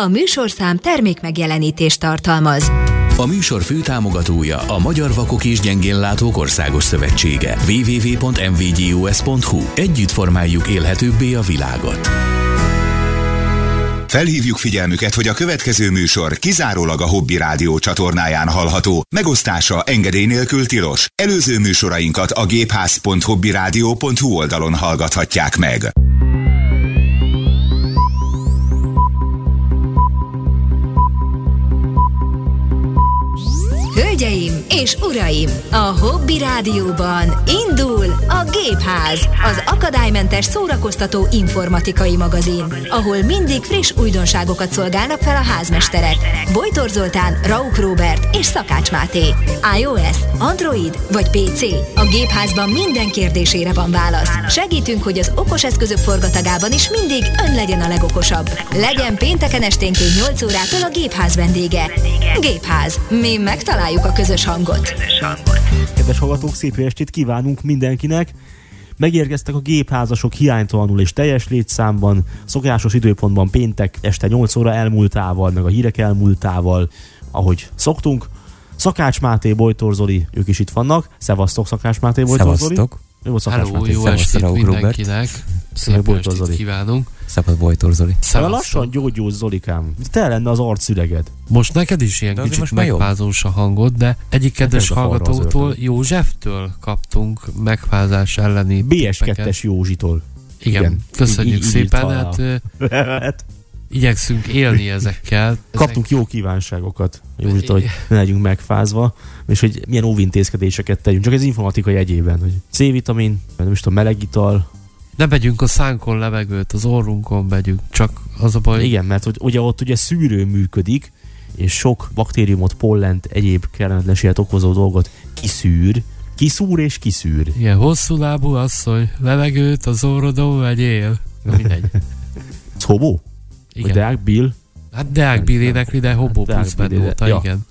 A műsorszám termék megjelenítést tartalmaz. A műsor főtámogatója a Magyar Vakok és Gyengénlátók Országos Szövetsége. www.mvgus.hu Együtt formáljuk élhetőbbé a világot. Felhívjuk figyelmüket, hogy a következő műsor kizárólag a Hobby Rádió csatornáján hallható. Megosztása engedély nélkül tilos. Előző műsorainkat a gépház.hobbyradio.hu oldalon hallgathatják meg. Hölgyeim és uraim, a Hobby Rádióban indul a Gépház, az akadálymentes szórakoztató informatikai magazin, ahol mindig friss újdonságokat szolgálnak fel a házmesterek. Bojtor Zoltán, Rauk Robert és Szakács Máté. iOS, Android vagy PC? A Gépházban minden kérdésére van válasz. Segítünk, hogy az okos eszközök forgatagában is mindig ön legyen a legokosabb. Legyen pénteken esténként 8 órától a Gépház vendége. Gépház. Mi megtaláljuk a közös hangot. Kedves hallgatók, szép jó estét kívánunk mindenkinek! Megérkeztek a gépházasok hiánytalanul és teljes létszámban, szokásos időpontban péntek este 8 óra elmúltával, meg a hírek elmúltával, ahogy szoktunk. Szakács Máté, Bojtor Zoli, ők is itt vannak. Szevasztok, Szakács Máté, Bojtor Zoli. Szevasztok. Jó, Szakács Hello, Máté. jó Szevasztok, estét Robert. mindenkinek. Szép Bojtor Zoli. kívánunk. Szabad Bojtor Zoli. Szevasztok. lassan gyógyulsz, Zolikám. Te lenne az arcszüreged. Most neked is ilyen De kicsit megfázós a hangod, de egyik kedves falra az hallgatótól. Józseftől kaptunk megfázás elleni tippeket. BS2-es Józsitól. Igen, Igen. köszönjük Így- szépen, hát hát, igyekszünk élni ezekkel. kaptunk jó kívánságokat, Józsitól, hogy ne legyünk megfázva, és hogy milyen óvintézkedéseket tegyünk. Csak ez informatikai jegyében, hogy C-vitamin, nem is tudom, meleg ital, Ne vegyünk a szánkon levegőt, az orrunkon vegyünk, csak az a baj, Igen, mert hogy ugye ott ugye szűrő működik, és sok baktériumot, pollent, egyéb kellemetlenséget okozó dolgot kiszűr, kiszúr és kiszűr. ilyen hosszú lábú asszony, levegőt az orrodon vegyél. Na mindegy. Szobó? Vagy Igen. Deák Bill? Hát Deák Bill énekli, de Hobó Deák plusz óta, ja. igen.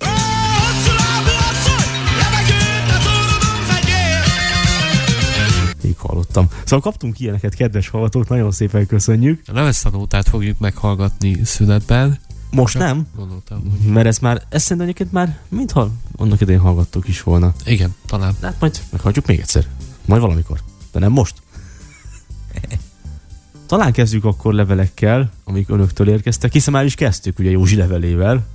Hallottam. Szóval kaptunk ilyeneket, kedves hallgatók, nagyon szépen köszönjük. A nótát fogjuk meghallgatni szünetben. Most Csak nem, Gondoltam, hogy mert ezt már, ezt szerintem egyébként már mintha annak idején hallgattuk is volna. igen, talán. Hát majd meghallgatjuk még egyszer. Majd valamikor. De nem most. Talán kezdjük akkor levelekkel, amik önöktől érkeztek, hiszen már is kezdtük ugye Józsi levelével,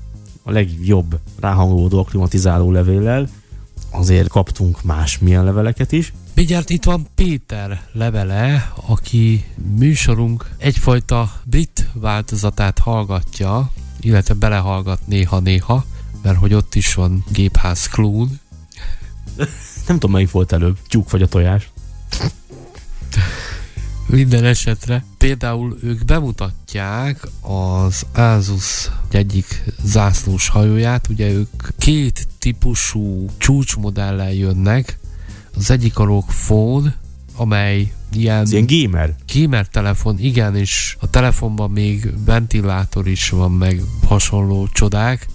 a legjobb ráhangolódó aklimatizáló levéllel. Azért kaptunk más milyen leveleket is. Mindjárt itt van Péter levele, aki műsorunk egyfajta brit változatát hallgatja, illetve belehallgat néha-néha, mert hogy ott is van gépház klún. Nem tudom, melyik volt előbb, tyúk vagy a tojás. Minden esetre. Például ők bemutatják az Asus egyik zászlós hajóját, ugye ők két típusú csúcsmodellel jönnek, az egyik a ROG Phone, amely ilyen, Ez ilyen gamer. gamer telefon, igen, és a telefonban még ventilátor is van, meg hasonló csodák.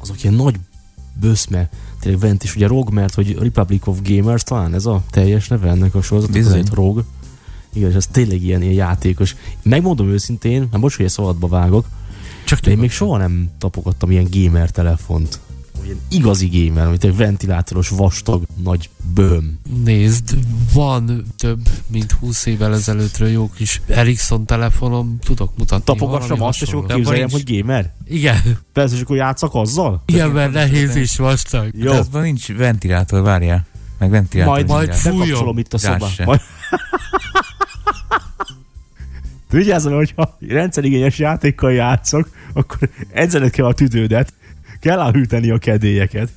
Azok ilyen nagy böszme, tényleg vent is, ugye ROG, mert hogy Republic of Gamers talán ez a teljes neve ennek a sorozatnak, azért ROG. Igen, és ez tényleg ilyen, ilyen játékos. Megmondom őszintén, nem bocs, hogy szabadba vágok, Csak de én még soha nem tapogattam ilyen gamer telefont. Ilyen igazi gamer, amit egy ventilátoros, vastag, nagy böm. Nézd, van több, mint 20 évvel ezelőttről jó kis Ericsson telefonom, tudok mutatni. Tapogassam azt, és akkor képzeljem, hogy gamer. Igen, Persze, és akkor játszak azzal? igen, mert nehéz és vastag. Jó, De azban nincs ventilátor, várjál. Meg ventilátor. majd, majd fújjon. itt a szobát. Majd... Vigyázzam, hogyha rendszerigényes játékkal játszok, akkor edzened kell a tüdődet, kell elhűteni a kedélyeket.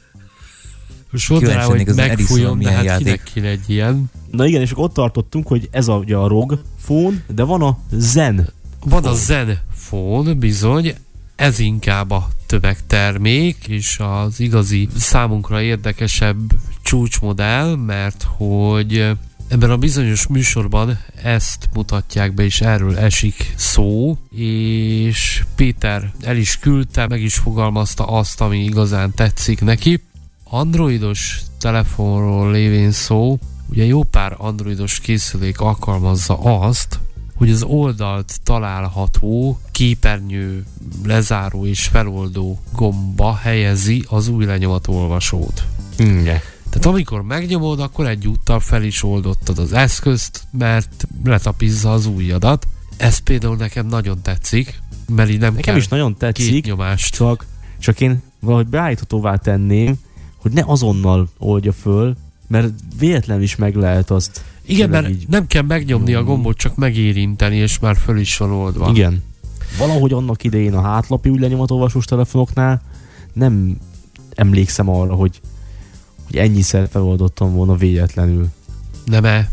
Most mondd rá, hogy megfújjon, de hát játék. kinek kéne egy ilyen. Na igen, és akkor ott tartottunk, hogy ez a, ugye a ROG phone, de van a Zen. Van a Zen Phone, bizony, ez inkább a tömegtermék, és az igazi számunkra érdekesebb csúcsmodell, mert hogy ebben a bizonyos műsorban ezt mutatják be, és erről esik szó, és Péter el is küldte, meg is fogalmazta azt, ami igazán tetszik neki. Androidos telefonról lévén szó, ugye jó pár androidos készülék alkalmazza azt, hogy az oldalt található képernyő lezáró és feloldó gomba helyezi az új lenyomatolvasót. Igen. Tehát amikor megnyomod, akkor egyúttal fel is oldottad az eszközt, mert letapizza az újadat. Ez például nekem nagyon tetszik, mert így nem Nekem kell is nagyon két tetszik, nyomást. csak, csak én valahogy beállíthatóvá tenném, hogy ne azonnal oldja föl, mert véletlenül is meg lehet azt. Igen, mert így- nem kell megnyomni a gombot, csak megérinteni, és már föl is van oldva. Igen. Valahogy annak idején a hátlapi új lenyomatolvasós telefonoknál nem emlékszem arra, hogy, hogy ennyiszer feloldottam volna véletlenül. Nem-e?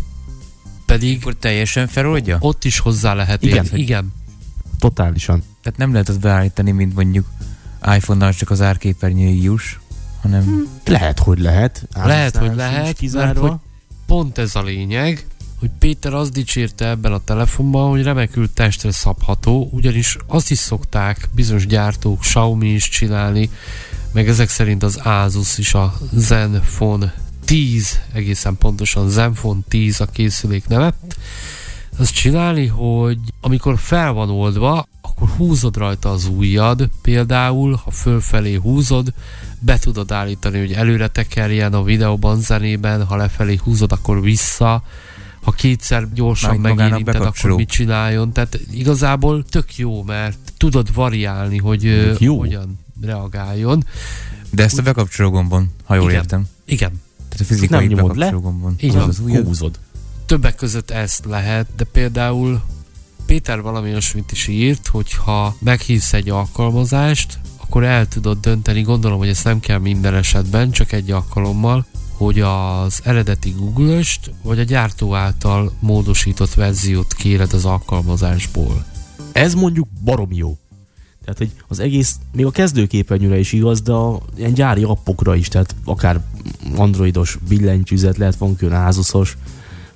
Pedig Akkor teljesen feloldja? ott is hozzá lehet Igen, érni. hogy- Igen. Totálisan. Tehát nem lehet azt beállítani, mint mondjuk iPhone-nal csak az árképernyői juss, hanem Lehet, hogy lehet. Lehet, hogy lehet, kizárva. mert Pont ez a lényeg, hogy Péter azt dicsérte ebben a telefonban, hogy remekül testre szabható, ugyanis azt is szokták bizonyos gyártók, Xiaomi is csinálni, meg ezek szerint az Asus is a Zenfone 10, egészen pontosan Zenfone 10 a készülék neve, azt csinálni, hogy amikor fel van oldva, akkor húzod rajta az ujjad, például, ha fölfelé húzod, be tudod állítani, hogy előre tekerjen a videóban, zenében, ha lefelé húzod, akkor vissza, ha kétszer gyorsan magának megérinted, akkor mit csináljon. Tehát igazából tök jó, mert tudod variálni, hogy Jó. hogyan reagáljon. de ezt a bekapcsoló gombon, ha jól Igen. értem. Igen, Tehát a fizikai nem nyomod le, bekapcsoló gombon. így Az van. az. Húzod. többek között ezt lehet, de például Péter valami olyasmit is írt, hogy ha meghívsz egy alkalmazást, akkor el tudod dönteni, gondolom, hogy ezt nem kell minden esetben, csak egy alkalommal, hogy az eredeti Google-öst, vagy a gyártó által módosított verziót kéred az alkalmazásból. Ez mondjuk barom jó. Tehát, hogy az egész, még a kezdőképernyőre is igaz, de a ilyen gyári appokra is, tehát akár androidos billentyűzet, lehet van külön Asusos,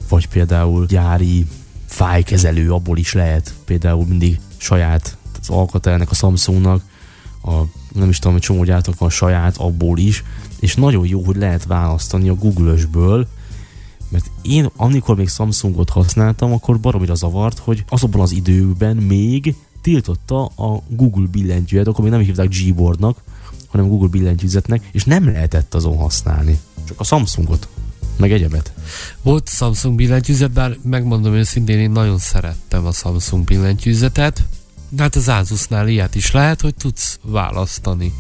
vagy például gyári fájkezelő, abból is lehet. Például mindig saját az alkatelnek a Samsungnak, a, nem is tudom, hogy csomó gyártók van saját, abból is, és nagyon jó, hogy lehet választani a Google-ösből, mert én amikor még Samsungot használtam, akkor baromira zavart, hogy azokban az időben még tiltotta a Google billentyűet, akkor még nem hívták Gboardnak, hanem Google billentyűzetnek, és nem lehetett azon használni. Csak a Samsungot, meg egyebet. Volt Samsung billentyűzet, bár megmondom őszintén, én nagyon szerettem a Samsung billentyűzetet, de hát az Asusnál ilyet is lehet, hogy tudsz választani.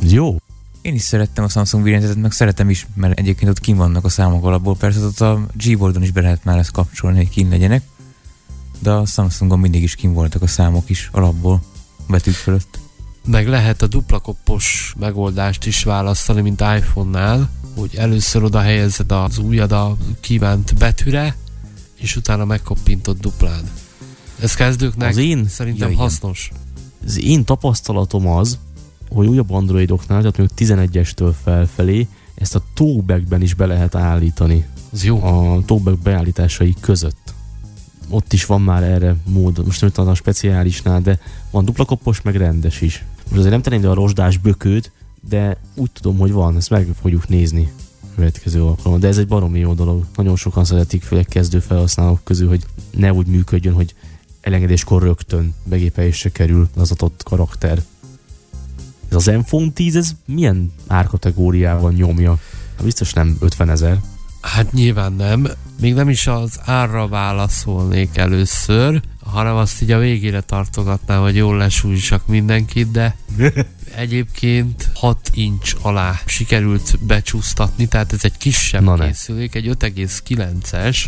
Jó. Én is szerettem a Samsung billentyűzetet, meg szeretem is, mert egyébként ott kim vannak a számok alapból. Persze ott a Gboardon is be lehet már ezt kapcsolni, hogy kim legyenek. De a Samsungon mindig is kim voltak a számok is alapból betűk fölött. Meg lehet a dupla koppos megoldást is választani, mint iPhone-nál, hogy először oda helyezed az ujjad a kívánt betűre, és utána megkoppintod duplán. Ez kezdőknek Az én, szerintem ja, igen. hasznos. az én tapasztalatom az, hogy újabb androidoknál, tehát még 11-estől felfelé, ezt a talkbackben is be lehet állítani. Az jó. a talkback beállításai között. Ott is van már erre mód, most nem tudom a speciálisnál, de van dupla koppos, meg rendes is. Most azért nem tenném ide a rozsdás bökőt, de úgy tudom, hogy van, ezt meg fogjuk nézni következő alkalommal. De ez egy baromi jó dolog. Nagyon sokan szeretik, főleg kezdő felhasználók közül, hogy ne úgy működjön, hogy elengedéskor rögtön begépelésre kerül az adott karakter. Ez az Zenfone 10, ez milyen árkategóriában nyomja? Hát Biztos nem 50 ezer. Hát nyilván nem. Még nem is az árra válaszolnék először, hanem azt így a végére tartogatnám, hogy jól lesújtsak mindenkit, de egyébként 6 inch alá sikerült becsúsztatni, tehát ez egy kisebb Na ne. készülék, egy 5,9-es.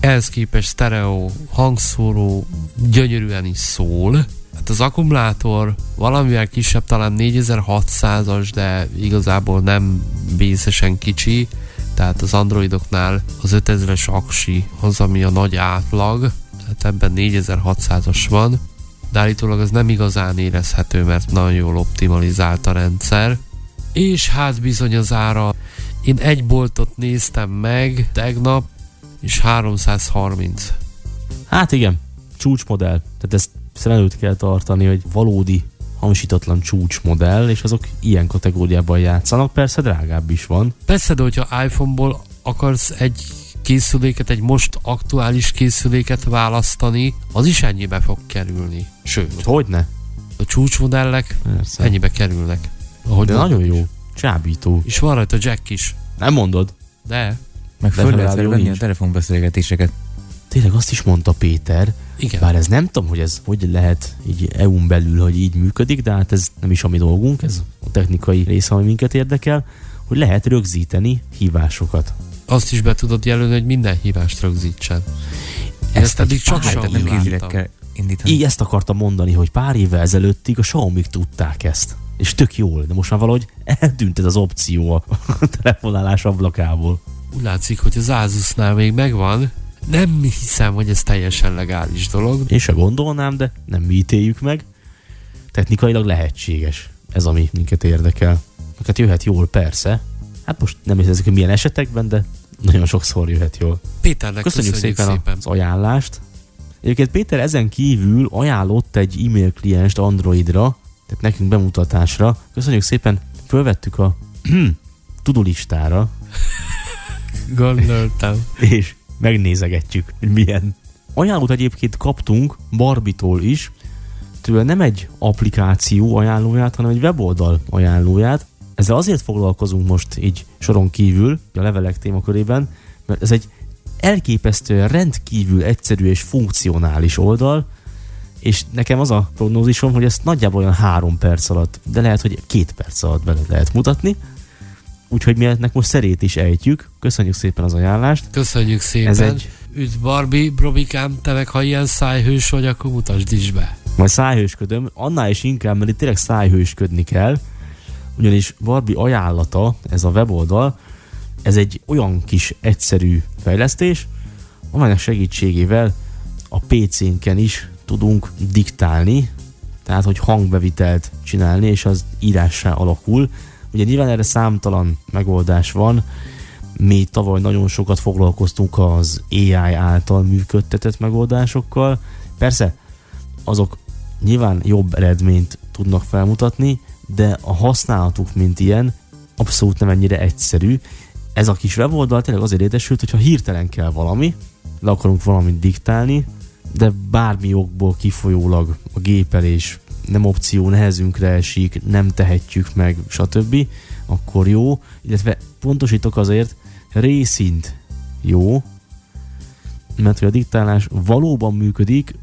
Ehhez képest stereo hangszóró gyönyörűen is szól. Hát az akkumulátor valamivel kisebb, talán 4600-as, de igazából nem bészesen kicsi. Tehát az androidoknál az 5000-es aksi az, ami a nagy átlag, tehát ebben 4600-as van, de állítólag az nem igazán érezhető, mert nagyon jól optimalizált a rendszer. És hát bizony az ára. Én egy boltot néztem meg tegnap, és 330. Hát igen, csúcsmodell. Tehát ezt szem előtt kell tartani, hogy valódi hamisítatlan csúcsmodell, és azok ilyen kategóriában játszanak. Persze drágább is van. Persze, de hogyha iPhone-ból akarsz egy készüléket, egy most aktuális készüléket választani, az is ennyibe fog kerülni. Sőt, Hogyne? a csúcsmodellek Persze. ennyibe kerülnek. Ahogy De nagyon is. jó. Csábító. És van rajta jack is. Nem mondod? De, Meg De föl lehet venni a telefonbeszélgetéseket. Tényleg azt is mondta Péter, igen. bár ez nem tudom, hogy ez hogy lehet így EU-n belül, hogy így működik, de hát ez nem is a mi dolgunk, ez a technikai része, ami minket érdekel, hogy lehet rögzíteni hívásokat. Azt is be tudod jelölni, hogy minden hívást rögzítsen. Ezt eddig egy csak nem kézileg kell indítani. Így ezt akartam mondani, hogy pár évvel ezelőttig a xiaomi tudták ezt. És tök jól, de most már valahogy eltűnt ez az opció a telefonálás ablakából. Úgy látszik, hogy az Asusnál még megvan. Nem hiszem, hogy ez teljesen legális dolog. Én se gondolnám, de nem mi ítéljük meg. Technikailag lehetséges. Ez, ami minket érdekel. Hát jöhet jól, persze. Hát most nem hiszem, hogy milyen esetekben, de nagyon sokszor jöhet jól. Péternek Köszönjük, köszönjük, szépen, szépen. az ajánlást. Egyébként Péter ezen kívül ajánlott egy e-mail klienst Androidra, tehát nekünk bemutatásra. Köszönjük szépen, fölvettük a tudulistára, Gondoltam. és megnézegetjük, hogy milyen. Ajánlót egyébként kaptunk Barbitól is, tőle nem egy applikáció ajánlóját, hanem egy weboldal ajánlóját. Ezzel azért foglalkozunk most így soron kívül, a levelek témakörében, mert ez egy elképesztően rendkívül egyszerű és funkcionális oldal, és nekem az a prognózisom, hogy ezt nagyjából olyan három perc alatt, de lehet, hogy két perc alatt bele lehet mutatni. Úgyhogy mi ennek most szerét is ejtjük. Köszönjük szépen az ajánlást. Köszönjük szépen. Ez egy Üdv Barbie, Brobikám, te meg ha ilyen szájhős vagy, akkor mutasd is be. majd szájhősködöm, annál is inkább, mert itt tényleg szájhősködni kell, ugyanis Barbie ajánlata, ez a weboldal, ez egy olyan kis egyszerű fejlesztés, amelynek segítségével a PC-nken is tudunk diktálni, tehát hogy hangbevitelt csinálni, és az írássá alakul. Ugye nyilván erre számtalan megoldás van, mi tavaly nagyon sokat foglalkoztunk az AI által működtetett megoldásokkal. Persze, azok nyilván jobb eredményt tudnak felmutatni, de a használatuk, mint ilyen, abszolút nem ennyire egyszerű. Ez a kis weboldal tényleg azért érdesült, hogyha hirtelen kell valami, le akarunk valamit diktálni, de bármi okból kifolyólag a gépelés nem opció, nehezünkre esik, nem tehetjük meg, stb., akkor jó, illetve pontosítok azért, részint jó, mert hogy a diktálás valóban működik,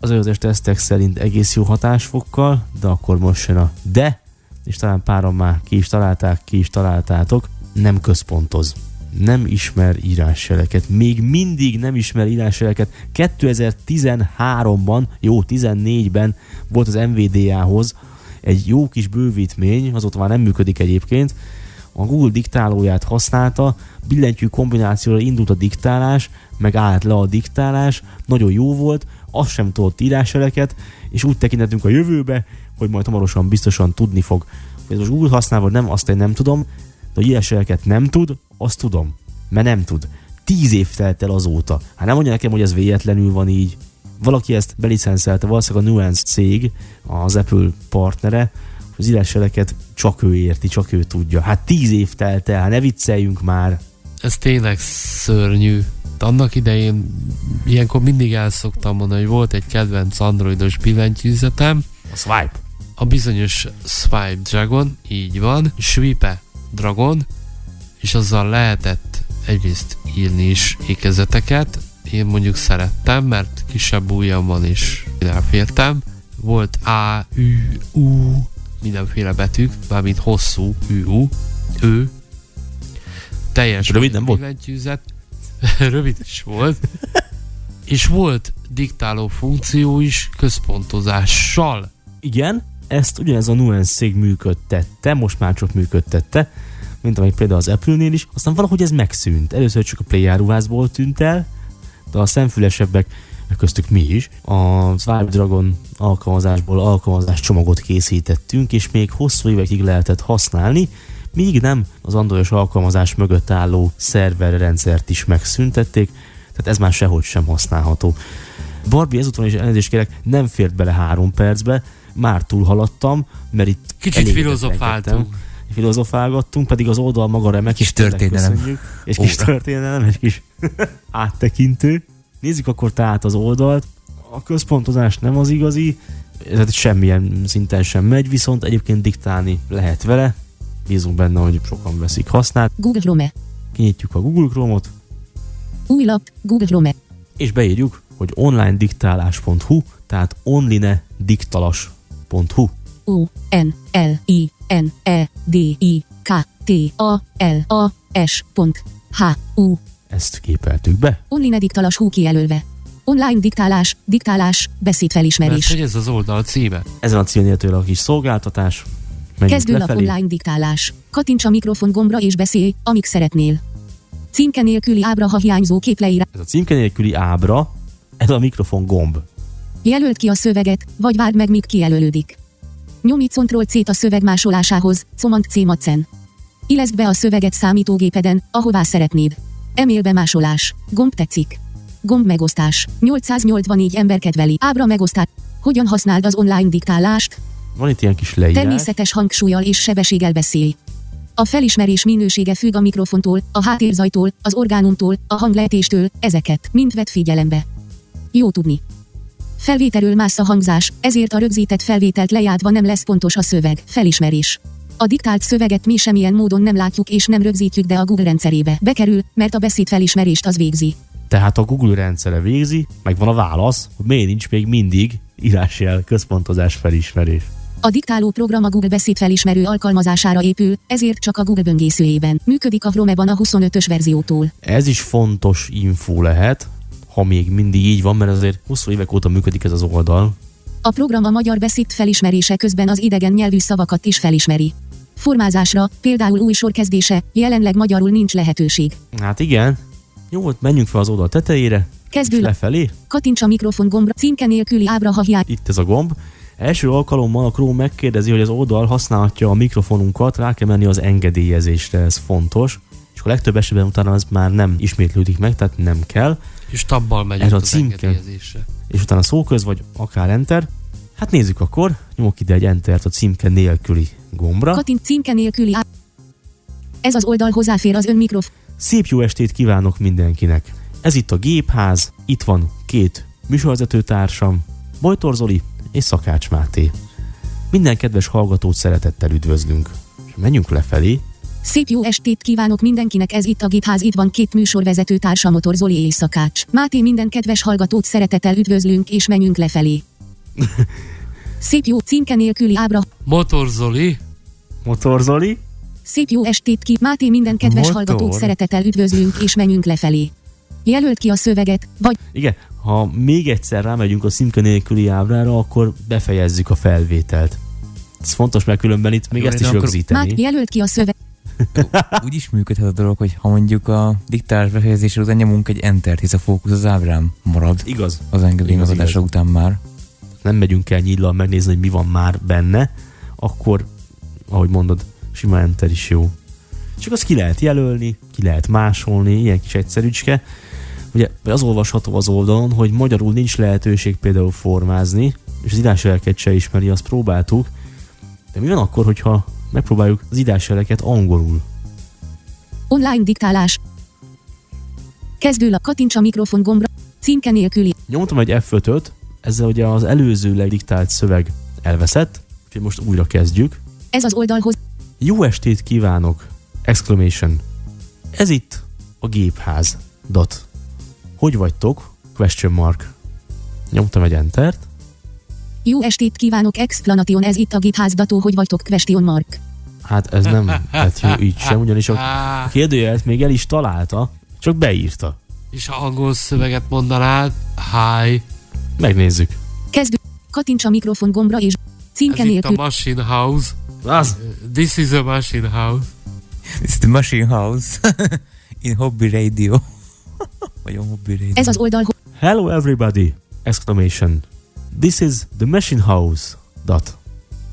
az előzős tesztek szerint egész jó hatásfokkal, de akkor most jön a de, és talán páran már ki is találták, ki is találtátok, nem központoz. Nem ismer írásjeleket. Még mindig nem ismer írásjeleket. 2013-ban, jó, 14-ben volt az MVDA-hoz egy jó kis bővítmény, azóta már nem működik egyébként, a Google diktálóját használta, billentyű kombinációra indult a diktálás, meg állt le a diktálás, nagyon jó volt, azt sem tudott írásjeleket, és úgy tekintettünk a jövőbe, hogy majd hamarosan biztosan tudni fog. Ez most Google használ, vagy nem, azt én nem tudom, de hogy írásjeleket nem tud, azt tudom, mert nem tud. Tíz év telt el azóta. Hát nem mondja nekem, hogy ez véletlenül van így. Valaki ezt belicenselte, valószínűleg a Nuance cég, az Apple partnere, az írásjeleket csak ő érti, csak ő tudja. Hát tíz év telt el, hát ne vicceljünk már. Ez tényleg szörnyű. Annak idején ilyenkor mindig el szoktam mondani, hogy volt egy kedvenc androidos billentyűzetem, A swipe. a bizonyos Swipe Dragon, így van, Swipe Dragon, és azzal lehetett egyrészt írni is ékezeteket, én mondjuk szerettem, mert kisebb ujjam van és elfértem. Volt A, Ü, U, mindenféle betűk, mármint hosszú Ü, U, ő, teljes Rövid nem volt? billentyűzet, rövid is volt, és volt diktáló funkció is központozással. Igen, ezt ugyanez a Nuance működtette, most már csak működtette, mint amely például az Apple-nél is, aztán valahogy ez megszűnt. Először csak a Play tűnt el, de a szemfülesebbek, köztük mi is, a Swipe Dragon alkalmazásból alkalmazás csomagot készítettünk, és még hosszú évekig lehetett használni, míg nem az androidos alkalmazás mögött álló szerverrendszert is megszüntették, tehát ez már sehogy sem használható. Barbie ezúton is elnézést kérek, nem fért bele három percbe, már túlhaladtam, mert itt Kicsit filozofáltunk. filozofálgattunk, pedig az oldal maga remek. Kis és történelem. köszönjük. Egy kis Óra. történelem, egy kis áttekintő. Nézzük akkor tehát az oldalt. A központozás nem az igazi, tehát semmilyen szinten sem megy, viszont egyébként diktálni lehet vele. Bízunk benne, hogy sokan veszik hasznát. Google Chrome. Kinyitjuk a Google Chrome-ot, Új lap, Google Chrome. és beírjuk, hogy onlinediktálás.hu, tehát onlinediktalas.hu. O, N, L, I, N, E, D, I, K, T, A, L, A, S, pont, H, U. Ezt képeltük be. Online diktalas hú kijelölve. Online diktálás, diktálás, Mert beszédfelismerés. hogy ez az oldal címe. Ezen a címnél tőle a kis szolgáltatás. Menjünk Kezdőlap lefelé. online diktálás. Kattints a mikrofon gombra és beszélj, amíg szeretnél. Címke nélküli ábra, ha hiányzó kép leírás. Ez a címke nélküli ábra, ez a mikrofon gomb. Jelölt ki a szöveget, vagy várd meg, míg kijelölődik. Nyomj Ctrl C-t a szöveg másolásához, Command C macen. Illeszd be a szöveget számítógépeden, ahová szeretnéd. E-mailbe másolás. Gomb tetszik. Gomb megosztás. 884 ember kedveli. Ábra megosztás. Hogyan használd az online diktálást? Van itt ilyen kis leírás. Természetes hangsúlyjal és sebességgel beszélj. A felismerés minősége függ a mikrofontól, a háttérzajtól, az orgánumtól, a hanglejtéstől, ezeket mind vett figyelembe. Jó tudni. Felvételről más a hangzás, ezért a rögzített felvételt lejátva nem lesz pontos a szöveg, felismerés. A diktált szöveget mi semmilyen módon nem látjuk és nem rögzítjük, de a Google rendszerébe bekerül, mert a beszéd felismerést az végzi. Tehát a Google rendszere végzi, meg van a válasz, hogy miért nincs még mindig írásjel központozás felismerés. A diktáló program a Google beszédfelismerő alkalmazására épül, ezért csak a Google böngészőjében. Működik a Chrome-ban a 25-ös verziótól. Ez is fontos info lehet, ha még mindig így van, mert azért 20 évek óta működik ez az oldal. A program a magyar beszéd felismerése közben az idegen nyelvű szavakat is felismeri. Formázásra, például új sorkezdése, jelenleg magyarul nincs lehetőség. Hát igen. Jó, menjünk fel az oldal tetejére, Kezdő lefelé. Kattints a mikrofon gombra, címke nélküli ábra, ha hiány. Itt ez a gomb. Első alkalommal a Chrome megkérdezi, hogy az oldal használhatja a mikrofonunkat, rá kell menni az engedélyezésre, ez fontos. És a legtöbb esetben utána az már nem ismétlődik meg, tehát nem kell. És tabbal megyünk Ez a címke. És utána szóköz, vagy akár enter. Hát nézzük akkor, nyomok ide egy entert a címke nélküli gombra. Kattint címke nélküli. Ez az oldal hozzáfér az ön mikrofon. Szép jó estét kívánok mindenkinek! Ez itt a Gépház, itt van két műsorvezető társam, Bojtor Zoli és Szakács Máté. Minden kedves hallgatót szeretettel üdvözlünk. És menjünk lefelé, Szép jó estét kívánok mindenkinek, ez itt a Gitház, itt van két műsorvezető társa Motor Zoli és Szakács. Máté minden kedves hallgatót szeretettel üdvözlünk és menjünk lefelé. Szép jó címke nélküli ábra, Motor Zoli, Motor Zoli, Szép jó estét ki, Máté minden kedves Motor. hallgatók szeretettel üdvözlünk és menjünk lefelé. Jelölt ki a szöveget, vagy igen, ha még egyszer rámegyünk a szimke nélküli ábrára, akkor befejezzük a felvételt. Ez fontos, mert különben itt még Jó, ezt is akkor- rögzíteni. Máté jelölt ki a szöveget. Úgy is működhet a dolog, hogy ha mondjuk a diktálás befejezése után nyomunk egy entert, hisz a fókusz az ábrám marad Igaz. az engedély Igaz, megadása igaz. után már. nem megyünk el nyíllal megnézni, hogy mi van már benne, akkor, ahogy mondod, sima enter is jó. Csak azt ki lehet jelölni, ki lehet másolni, ilyen kis egyszerűcske. Ugye az olvasható az oldalon, hogy magyarul nincs lehetőség például formázni, és az írásjeleket se ismeri, azt próbáltuk. De mi van akkor, hogyha megpróbáljuk az írásjeleket angolul? Online diktálás. Kezdőlap kattints a mikrofon gombra. Címke nélküli. Nyomtam egy F5-öt, ezzel ugye az előzőleg diktált szöveg elveszett, úgyhogy most újra kezdjük. Ez az oldalhoz. Jó estét kívánok! Exclamation. Ez itt a gépház. Dot. Hogy vagytok? Question mark. Nyomtam egy entert. Jó estét kívánok explanation ez itt a githázdató, hogy vagytok question mark. Hát ez nem lett jó így sem, ugyanis a kérdőjelet még el is találta, csak beírta. és ha angol szöveget mondanád, hi, Megnézzük. Kezdő. Kattints a mikrofon gombra és címke ez itt a nélkül. machine house, Az! this is a machine house. It's the Machine House in Hobby Radio. Vagy a Hobby Radio. Ez az oldal. Hello everybody! Exclamation. This is the machine house. Dot.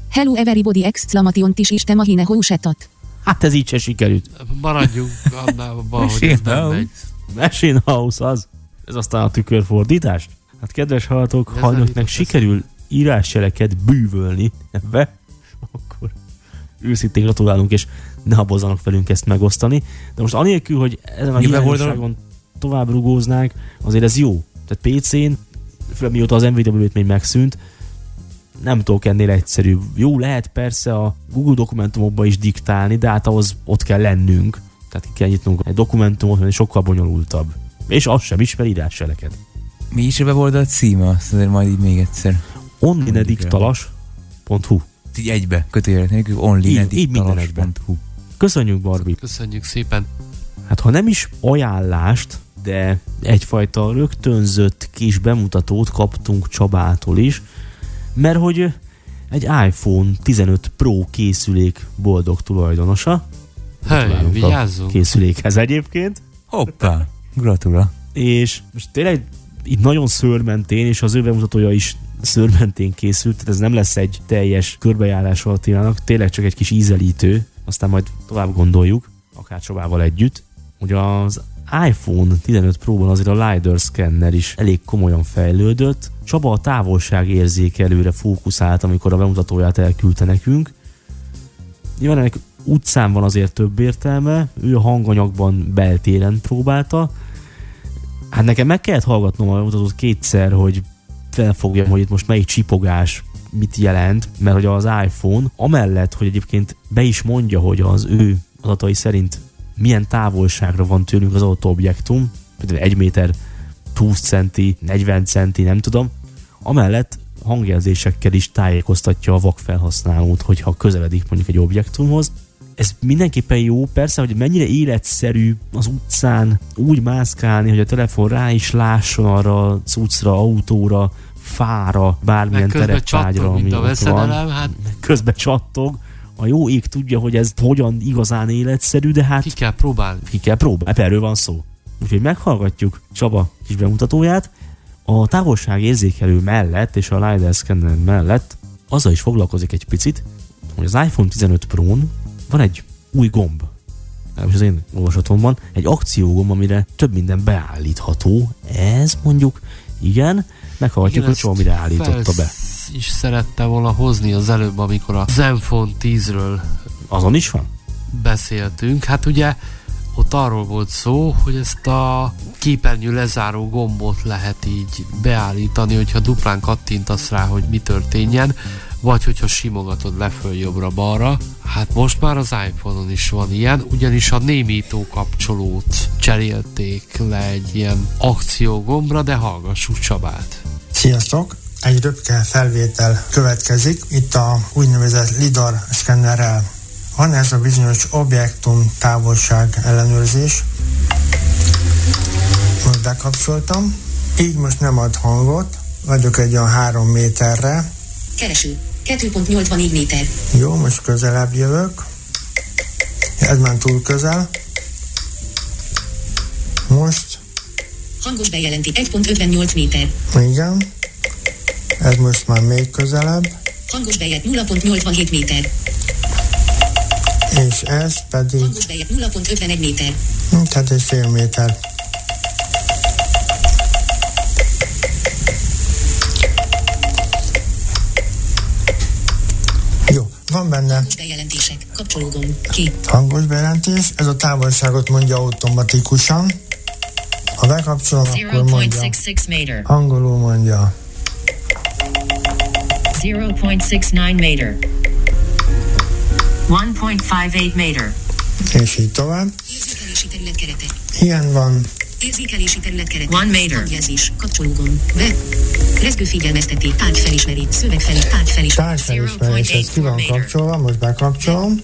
Hello everybody exclamation is is te mahine hósetat. Hát ez így se sikerült. Maradjunk annál, hogy ez Machine nem house. megy. Machine House az. Ez aztán a tükörfordítás. Hát kedves hallgatók, ha önöknek sikerül írásjeleket bűvölni ebbe, akkor őszintén gratulálunk, és ne habozzanak velünk ezt megosztani. De most anélkül, hogy ezen a Ja, hiányosságon tovább rugóznánk, azért ez jó. Tehát PC-n, főleg mióta az NVDA még megszűnt, nem tudok ennél egyszerű. Jó, lehet persze a Google dokumentumokba is diktálni, de hát ahhoz ott kell lennünk. Tehát ki kell nyitnunk egy dokumentumot, ami sokkal bonyolultabb. És az sem ismer írásseleket. Mi is a weboldal címe? Azt azért majd így még egyszer. onlinediktalas.hu Így egybe, kötőjelet nélkül, onlinediktalas.hu. Köszönjük, Barbie! Köszönjük szépen. Hát ha nem is ajánlást, de egyfajta rögtönzött kis bemutatót kaptunk Csabától is, mert hogy egy iPhone 15 Pro készülék boldog tulajdonosa. Hely, vigyázzunk. Készülékhez egyébként. Hoppá, gratula. És most tényleg itt nagyon szőrmentén, és az ő bemutatója is szőrmentén készült, tehát ez nem lesz egy teljes körbejárás a Attilának, tényleg csak egy kis ízelítő, aztán majd tovább gondoljuk, akár Csabával együtt, hogy az iPhone 15 Pro-ban azért a LiDAR scanner is elég komolyan fejlődött. Csaba a távolság érzékelőre fókuszált, amikor a bemutatóját elküldte nekünk. Nyilván ennek utcán van azért több értelme, ő a hanganyagban beltéren próbálta, Hát nekem meg kellett hallgatnom a bemutatót kétszer, hogy felfogjam, hogy itt most melyik csipogás mit jelent, mert hogy az iPhone amellett, hogy egyébként be is mondja, hogy az ő adatai szerint milyen távolságra van tőlünk az adott objektum, például 1 méter 20 centi, 40 centi, nem tudom, amellett hangjelzésekkel is tájékoztatja a vakfelhasználót, hogyha közeledik mondjuk egy objektumhoz, ez mindenképpen jó, persze, hogy mennyire életszerű az utcán úgy mászkálni, hogy a telefon rá is lásson arra cuccra, autóra, fára, bármilyen mint ami a ott van. veszedelem, hát Közben csattog. A jó ég tudja, hogy ez hogyan igazán életszerű, de hát ki kell próbálni. ki kell próbálni. Erről van szó. Úgyhogy meghallgatjuk Csaba kis bemutatóját. A távolság érzékelő mellett és a LiDAR scanner mellett azzal is foglalkozik egy picit, hogy az iPhone 15 Pro-n van egy új gomb. Legalábbis az én olvasatomban. Egy akciógomb, amire több minden beállítható. Ez mondjuk, igen, meghallgatjuk, hogy Csaba mire állította be. Is szerette volna hozni az előbb, amikor a Zenfone 10-ről Azon is van? beszéltünk. Hát ugye ott arról volt szó, hogy ezt a képernyő lezáró gombot lehet így beállítani, hogyha duplán kattintasz rá, hogy mi történjen, vagy hogyha simogatod leföl jobbra-balra. Hát most már az iPhone-on is van ilyen, ugyanis a némító kapcsolót cserélték le egy ilyen akciógombra, de hallgassuk Csabát. Sziasztok! Egy röpke felvétel következik, itt a úgynevezett LIDAR szkennerrel. Van ez a bizonyos objektum távolság ellenőrzés. Most bekapcsoltam. Így most nem ad hangot, vagyok egy olyan három méterre. Kereső. 2.84 méter. Jó, most közelebb jövök. Ez már túl közel. Most, Hangos bejelenti 1.58 méter. igen. Ez most már még közelebb. Hangos bejel 0.87 méter. És ez pedig, Hangos bejel 0.51 méter. hm, tehát egy fél méter. Jó, van benne Hangos bejelentések. Kapcsológomb. Ki. hangos bejelentés, ez a távolságot mondja automatikusan. Ha bekapcsolom, akkor mondja. 0.66 meter. Angolul mondja. 0.69 meter. 1.58 meter. És így tovább. Érzékelési terület kerete. Ilyen van. Érzékelési terület kerete. One meter. Hangjelzés. Kapcsológomb. Be. Rezgő figyelmezteti. Tárgy felismeri. Szöveg felé. Tárgy felismeri. Tárgyfelismerés, ez ki van kapcsolva, most bekapcsolom.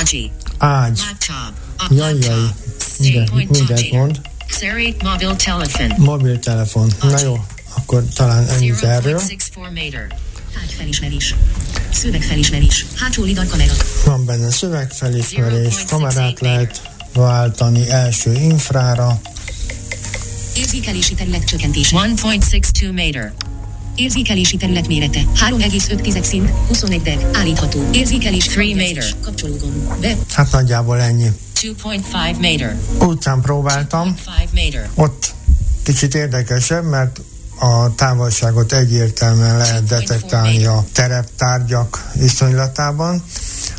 Agi. Ágy. Laptop. Jaj, jaj. Minden, mindent mond. Mobiltelefon. Na jó, akkor talán ennyit erről. 0.64 meter. Tárgy felismerés. Szöveg felismerés. Hátsó lidar kamera. Van benne szövegfelismerés, kamerát lehet váltani első infrára, Érzékelési terület csökkentése. 1.62 meter. Érzékelési terület mérete 3,5 szint, 21 deg, állítható. Érzékelés Three hangjelzés. meter. Kapcsológomb. Be. hát nagyjából ennyi. 2.5 meter. Utcán próbáltam, 5 meter. ott kicsit érdekesebb, mert a távolságot egyértelműen lehet detektálni a tereptárgyak viszonylatában.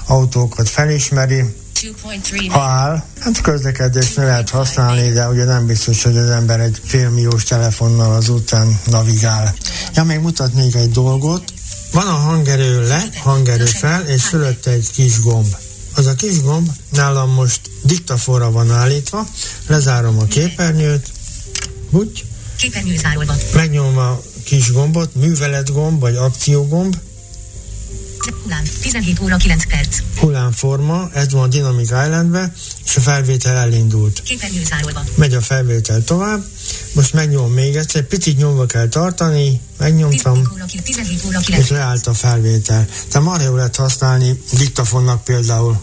autókat felismeri, 2.3 ha áll, hát közlekedésnél lehet használni, de ugye nem biztos, hogy az ember egy félmilliós telefonnal az után navigál. Ja, még mutatnék egy dolgot. Van a hangerő le, hangerő fel, és fölötte egy kis gomb. Az a kis gomb nálam most diktafonra van állítva, lezárom a képernyőt, úgy, Képernyő zárolva. megnyomom a kis gombot, műveletgomb vagy akciógomb, Hullám. 17 óra 9 perc. hullámforma, ez van a Dynamic Islandbe, és a felvétel elindult. Képernyő zárolva. Megy a felvétel tovább, most megnyomom még egyszer, picit nyomva kell tartani, megnyomtam, 17 óra, 17 óra 9 és leállt a felvétel. Tehát marha jó lehet használni diktafonnak például,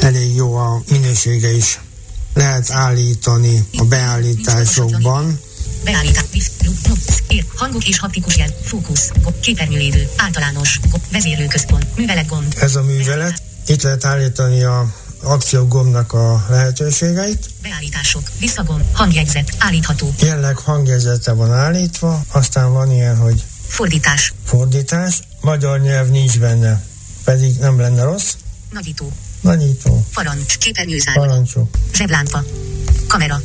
elég jó a minősége is. Lehet állítani a beállításokban, Beállítás. Hangok és haptikus jel. Fókusz. Képernyőidő. Általános. Vezérlőközpont. Műveletgomb. ez a művelet. Itt lehet állítani a akciógombnak a lehetőségeit. Beállítások. Visszagomb. Hangjegyzet. Állítható. Jelenleg hangjegyzete van állítva, aztán van ilyen, hogy Fordítás. fordítás, magyar nyelv nincs benne, pedig nem lenne rossz. Nagyító. Nagyító, Parancs. Képernyő zárolva. parancsok. Zseblámpa. Kamera.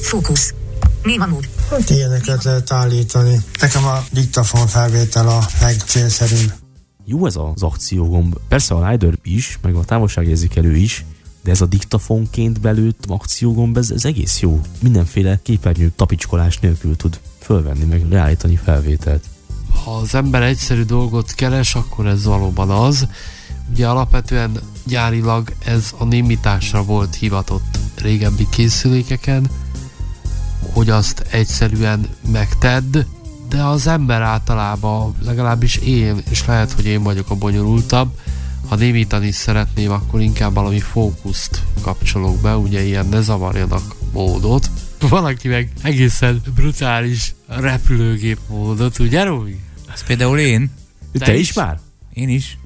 Fókusz. Néma mód. Hát ilyeneket lehet állítani. Nekem a diktafon felvétel a legcélszerűbb. Jó ez az akciógomb. Persze a Rider is, meg a távolságérzékelő is, de ez a diktafonként belőtt akciógomb, ez, ez egész jó. Mindenféle képernyő tapicskolás nélkül tud fölvenni, meg leállítani felvételt. Ha az ember egyszerű dolgot keres, akkor ez valóban az. Ugye alapvetően gyárilag ez a némításra volt hivatott régebbi készülékeken, hogy azt egyszerűen megtedd, de az ember általában, legalábbis én, és lehet, hogy én vagyok a bonyolultabb, ha némítani szeretném, akkor inkább valami fókuszt kapcsolok be, ugye ilyen ne zavarjanak módot. Valaki meg egészen brutális repülőgép módot, ugye Robi? Ez például én. Te, Te te is is? már? Én is.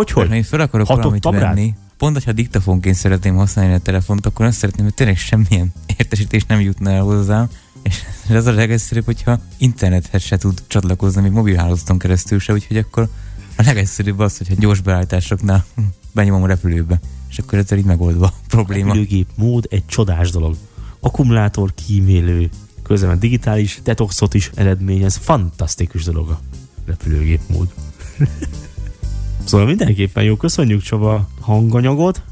Hogy, Hogy? Ha én fel akarok valamit Hatottam rád? venni, pont, hogyha diktafonként szeretném használni a telefont, akkor azt szeretném, hogy tényleg semmilyen értesítés nem jutna el hozzám, és ez a legegyszerűbb, hogyha internethez se tud csatlakozni, még mobilhálózaton keresztül se, úgyhogy akkor a legegyszerűbb az, hogyha gyors beállításoknál benyomom a repülőbe, és akkor ezzel így megoldva a probléma. Repülőgép mód egy csodás dolog. Akkumulátor kímélő, közben digitális detoxot is eredményez. Fantasztikus dolog a repülőgép mód. szóval mindenképpen jó, köszönjük Csaba hanganyagot.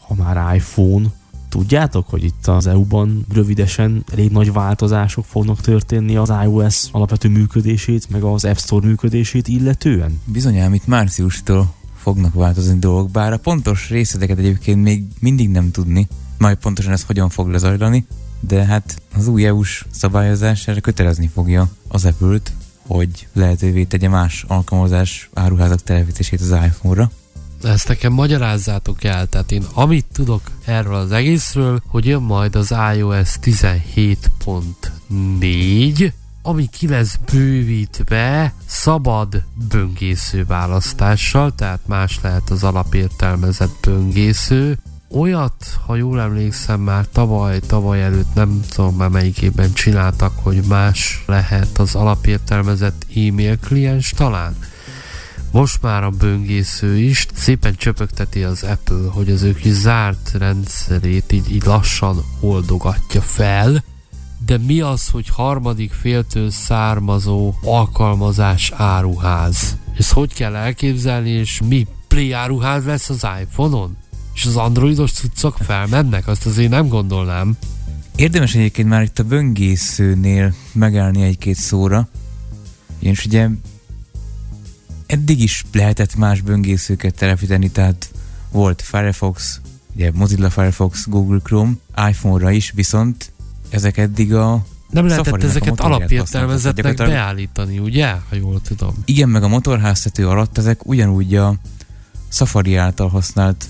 Ha már iPhone, tudjátok, hogy itt az EU-ban rövidesen elég nagy változások fognak történni az iOS alapvető működését, meg az App Store működését illetően? Bizonyám itt márciustól fognak változni dolgok, bár a pontos részleteket egyébként még mindig nem tudni, majd pontosan ez hogyan fog lezajlani, de hát az új EU-s szabályozás erre kötelezni fogja az Apple-t, hogy lehetővé tegye más alkalmazás áruházak telepítését az iPhone-ra. Ezt nekem magyarázzátok el, tehát én amit tudok erről az egészről, hogy jön majd az iOS 17.4, ami ki lesz bővítve szabad böngésző választással, tehát más lehet az alapértelmezett böngésző. Olyat, ha jól emlékszem, már tavaly, tavaly előtt nem tudom már melyik évben csináltak, hogy más lehet az alapértelmezett e-mail kliens talán most már a böngésző is szépen csöpögteti az Apple, hogy az ő kis zárt rendszerét így, így lassan oldogatja fel, de mi az, hogy harmadik féltől származó alkalmazás áruház? Ezt hogy kell elképzelni, és mi Play áruház lesz az iPhone-on? És az androidos cuccok felmennek? Azt azért nem gondolnám. Érdemes egyébként már itt a böngészőnél megállni egy-két szóra, és ugye eddig is lehetett más böngészőket telepíteni, tehát volt Firefox, ugye Mozilla Firefox, Google Chrome, iPhone-ra is, viszont ezek eddig a Nem lehetett ezeket alapértelmezetnek beállítani, ugye? Ha jól tudom. Igen, meg a motorháztető alatt ezek ugyanúgy a Safari által használt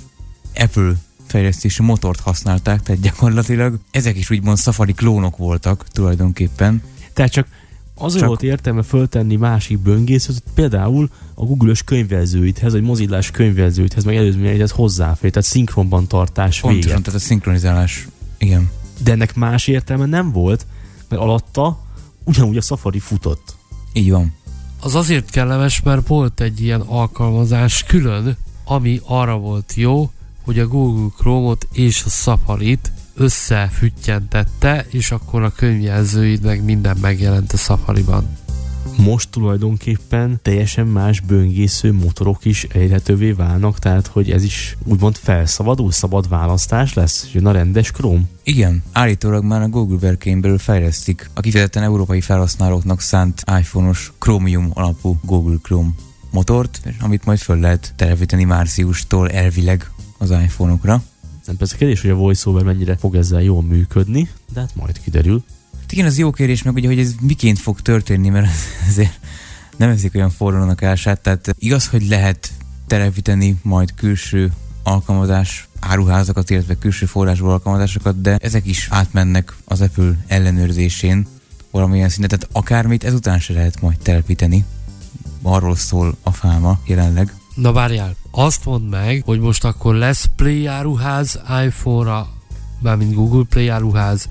Apple fejlesztési motort használták, tehát gyakorlatilag ezek is úgymond Safari klónok voltak tulajdonképpen. Tehát csak azért Csak- volt értelme föltenni másik böngészőt, például a Google-ös könyvelzőidhez, vagy Mozillás könyvelzőidhez, meg előzményeihez hozzáfér, tehát szinkronban tartás Pontosan, vége. tehát a szinkronizálás. Igen. De ennek más értelme nem volt, mert alatta ugyanúgy a Safari futott. Így van. Az azért kellemes, mert volt egy ilyen alkalmazás külön, ami arra volt jó, hogy a Google Chrome-ot és a Safari-t összefüttyentette, és akkor a könyvjelzőid meg minden megjelent a Safari-ban. Most tulajdonképpen teljesen más böngésző motorok is elérhetővé válnak, tehát hogy ez is úgymond felszabadul, szabad választás lesz, jön a rendes Chrome. Igen, állítólag már a Google berkein belül fejlesztik a kifejezetten európai felhasználóknak szánt iPhone-os Chromium alapú Google Chrome motort, amit majd föl lehet telepíteni márciustól elvileg az iPhone-okra. Nem persze kérdés, hogy a VoiceOver mennyire fog ezzel jól működni, de hát majd kiderül. Hát igen, az jó kérés meg ugye, hogy ez miként fog történni, mert ezért nem eszik olyan forrónak ását, tehát igaz, hogy lehet telepíteni majd külső alkalmazás áruházakat, illetve külső forrásból alkalmazásokat, de ezek is átmennek az Apple ellenőrzésén valamilyen szinten, tehát akármit ezután se lehet majd telepíteni. Arról szól a fáma jelenleg. Na várjál, azt mondd meg, hogy most akkor lesz Play áruház iPhone-ra, mármint Google Play áruház,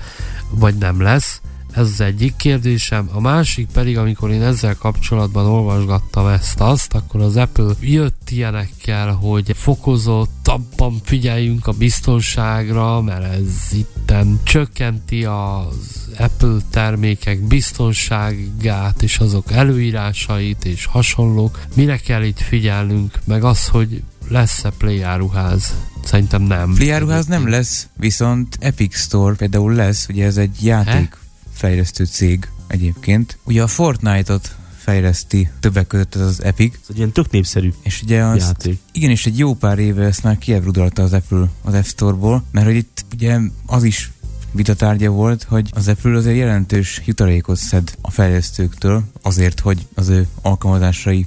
vagy nem lesz. Ez az egyik kérdésem. A másik pedig, amikor én ezzel kapcsolatban olvasgattam ezt azt, akkor az Apple jött ilyenekkel, hogy fokozottabban figyeljünk a biztonságra, mert ez itten csökkenti az Apple termékek biztonságát és azok előírásait és hasonlók. Mire kell itt figyelnünk, meg az, hogy lesz-e Play áruház? Szerintem nem. Play áruház nem lesz, viszont Epic Store például lesz, ugye ez egy játék fejlesztő cég egyébként. Ugye a Fortnite-ot fejleszti többek között ez az Epic. Ez egy ilyen tök népszerű És ugye az, játék. igen, és egy jó pár éve ezt már kievrudalta az Apple az App Store-ból, mert hogy itt ugye az is vitatárgya volt, hogy az Apple azért jelentős jutalékot szed a fejlesztőktől azért, hogy az ő alkalmazásai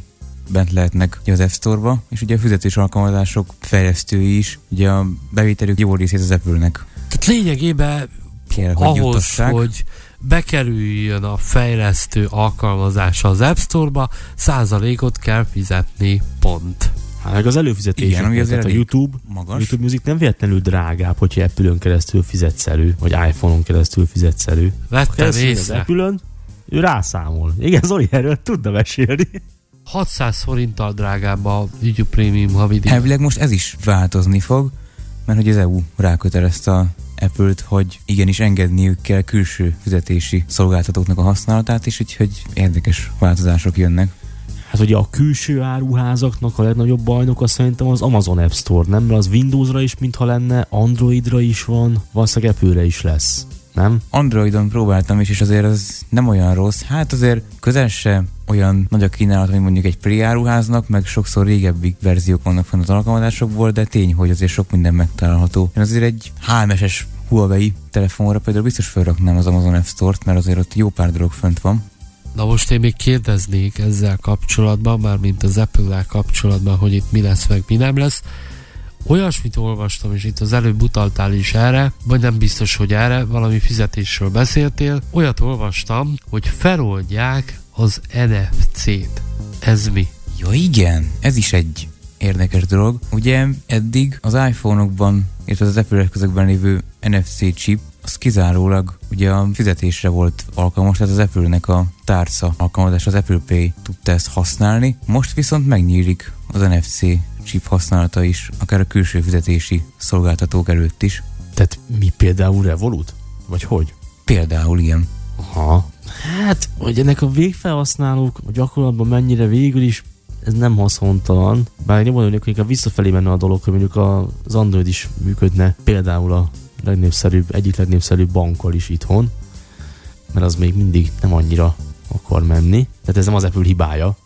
bent lehetnek ugye az App Store-ba, és ugye a fizetős alkalmazások fejlesztői is, ugye a bevételük jó részét az Apple-nek Tehát lényegében kell, hogy ahhoz, juttassák. hogy bekerüljön a fejlesztő alkalmazása az App Store-ba, százalékot kell fizetni, pont. Hát meg az előfizetés. Igen, ami azért a YouTube, magas. YouTube Music nem véletlenül drágább, hogyha Apple-ön keresztül fizetsz elő, vagy iPhone-on keresztül fizetsz elő. Vettem Keresztül az észre. Apple-ön, ő rászámol. Igen, Zoli erről tudna mesélni. 600 forinttal drágább a YouTube Premium havidíj. Elvileg most ez is változni fog, mert hogy az EU rákötelezte a Apple-t, hogy igenis engedniük kell külső fizetési szolgáltatóknak a használatát, és úgyhogy érdekes változások jönnek. Hát ugye a külső áruházaknak a legnagyobb bajnoka szerintem az Amazon App Store, nem? Mert az Windowsra is, mintha lenne, Androidra is van, valószínűleg Apple-re is lesz. Nem? Androidon próbáltam is, és azért az nem olyan rossz. Hát azért közel se olyan nagy a kínálat, mint mondjuk egy pre-áruháznak, meg sokszor régebbi verziók vannak fenn az alkalmazásokból, de tény, hogy azért sok minden megtalálható. Én azért egy HMS-es Huawei telefonra például biztos felraknám az Amazon App Store-t, mert azért ott jó pár dolog fönt van. Na most én még kérdeznék ezzel kapcsolatban, már mint az Apple-lel kapcsolatban, hogy itt mi lesz, meg mi nem lesz. Olyasmit olvastam, és itt az előbb utaltál is erre, vagy nem biztos, hogy erre, valami fizetésről beszéltél. Olyat olvastam, hogy feloldják az NFC-t. Ez mi? Ja igen, ez is egy érdekes dolog. Ugye eddig az iPhone-okban, illetve az Apple eszközökben lévő NFC chip, az kizárólag ugye a fizetésre volt alkalmas, tehát az Apple-nek a tárca alkalmazás, az Apple Pay tudta ezt használni. Most viszont megnyílik az NFC chip használata is, akár a külső fizetési szolgáltatók előtt is. Tehát mi például Revolut? Vagy hogy? Például ilyen. Aha. Hát, hogy ennek a végfelhasználók a gyakorlatban mennyire végül is ez nem haszontalan. Bár én mondom, hogy inkább visszafelé menne a dolog, hogy mondjuk az Android is működne például a legnépszerűbb, egyik legnépszerűbb bankkal is itthon, mert az még mindig nem annyira akar menni. Tehát ez nem az Apple hibája.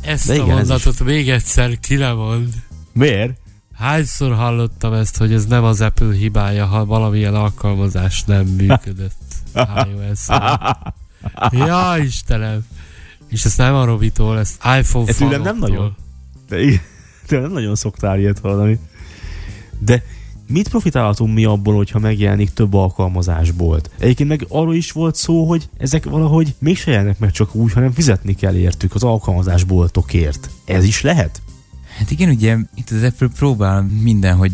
Ezt De a igen, ez mondatot még egyszer ki nem mond. Miért? Hányszor hallottam ezt, hogy ez nem az Apple hibája, ha valamilyen alkalmazás nem működött ios Ja, Istenem! És ezt nem a Robitól, ezt iPhone E tőlem nem nagyon. De igen, tőlem nem nagyon szoktál ilyet hallani. De mit profitálhatunk mi abból, hogyha megjelenik több alkalmazásbolt? Egyébként meg arról is volt szó, hogy ezek valahogy mégse jelennek meg csak úgy, hanem fizetni kell értük az alkalmazásboltokért. Ez is lehet? Hát igen, ugye itt az Apple próbál mindenhogy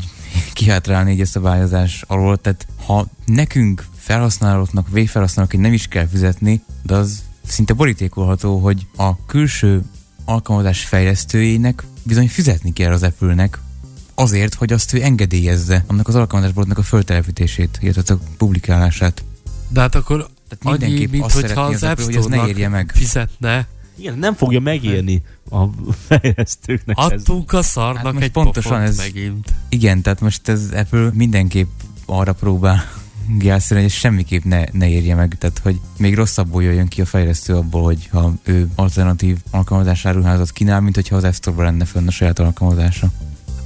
kihátrálni egy a szabályozás alól, tehát ha nekünk felhasználóknak, végfelhasználóknak nem is kell fizetni, de az szinte borítékolható, hogy a külső alkalmazás fejlesztőjének bizony fizetni kell az Apple-nek azért, hogy azt ő engedélyezze annak az alkalmazásboltnak a föltelepítését, illetve a publikálását. De hát akkor Tehát annyi, mindenképp mint azt hogyha az az App Apple, hogy ez ne érje meg. fizetne. Igen, nem fogja megérni a fejlesztőknek ez. Adtunk a szarnak Hát most egy pontosan ez- megint. Igen, tehát most ez Apple mindenképp arra próbál jelszeni, hogy ez semmiképp ne, ne érje meg, tehát hogy még rosszabbul jöjjön ki a fejlesztő abból, hogy ha ő alternatív alkalmazásáruházat kínál, mint hogyha az App Store-ban lenne fönn a saját alkalmazása.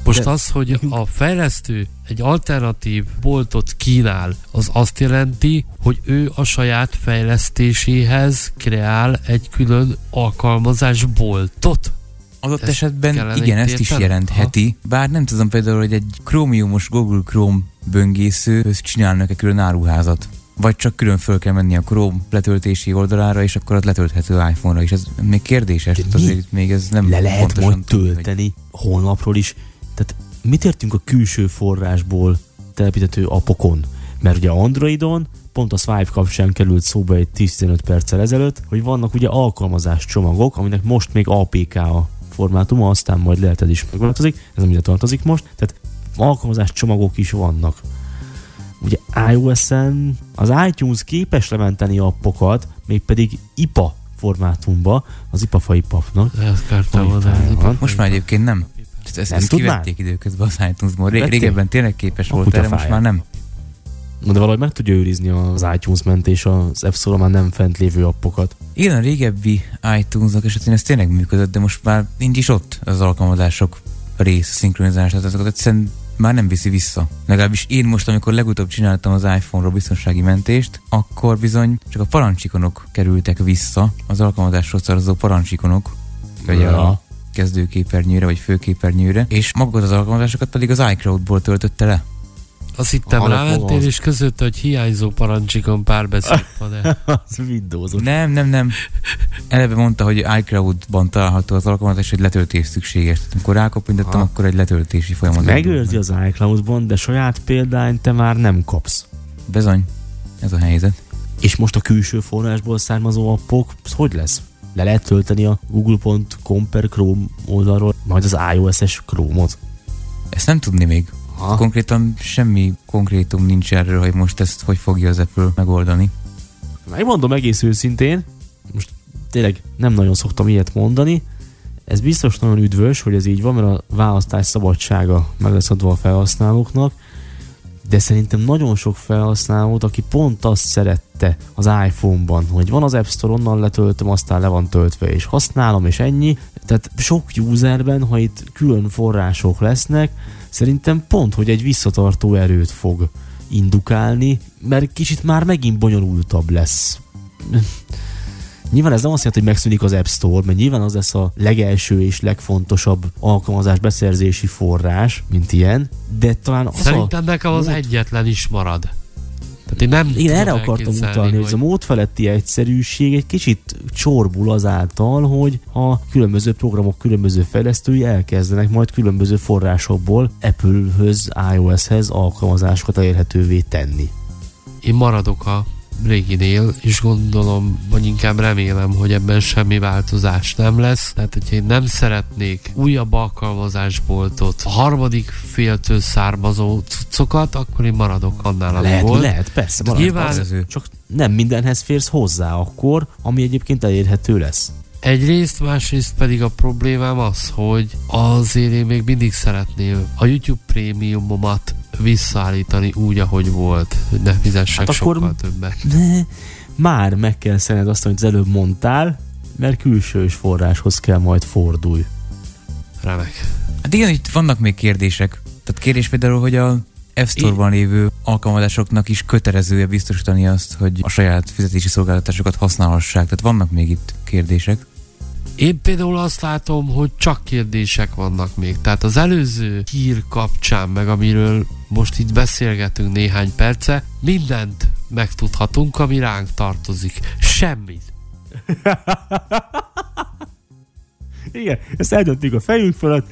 Most De- az, hogy a fejlesztő egy alternatív boltot kínál, az azt jelenti, hogy ő a saját fejlesztéséhez kreál egy külön alkalmazás boltot. Adott Ezt esetben igen, itt ezt is jelentheti, bár nem tudom például, hogy egy Chromiumos Google Chrome böngészőhöz csinálnak egy külön áruházat. Vagy csak külön föl kell menni a Chrome letöltési oldalára, és akkor az letölthető iPhone-ra is. Ez még kérdéses, De tehát mi? azért még ez nem Le lehet majd tudni, hogy- tölteni honlapról is. Tehát mit értünk a külső forrásból telepíthető apokon? Mert ugye Androidon pont a Swipe kapcsán került szóba egy 10-15 perccel ezelőtt, hogy vannak ugye alkalmazás csomagok, aminek most még APK a formátuma, aztán majd lehet ez is megváltozik, ez nem ide tartozik most, tehát alkalmazás csomagok is vannak. Ugye iOS-en az iTunes képes lementeni appokat, mégpedig IPA formátumba, az IPA mondani. van. Most már egyébként nem. Ezt, ezt, Nem ezt tudnád? kivették időközben az iTunes-ból. Ré, régebben tényleg képes A volt erre, most már nem. Na de valahogy meg tudja őrizni az iTunes ment és az App Store már nem fent lévő appokat. Igen, a régebbi iTunes-ok esetén ez tényleg működött, de most már nincs is ott az alkalmazások rész, a szinkronizálás, tehát azokat egyszerűen már nem viszi vissza. Legalábbis én most, amikor legutóbb csináltam az iPhone-ról biztonsági mentést, akkor bizony csak a parancsikonok kerültek vissza, az alkalmazásról származó parancsikonok, vagy Ja. a kezdőképernyőre, vagy főképernyőre, és magukat az alkalmazásokat pedig az iCloud-ból töltötte le. Azt hittem rámentél, és között, hogy hiányzó parancsikon párbeszéd van-e. az windows Nem, nem, nem. Eleve mondta, hogy iCloud-ban található az alkalmazás, hogy letöltés szükséges. Amikor rákopintottam, Ha. akkor egy letöltési folyamat. Megőrzi az iCloud-ban, de saját példányt te már nem kapsz. Bizony. Ez a helyzet. És most a külső forrásból származó appok, hogy lesz? Le lehet tölteni a google.com per Chrome oldalról, majd az iOS-es Chrome-ot. Ezt nem tudni még. Ha? Konkrétan semmi konkrétum nincs erről, hogy most ezt hogy fogja az Apple megoldani. Megmondom egész őszintén, most tényleg nem nagyon szoktam ilyet mondani, ez biztos nagyon üdvös, hogy ez így van, mert a választás szabadsága meg lesz adva a felhasználóknak, de szerintem nagyon sok felhasználót, aki pont azt szerette az iPhone-ban, hogy van az App Store, onnan letöltöm, aztán le van töltve, és használom, és ennyi. Tehát sok userben, ha itt külön források lesznek, szerintem pont, hogy egy visszatartó erőt fog indukálni, mert kicsit már megint bonyolultabb lesz. Nyilván ez nem azt jelenti, hogy megszűnik az App Store, mert nyilván az lesz a legelső és legfontosabb alkalmazás beszerzési forrás, mint ilyen, de talán az a... Szerintem nekem az egyetlen is marad. Tehát én nem Én erre akartam utalni, hogy ez a mód feletti egyszerűség egy kicsit csorbul azáltal, hogy a különböző programok különböző fejlesztői elkezdenek majd különböző forrásokból Apple-höz, iOS-hez alkalmazásokat elérhetővé tenni. Én maradok a réginél, és gondolom, vagy inkább remélem, hogy ebben semmi változás nem lesz. Tehát, hogyha én nem szeretnék újabb alkalmazásboltot, a harmadik féltől származó cuccokat, akkor én maradok annál, ami Lehet, volt. lehet, persze. Marad nyilván- az. Csak nem mindenhez férsz hozzá akkor, ami egyébként elérhető lesz. Egyrészt, másrészt pedig a problémám az, hogy azért én még mindig szeretném a YouTube prémiumomat visszaállítani úgy, ahogy volt, hogy ne fizessek Hát akkor- sokkal többet. De már meg kell szerned azt, amit az előbb mondtál, mert külsős forráshoz kell majd fordulj. Remek. Hát igen, itt vannak még kérdések. Tehát kérdés például, hogy a App Store-ban lévő alkalmazásoknak is kötelezője biztosítani azt, hogy a saját fizetési szolgáltatásokat használhassák. Tehát vannak még itt kérdések. Én például azt látom, hogy csak kérdések vannak még. Tehát az előző hír kapcsán, meg amiről most itt beszélgetünk néhány perce, mindent megtudhatunk, ami ránk tartozik. Semmit. Igen, ezt eldöntjük a fejünk fölött,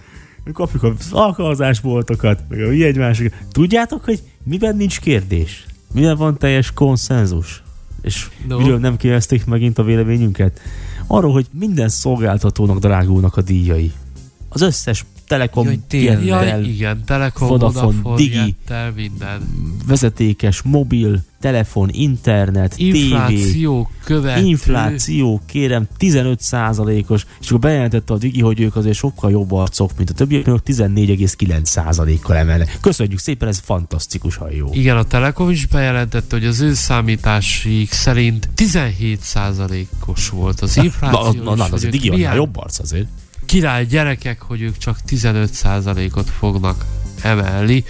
kapjuk az alkalmazásboltokat, meg a egy másikat. Tudjátok, hogy miben nincs kérdés? Miben van teljes konszenzus? És No. miről nem kérdezték megint a véleményünket? Arról, hogy minden szolgáltatónak drágulnak a díjai. Az összes Telekom, Jaj, tényleg. Igen, Telekom, Vodafone, Vodafone, Digi. Jettel, minden. vezetékes, mobil, telefon, internet, Infláció követő. infláció, kérem, 15%-os, és akkor bejelentette a Digi, hogy ők azért sokkal jobb arcok, mint a többiek, ők 14,9%-kal emelnek. Köszönjük szépen, ez fantasztikusan jó. Igen, a Telekom is bejelentette, hogy az ő számításaik szerint 17%-os volt az infláció. Na, na, na, és az a Digi milyen jobb arc azért. Király gyerekek, hogy ők csak 15%-ot fognak emelni.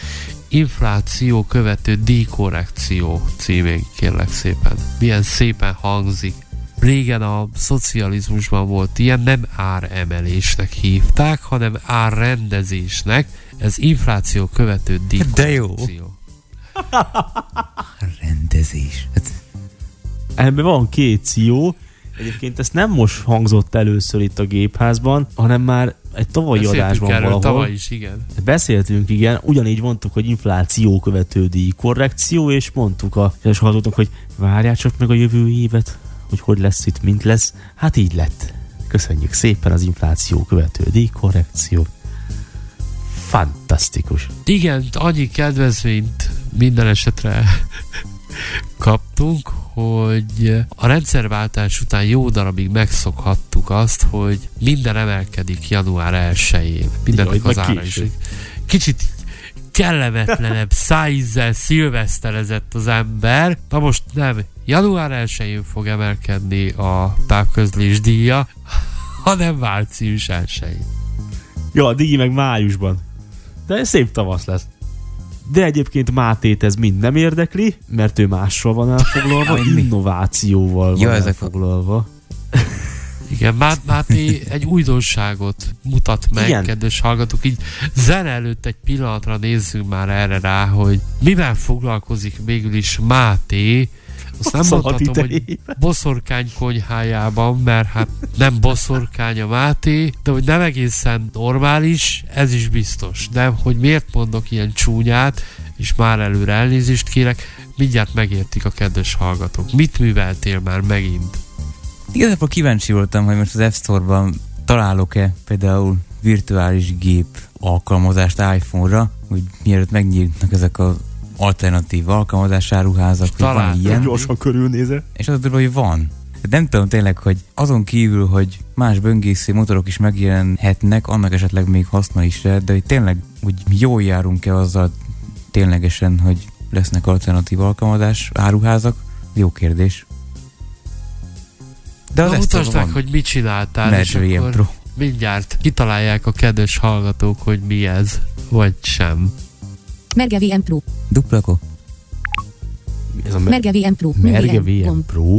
Infláció követő díjkorrekció címén kérlek szépen. Milyen szépen hangzik. Régen a szocializmusban volt ilyen, nem áremelésnek hívták, hanem árrendezésnek. Ez infláció követő De jó. díjkorrekció. Rendezés. Hát, Ebben van két ció. Egyébként ezt nem most hangzott először itt a gépházban, hanem már egy tavalyi Beszéltünk adásban erről valahol. tavaly is, igen. Beszéltünk, igen, ugyanígy mondtuk, hogy infláció követő díj korrekció, és mondtuk a és hallottuk, hogy várják csak meg a jövő évet, hogy hogy lesz itt, mint lesz. Hát így lett. Köszönjük szépen az infláció követő díj korrekció. Fantasztikus. Igen, annyi kedvezményt minden esetre kaptunk, hogy a rendszerváltás után jó darabig megszokhattuk azt, hogy minden emelkedik január 1-én. Mindennek az ára is. Kicsit kellemetlenebb szájzzel szilveszterezett az ember. Na most nem, január 1-én fog emelkedni a távközlés díja, hanem március 1-én. Jó, a digi meg májusban. De szép tavasz lesz. De egyébként Mátét ez mind nem érdekli, mert ő mással van elfoglalva, innovációval van a- elfoglalva. Igen, Mát, Máté egy újdonságot mutat meg. Igen. kedves hallgatók. Így zene előtt egy pillanatra nézzünk már erre rá, hogy mivel foglalkozik végül is Máté. Azt nem Szabad mondhatom, hogy boszorkány konyhájában, mert hát nem boszorkány a Máté, de hogy nem egészen normális, ez is biztos. De hogy miért mondok ilyen csúnyát, és már előre elnézést kérek, mindjárt megértik a kedves hallgatók. Mit műveltél már megint? Igazából kíváncsi voltam, hogy most az App Store-ban találok-e például virtuális gép alkalmazást iPhone-ra, hogy mielőtt megnyílnak ezek az alternatív alkalmazásáruházak, hogy van Találtam. ilyen. Gyorsan körülnézek. És az a durva, hogy van. Hát Nem tudom tényleg, hogy azon kívül, hogy más böngésző motorok is megjelenhetnek, annak esetleg még haszna is lehet, de hogy tényleg hogy jól járunk-e azzal ténylegesen, hogy lesznek alternatív alkalmazás áruházak? Jó kérdés. De az Na, ezt mutasd meg, hogy mit csináltál, és Ledger ilyen akkor Pro. mindjárt kitalálják a kedves hallgatók, hogy mi ez, vagy sem. Merge VM Pro. Duplako? Ez a me- Merge VM Pro. Merge VM. Pro,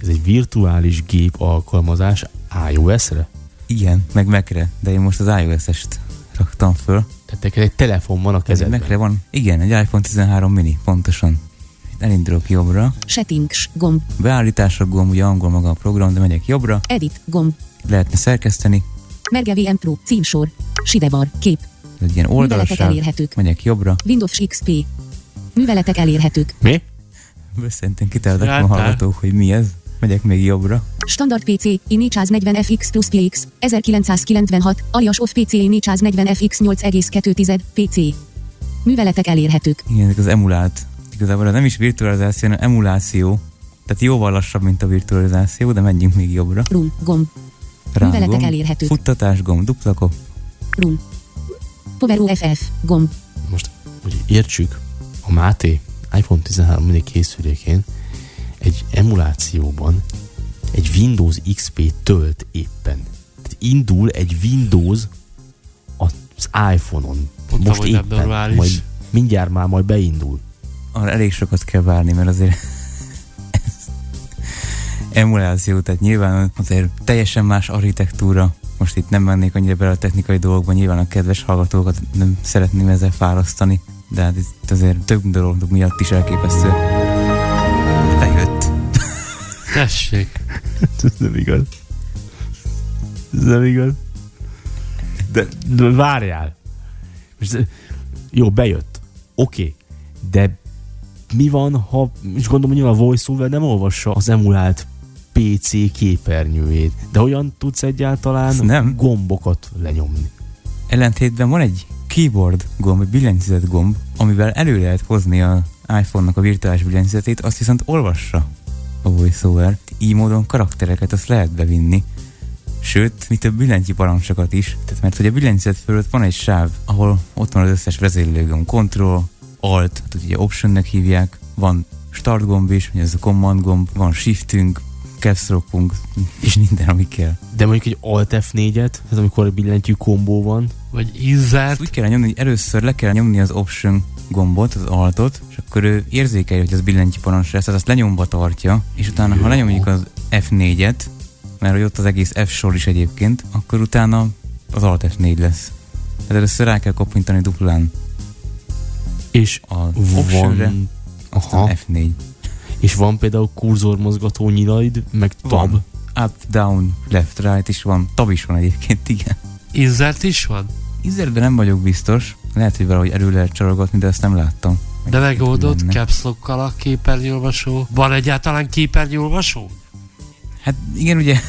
ez egy virtuális gép alkalmazás iOS-re? Igen, meg Mac-re, de én most az iOS-est raktam föl. Tehát neked egy telefon van a Ez kezedben. Mac-re van? Igen, egy iPhone 13 mini, pontosan. Elindulok jobbra. Settings. Gomb. Beállításra gomb, ugye angol maga a program, de megyek jobbra. Edit. Gomb. Lehetne szerkeszteni. Merge VM Pro. Címsor. Sidebar. Kép. Egy ilyen elérhetők. Megyek jobbra. Windows XP. Műveletek elérhetők. Mi? Szerintem kitáltak a hallgatók, hogy mi ez. Megyek még jobbra. Standard PC, i440 FX plusz PX, 1996, alias OFF PC i440 FX 8,2 PC. Műveletek elérhetők. Igen, ezek az emulált. Igazából ez nem is virtualizáció, hanem emuláció. Tehát jóval lassabb, mint a virtualizáció, de menjünk még jobbra. Room, gomb, Rám Műveletek gomb, elérhetők. Futtatás gomb, duplakop. room. Power UFF, gomb, Most, hogy értsük, a Máté iPhone 13 mini készülékén egy emulációban egy Windows XP tölt éppen. Tehát indul egy Windows az iPhone-on. Mondtam, Most éppen. Majd mindjárt már majd beindul. Arra elég sokat kell várni, mert azért emuláció, tehát nyilván azért teljesen más architektúra. Most itt nem mennék annyira bele a technikai dolgokba, nyilván a kedves hallgatókat nem szeretném ezzel fárasztani, de hát itt azért több dolog miatt is elképesztő. Bejött. Tessék. Ez nem igaz. Ez nem igaz. De, de várjál. Most, jó, bejött. Oké. Okay. De mi van, ha, és gondolom, hogy a voiceover nem olvassa az emulált PC képernyőjét. De hogyan tudsz egyáltalán nem. gombokat lenyomni? Ellentétben van egy keyboard gomb, egy billentyűzet gomb, amivel elő lehet hozni a iPhone-nak a virtuális billentyűzetét, azt viszont olvassa a VoiceOver. Így módon karaktereket azt lehet bevinni. Sőt, mi több billentyű parancsokat is. Tehát mert hogy a billentyűzet fölött van egy sáv, ahol ott van az összes vezérlőgomb, Control, Alt, tehát ugye Optionnek hívják, van Start gomb is, ugye ez a Command gomb, van Shiftünk, Caps Lockunk, és minden, ami kell. De mondjuk egy Alt F4-et, ez amikor egy billentyű kombó van, Vagy. Ezt úgy kell nyomni, hogy először le kell nyomni az Option gombot, az altot, és akkor ő érzékelje, hogy az billentyű parancs lesz, tehát azt lenyomva tartja, és utána, ha lenyomjuk az F4-et, mert hogy ott az egész F sor is egyébként, akkor utána az Alt F4 lesz. Tehát először rá kell koppintani duplán és Optionre, van, aztán aha, F4. És van például kurzormozgató nyilaid, meg tab. Van. Up, down, left, right is van. Tab is van egyébként, igen. Insert is van? Izerben nem vagyok biztos. Lehet, hogy valahogy elő lehet csalogatni, de ezt nem láttam. De megoldott Lenne. caps a képernyőolvasó. Van egyáltalán képernyőolvasó? Hát igen, ugye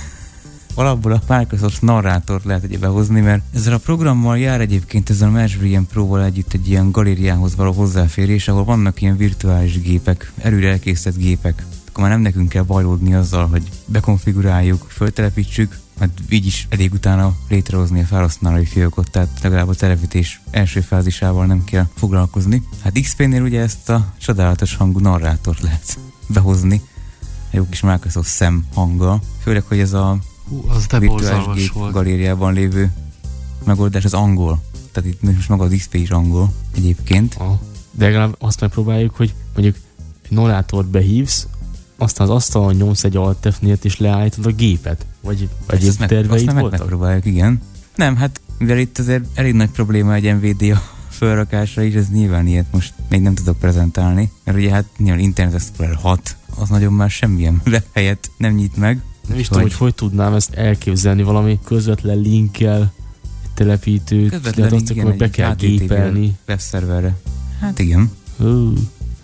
alapból a Microsoft narrátort lehet ugye behozni, mert ezzel a programmal jár egyébként ezzel a MatchVM Pro-val együtt egy ilyen galériához való hozzáférés, ahol vannak ilyen virtuális gépek, előre elkészített gépek. Akkor már nem nekünk kell bajlódni azzal, hogy bekonfiguráljuk, föltelepítsük, mert így is elég utána létrehozni a felhasználói fiókot, tehát legalább a telepítés első fázisával nem kell foglalkozni. Hát XP-nél ugye ezt a csodálatos hangú narrátort lehet behozni, jó kis Microsoft szem hanggal, főleg, hogy ez a Hú, az de borzalmas volt. galériában lévő megoldás az angol. Tehát itt most maga az XP is angol egyébként. Ah. De legalább azt megpróbáljuk, hogy mondjuk egy narrátort behívsz, aztán az asztalon nyomsz egy alt F4-et és leállítod a gépet. Vagy egyéb azt terveid meg voltak? megpróbáljuk, igen. Nem, hát mivel itt azért elég nagy probléma egy NVIDIA felrakásra is, ez nyilván ilyet most még nem tudok prezentálni, mert ugye hát nyilván Internet Explorer 6, az nagyon már semmilyen webhelyet nem nyit meg. Nem is tudom, hogy hogy tudnám ezt elképzelni valami közvetlen linkkel, egy telepítőt, Közvetlen lehet azt akkor be kell gépelni. webszerverre. Hát igen. Hú.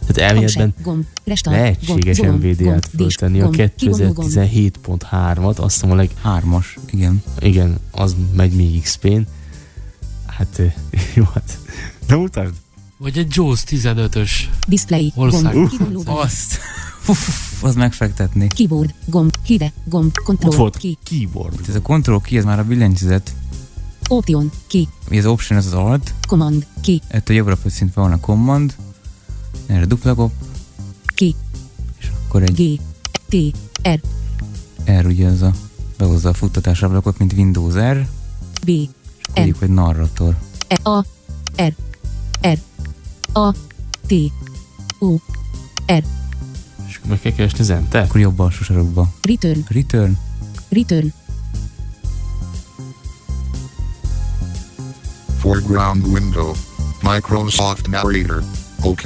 Tehát elméletben lehetséges gomb, föltenni a gomb, kivonó gomb. 2017.3-at, azt hiszem a leg... Hármas, igen. Igen, az megy még XP-n. Hát jó, hát nem mutasd. Vagy egy JAWS 15-ös. Display, Ország. gomb, gomb, Azt, Uff, az megfektetni. keyboard, gomb, hide, gomb, Ott control, volt ki, keyboard. Ez a control ki, ez már a billentyűzet. option, ki, az option az az alt, command, ki, ettől jobbra pöccintve van a command, erre dupla gomb, ki, és akkor egy G, T, R, R ugye az a behozza a futtatás ablakot, mint Windows R, B, és hogy narrator. E, A, R, R, A, T, O, R, meg kell keresni az enter. Akkor jobb alsó sarokba. return, Return. return, Foreground window. Microsoft Narrator. OK.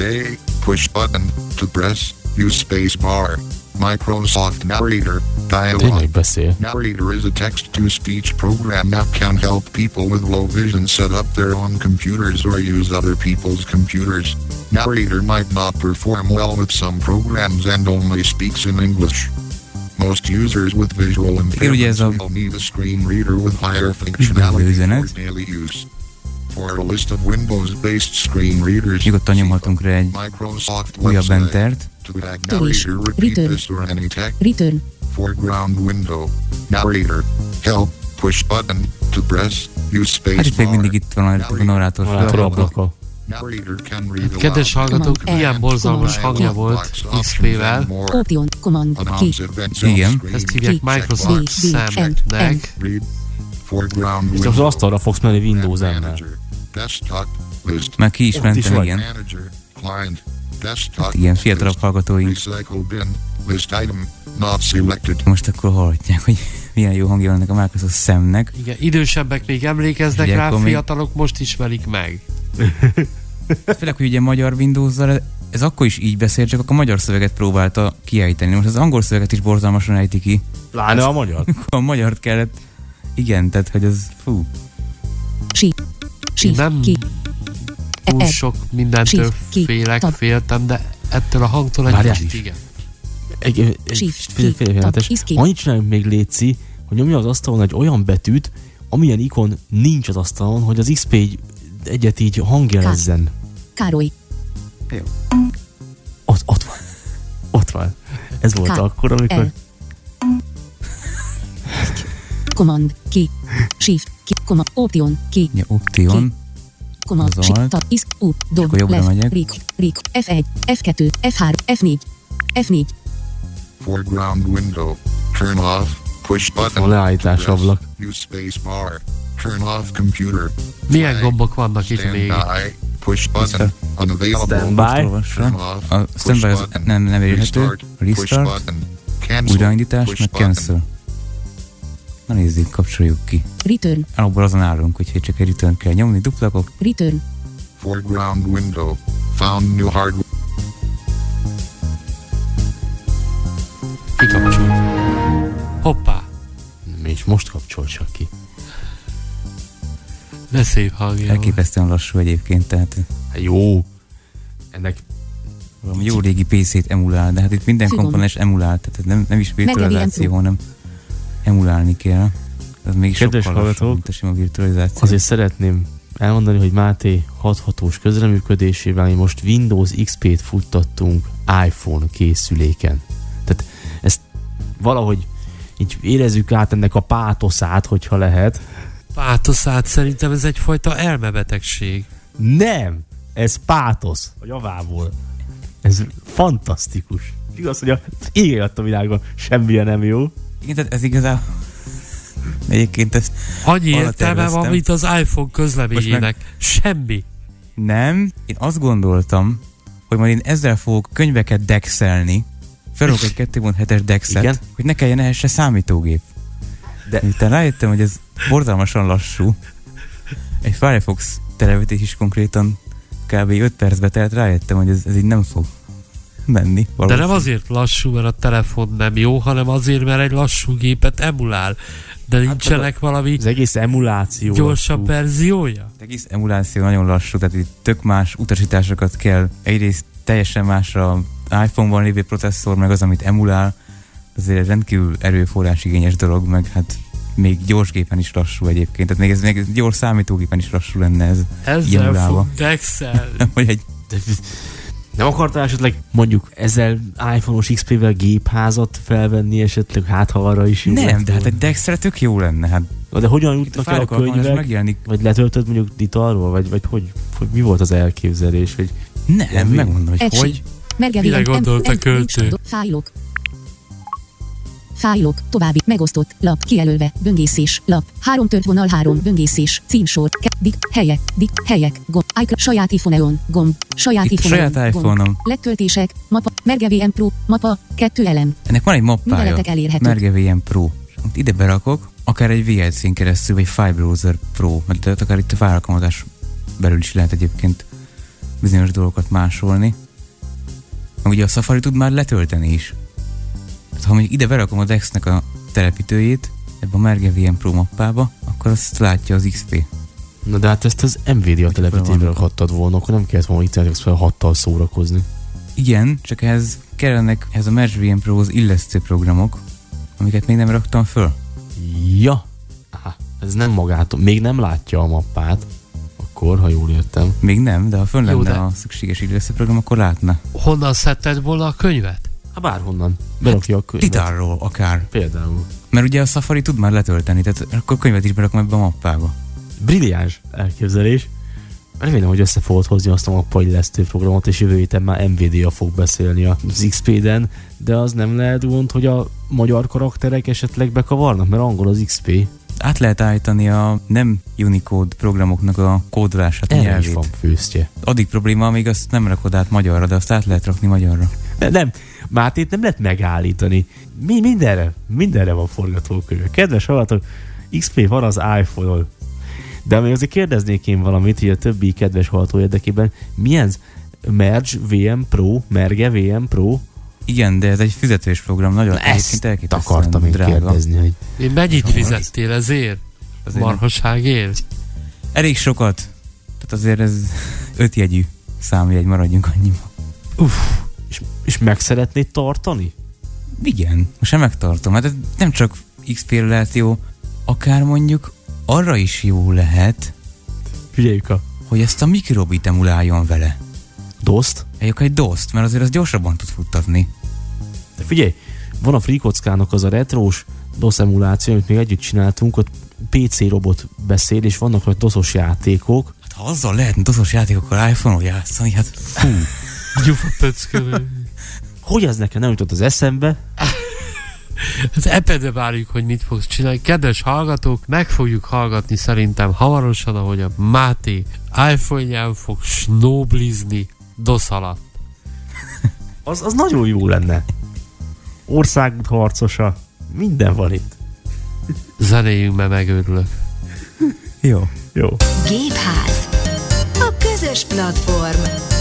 Push button to press. Use space bar. Microsoft Narrator. Dialog. Tényleg beszél. Narrator is a text-to-speech program that can help people with low vision set up their own computers or use other people's computers. Narrator might not perform well with some programs and only speaks in English. Most users with visual impairments a- will need a screen reader with higher functionality for üzenet. daily use. For a list of Windows-based screen readers, Nyugodtan nyomhatunk rá egy Microsoft újabb website. entert. To add Törés. narrator, repeat Return. this or any text. return, Foreground window. Narrator. Help. Push button to press. Use space Hát itt még bar. mindig itt van a narrátor Narrátor ablaka. Narrator can read Kedves aloud. hallgatók, Command ilyen borzalmas command hangja volt XP-vel. option, command, Igen. Ezt hívják. Microsoft Sam-nek. És az asztalra fogsz menni Windows Brand M-mel. manager. Desktop. List. Már ki is mentem, igen. Desktop. Hát igen, fiatalabb hallgatóink. Recycle bin. List item. Not selected. Most akkor hallhatják, hogy milyen jó hangja van ennek a Microsoft szemnek. Igen, idősebbek még emlékeznek Ugye, rá, akkor még- fiatalok most ismerik meg. Főleg, hogy ugye magyar windows ez akkor is így beszél, csak akkor a magyar szöveget próbálta kiejteni. Most az angol szöveget is borzalmasan ejti ki. Pláne a magyar. A magyart kellett... Igen, tehát hogy az... Fú. si, si, Nem ki, Túl sok mindentől ki, félek, féltem, de ettől a hangtól egy kicsit igen. Egy, egy, fél- fél-. Annyit csináljunk még Léci, hogy nyomja az asztalon egy olyan betűt, amilyen ikon nincs az asztalon, hogy az XP egy, egyet így hangjelezzen. Károly. Ott, ott van. Ott van. Ez volt K, akkor, amikor... Command, ki. Shift, ki. Command, Option, ki. Ja, Option. Command, Alt. tab, is, U, dog, akkor jobbra left, megyek. rik, rik, F1, F2, F3, F4, F4, Foreground window. Turn off. Push button. Van leállítás ablak. Use space bar. Turn off computer. Milyen gombok vannak itt még? Push button. Unavailable. Standby. Olvassa. Turn off. A Push standby az button. nem, nem érhető. Restart. Újraindítás, meg cancel. Na nézzük, kapcsoljuk ki. return, Alapból azon állunk, hogy csak egy return kell nyomni, duplakok. return, Foreground window. Found new hardware. Kikapcsolt. Hoppá, És most kapcsol csak ki. de szép hangja. Elképesztően lassú egyébként, tehát Hát jó. Ennek valami jó régi PC-t emulál, de hát itt minden komponens emulál, tehát nem, nem is virtualizáció, hanem emulálni kell. Ez még Kedves sokkal hallgatók, mint a sima virtualizáció. Azért szeretném elmondani, hogy Máté hathatós közreműködésével mi most Windows XP-t futtattunk iPhone készüléken. Tehát ezt valahogy így érezzük át ennek a pátoszát, hogyha lehet. Pátoszát szerintem ez egyfajta elmebetegség. Nem! Ez pátosz a javából. Ez fantasztikus. Igaz, hogy a ég a világon semmilyen nem jó. Igen, tehát ez igazából... Egyébként ez Annyi értelme van, mint az iPhone közleményének. Semmi. nem. Én azt gondoltam, hogy majd én ezzel fogok könyveket dexelni, felolok egy 2.7-es dexet, Igen. hogy ne kelljen ehhez se számítógép. De- De miután rájöttem, hogy ez borzalmasan lassú, egy Firefox televetés is konkrétan kb. 5 percbe telt, rájöttem, hogy ez, ez így nem fog menni. De nem azért lassú, mert a telefon nem jó, hanem azért, mert egy lassú gépet emulál. De nincsenek valami Az egész emuláció. gyorsabb lassú. verziója? Az egész emuláció nagyon lassú, tehát itt tök más utasításokat kell. Egyrészt teljesen más a iPhone-ban lévő processzor, meg az, amit emulál. Azért egy rendkívül erőforrás igényes dolog, meg hát még gyors gépen is lassú egyébként. Tehát még ez még gyors számítógépen is lassú lenne ez. Ezzel fog Excel. Vagy egy De nem akartál esetleg mondjuk ezzel iPhone-os XP-vel gépházat felvenni esetleg, hát ha arra is jó nem, lett de hát egy Dextre tök jó lenne. Hát de hogyan jutnak el a könyvek? megjelenik. Vagy letöltöd mondjuk itt arról? Vagy, vagy hogy, hogy, mi volt az elképzelés? Hogy Nem, Nem, megmondom, hogy Egység. hogy. Mire gondolt a költő? Fájlok. Fájlok, további, megosztott, lap, kijelölve, böngészés, lap, három tört vonal három, böngészés, címsor, ke, dik, helyek, dik, helyek, gomb, iCloud, saját iPhone-on, gomb, saját Itt iPhone-on, saját gomb, iPhone-om. letöltések, mapa, Merge VM Pro, mapa, kettő elem, Ennek van egy mappája. Merge VM Pro. Itt ide berakok, akár egy VLC-n keresztül, vagy File Browser Pro, mert akár itt a fájalkalmazás belül is lehet egyébként bizonyos dolgokat másolni. Ugye a Safari tud már letölteni is. Tehát ha mondjuk ide berakom a Dex-nek a telepítőjét, ebbe a Merge VM Pro mappába, akkor azt látja az XP. Na de hát ezt az Nvidia telepítésbe rakhattad volna, akkor nem kellett volna Internet Explorer 6-tal szórakozni. Igen, csak ehhez kellenek ehhez a Merge VM Pro-hoz illesztő programok, amiket még nem raktam föl. Ja. Aha, ez nem magától, még nem látja a mappát. Akkor, ha jól értem. Még nem, de ha fönn Jó, lenne de- a szükséges illesztő program, akkor látna. Honnan szedted volna a könyvet? Hát bárhonnan. Berakja a könyvet. Titárról akár. Például. Mert ugye a Safari tud már letölteni, tehát akkor könyvet is berakom ebbe a mappába. Brilliáns elképzelés. Remélem, hogy össze fogod hozni azt a mappa illesztő programot, és jövő héten már Nvidia fog beszélni az XP-den, de az nem lehet gond, hogy a magyar karakterek esetleg bekavarnak, mert angol az XP. Át lehet állítani a nem Unicode programoknak a kódolását, a Erre is nyelvét. van főztje. Addig probléma, amíg azt nem rakod át magyarra, de azt át lehet rakni magyarra. De nem, Mátét nem lehet megállítani. Mi mindenre, mindenre van forgatókönyv. Kedves hallgatók, XP van az iPhone-on. De még azért kérdeznék én valamit, hogy a többi kedves hallgató érdekében, milyen Merge VM Pro, Merge VM Pro? Igen, de ez egy fizetős program, nagyon Na ezt akartam én drága. kérdezni, hogy Én mennyit fizettél ezért? Azért Marhaságért? Elég sokat. Tehát azért ez ötjegyű számjegy, maradjunk annyiba. És, és meg szeretnéd tartani? Igen, most megtartom. Hát nem csak XP-re lehet jó, akár mondjuk arra is jó lehet, Figyeljük a hogy ezt a mikrobit emuláljon vele. DOS-t. Eljük egy DOS-t, mert azért az gyorsabban tud futtatni. De figyelj, van a Freekockának az a retrós DOS emuláció, amit még együtt csináltunk, ott PC robot beszél, és vannak rajta doszos játékok. Hát ha azzal lehetne doszos játékokkal iPhone-on játszani, hát fú. Gyufa pöckölő. Hogy ez nekem nem jutott az eszembe? Az epede várjuk, hogy mit fogsz csinálni. Kedves hallgatók, meg fogjuk hallgatni szerintem hamarosan, ahogy a Máté iPhone-ján fog snóblizni DOS alatt. Az, az nagyon jó lenne. Országút harcosa. Minden van itt. Zenéjünk, mert megőrülök. Jó. Jó. Gépház. A közös platform.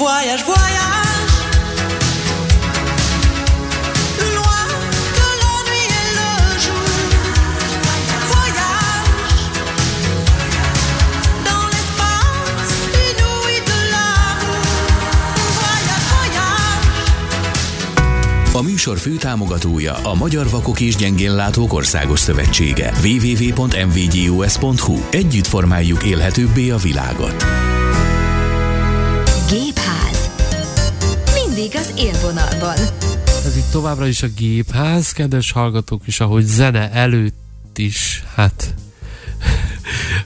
Voyage, voyage. A műsor főtámogatója a Magyar Vakok és Gyengénlátók Országos Szövetsége. www.mvgus.hu Együtt formáljuk élhetőbbé a világot. Gépház. Mindig az élvonalban. Ez itt továbbra is a gépház, kedves hallgatók, és ahogy zene előtt is, hát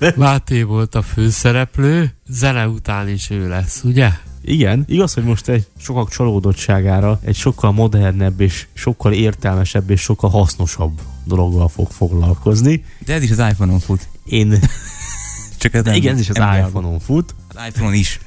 Máté volt a főszereplő, zene után is ő lesz, ugye? Igen, igaz, hogy most egy sokak csalódottságára egy sokkal modernebb és sokkal értelmesebb és sokkal hasznosabb dologgal fog foglalkozni. De ez is az iPhone-on fut. Én... Csak ez nem, igen, ez is az iPhone-on fut. Az iPhone-on is.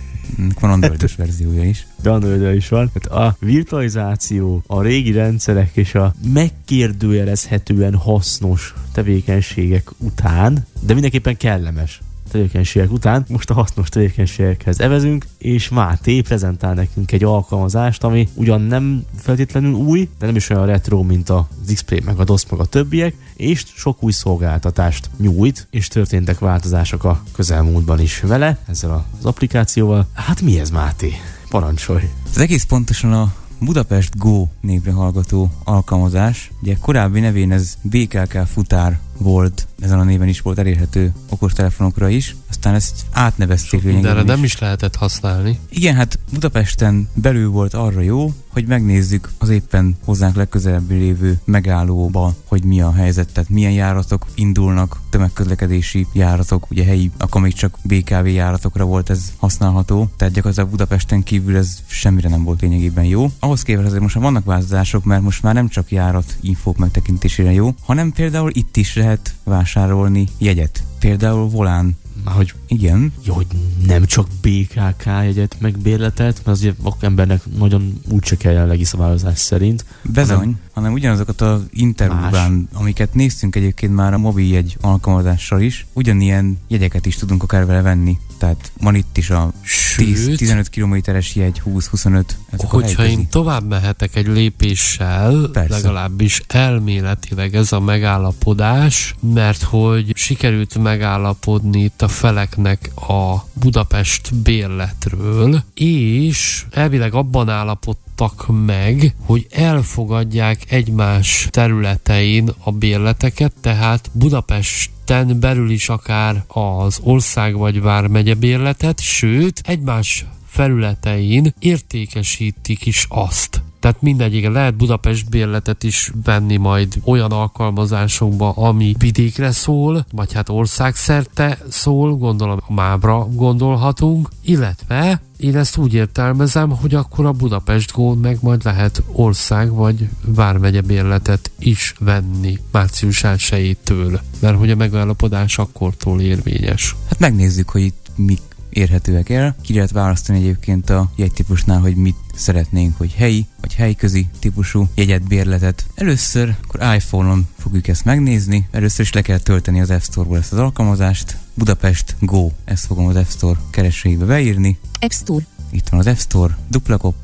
Van androidos verziója is. de android is van. Tehát a virtualizáció, a régi rendszerek és a megkérdőjelezhetően hasznos tevékenységek után, de mindenképpen kellemes tevékenységek után most a hasznos tevékenységekhez evezünk, és Máté prezentál nekünk egy alkalmazást, ami ugyan nem feltétlenül új, de nem is olyan retro, mint az XP, meg a DOS, meg a többiek, és sok új szolgáltatást nyújt, és történtek változások a közelmúltban is vele, ezzel az applikációval. Hát mi ez, Máté? Parancsolj! Ez egész pontosan a Budapest Go névre hallgató alkalmazás. Ugye korábbi nevén ez BKK futár volt, ezen a néven is volt elérhető okostelefonokra is, aztán ezt átnevezték De erre lényegében nem is lehetett használni. Igen, hát Budapesten belül volt arra jó, hogy megnézzük az éppen hozzánk legközelebbi lévő megállóba, hogy mi a helyzet, tehát milyen járatok indulnak, tömegközlekedési járatok, ugye helyi, akkor még csak BKV járatokra volt ez használható, tehát gyakorlatilag Budapesten kívül ez semmire nem volt lényegében jó. Ahhoz képest azért most már vannak változások, mert most már nem csak járat infók megtekintésére jó, hanem például itt is lehet vásárolni jegyet. Például volán. Már hogy Igen, jó, hogy nem csak BKK jegyet meg bérletet, mert azért embernek nagyon úgyse kell jelenlegi szabályozás szerint. Bezony, hanem- hanem, ugyanazokat az interurban, amiket néztünk egyébként már a mobil jegy alkalmazással is, ugyanilyen jegyeket is tudunk akár vele venni. Tehát van itt is a 10, Sőt, 15 kilométeres jegy, 20-25. ezek a hogyha én tovább mehetek egy lépéssel, Persze. legalábbis elméletileg ez a megállapodás, mert hogy sikerült megállapodni itt a feleknek a Budapest bérletről, és elvileg abban állapodtak meg, hogy elfogadják egymás területein a bérleteket, tehát Budapesten belül is akár az ország vagy vármegye bérletet, sőt, egymás felületein értékesítik is azt. Tehát mindegyik lehet Budapest bérletet is venni majd olyan alkalmazásokba, ami vidékre szól, vagy hát országszerte szól, gondolom a mábra gondolhatunk, illetve én ezt úgy értelmezem, hogy akkor a Budapest gón meg majd lehet ország vagy vármegye bérletet is venni március 1-től, mert hogy a megállapodás akkortól érvényes. Hát megnézzük, hogy itt mik érhetőek el. Ki lehet választani egyébként a jegytípusnál, hogy mit szeretnénk, hogy helyi vagy helyközi típusú jegyet, bérletet. Először akkor iPhone-on fogjuk ezt megnézni. Először is le kell tölteni az App Store-ból ezt az alkalmazást. Budapest Go, ezt fogom az App Store keresőjébe beírni. App Store. Itt van az App Store, dupla kop,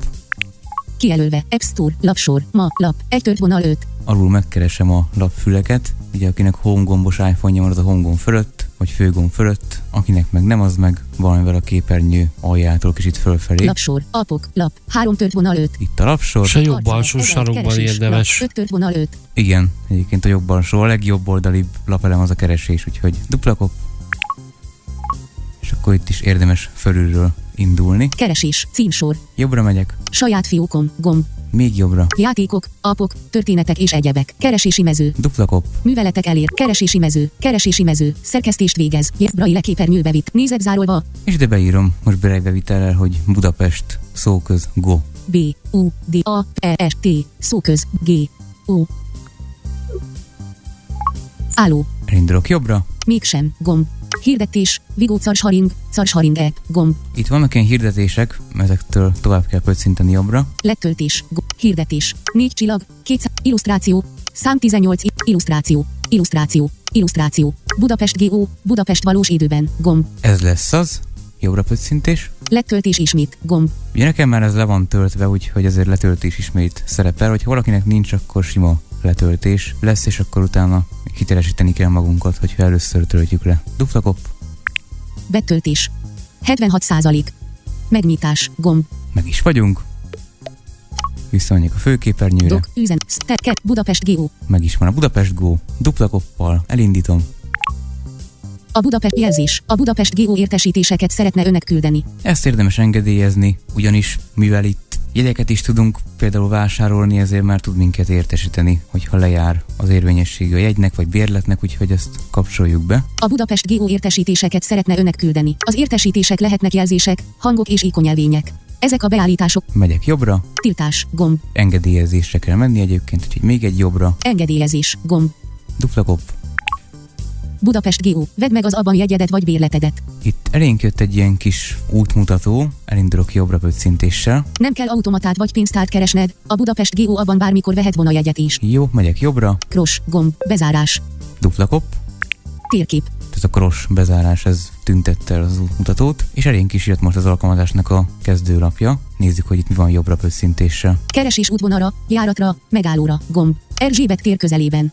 Kijelölve. App Store. Lapsor. Ma. Lap. Egy tört vonal 5. alul megkeresem a lapfüleket. Ugye akinek home gombos iPhone-ja van, az a home gomb fölött vagy főgomb fölött, akinek meg nem, az meg valamivel a képernyő aljától kicsit fölfelé. Lapsor. Apok. Lap. Három tört vonal 5. Itt a lapsor. És a jobb alsó sarokban érdemes. 5 tört vonal 5. Igen, egyébként a jobb alsó, a legjobb oldali lapelem az a keresés, úgyhogy dupla kop. És akkor itt is érdemes fölülről indulni. Keresés. Címsor. Jobbra megyek, Saját fiókom. Gomb. még jobbra, Játékok. Apok. Történetek és egyebek. Keresési mező. dupla kop, Műveletek elér. Keresési mező. Keresési mező. Szerkesztést végez. Jeff Braille képernyőbe vitt. Nézet zárolva. és ide beírom most berejbevitellel, hogy Budapest szóköz go. B. U. D. A. E. S. T. Szóköz. G. O. Álló. Elindulok jobbra, Mégsem. Gomb. Hirdetés. Vigó Carsharing. Carsharing app. Gomb. itt vannak ilyen hirdetések, ezektől tovább kell pöccinteni jobbra. Letöltés. Go- hirdetés. Négy csillag. 200. Illusztráció. Szám 18. I- illusztráció. Illusztráció. Illusztráció. Budapest GO. Budapest valós időben. Gomb. Ez lesz az, jobbra pöccintés. Letöltés ismét. Gomb. Ugye nekem már ez le van töltve, úgyhogy ezért letöltés ismét szerepel, hogy valakinek nincs, akkor sima letöltés lesz, és akkor utána hitelesíteni kell magunkat, hogyha először töltjük le. Dupla kop, Betöltés. 76 százalék. Megnyitás. Gomb. meg is vagyunk. Visszamegyek a főképernyőre, Dok. Üzen. Steket. Budapest GO. meg is van a Budapest Go, dupla koppal, elindítom. A Budapest jelzés. A Budapest GO értesítéseket szeretne önnek küldeni. Ezt érdemes engedélyezni, ugyanis mivel itt jegyeket is tudunk például vásárolni, ezért már tud minket értesíteni, hogyha lejár az érvényessége a jegynek vagy bérletnek, úgyhogy ezt kapcsoljuk be. A Budapest GO értesítéseket szeretne önnek küldeni. Az értesítések lehetnek jelzések, hangok és ikonjelvények. Ezek a beállítások. Megyek jobbra, Tiltás. Gomb. engedélyezésre kell menni egyébként, úgyhogy még egy jobbra, Engedélyezés. Gomb. dupla kop. Budapest GO. Vedd meg az abban jegyedet vagy bérletedet. Itt elénk jött egy ilyen kis útmutató, elindulok jobbra pöccintéssel. Nem kell automatát vagy pénztárt keresned. A Budapest GO abban bármikor vehet volna jegyet is. Jó, megyek jobbra, Kros. Gomb. Bezárás. dupla kop. Térkép. Tehát a koros bezárás, ez tüntette az útmutatót, és elénk is jött most az alkalmazásnak a kezdőlapja. Nézzük, hogy itt mi van jobbra pöccintéssel. Keresés útvonalra, járatra, megállóra. Gomb. Erzsébet tér közelében.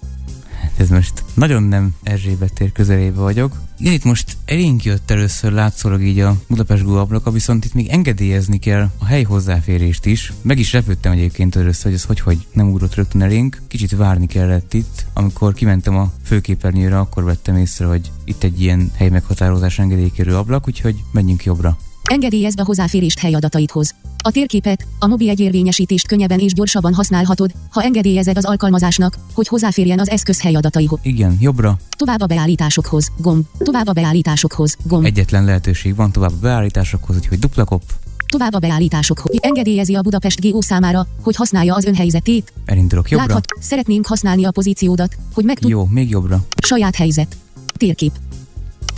Hát ez most nagyon nem Erzsébet tér közelébe vagyok. Igen, itt most elénk jött először látszólag így a Budapest Go ablaka, viszont itt még engedélyezni kell a hely hozzáférést is. Meg is lepődtem egyébként először, hogy ez hogy, hogy nem ugrott rögtön elénk. Kicsit várni kellett itt. Amikor kimentem a főképernyőre, akkor vettem észre, hogy itt egy ilyen hely meghatározás engedélykérő ablak, úgyhogy menjünk jobbra. Engedélyezd a hozzáférést helyadataidhoz. A térképet, a mobil egyérvényesítést könnyebben és gyorsabban használhatod, ha engedélyezed az alkalmazásnak, hogy hozzáférjen az eszköz helyadataihoz. Igen, jobbra. Tovább a beállításokhoz. Gomb. Tovább a beállításokhoz. Gomb. Egyetlen lehetőség van tovább a beállításokhoz, úgyhogy dupla kop. Tovább a beállításokhoz. Engedélyezi a Budapest GO számára, hogy használja az önhelyzetét. Elindulok jobbra. Láthat, szeretnénk használni a pozíciódat, hogy meg tud. Jó, még jobbra. Saját helyzet. Térkép.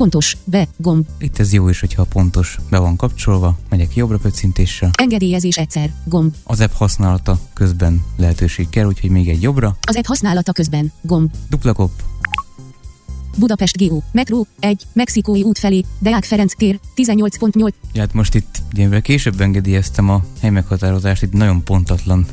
Pontos. Be. Gomb. Itt ez jó is, hogyha pontos be van kapcsolva. Megyek jobbra pöccintéssel. Engedélyezés egyszer. Gomb. Az app használata közben lehetőség kell, úgyhogy még egy jobbra. Az app használata közben. Gomb. Dupla kop. Budapest GO. Metró. 1. Mexikói út felé. Deák Ferenc tér. 18.8. Ja, hát most itt, ugye, később engedélyeztem a helymeghatározást, itt nagyon pontatlan.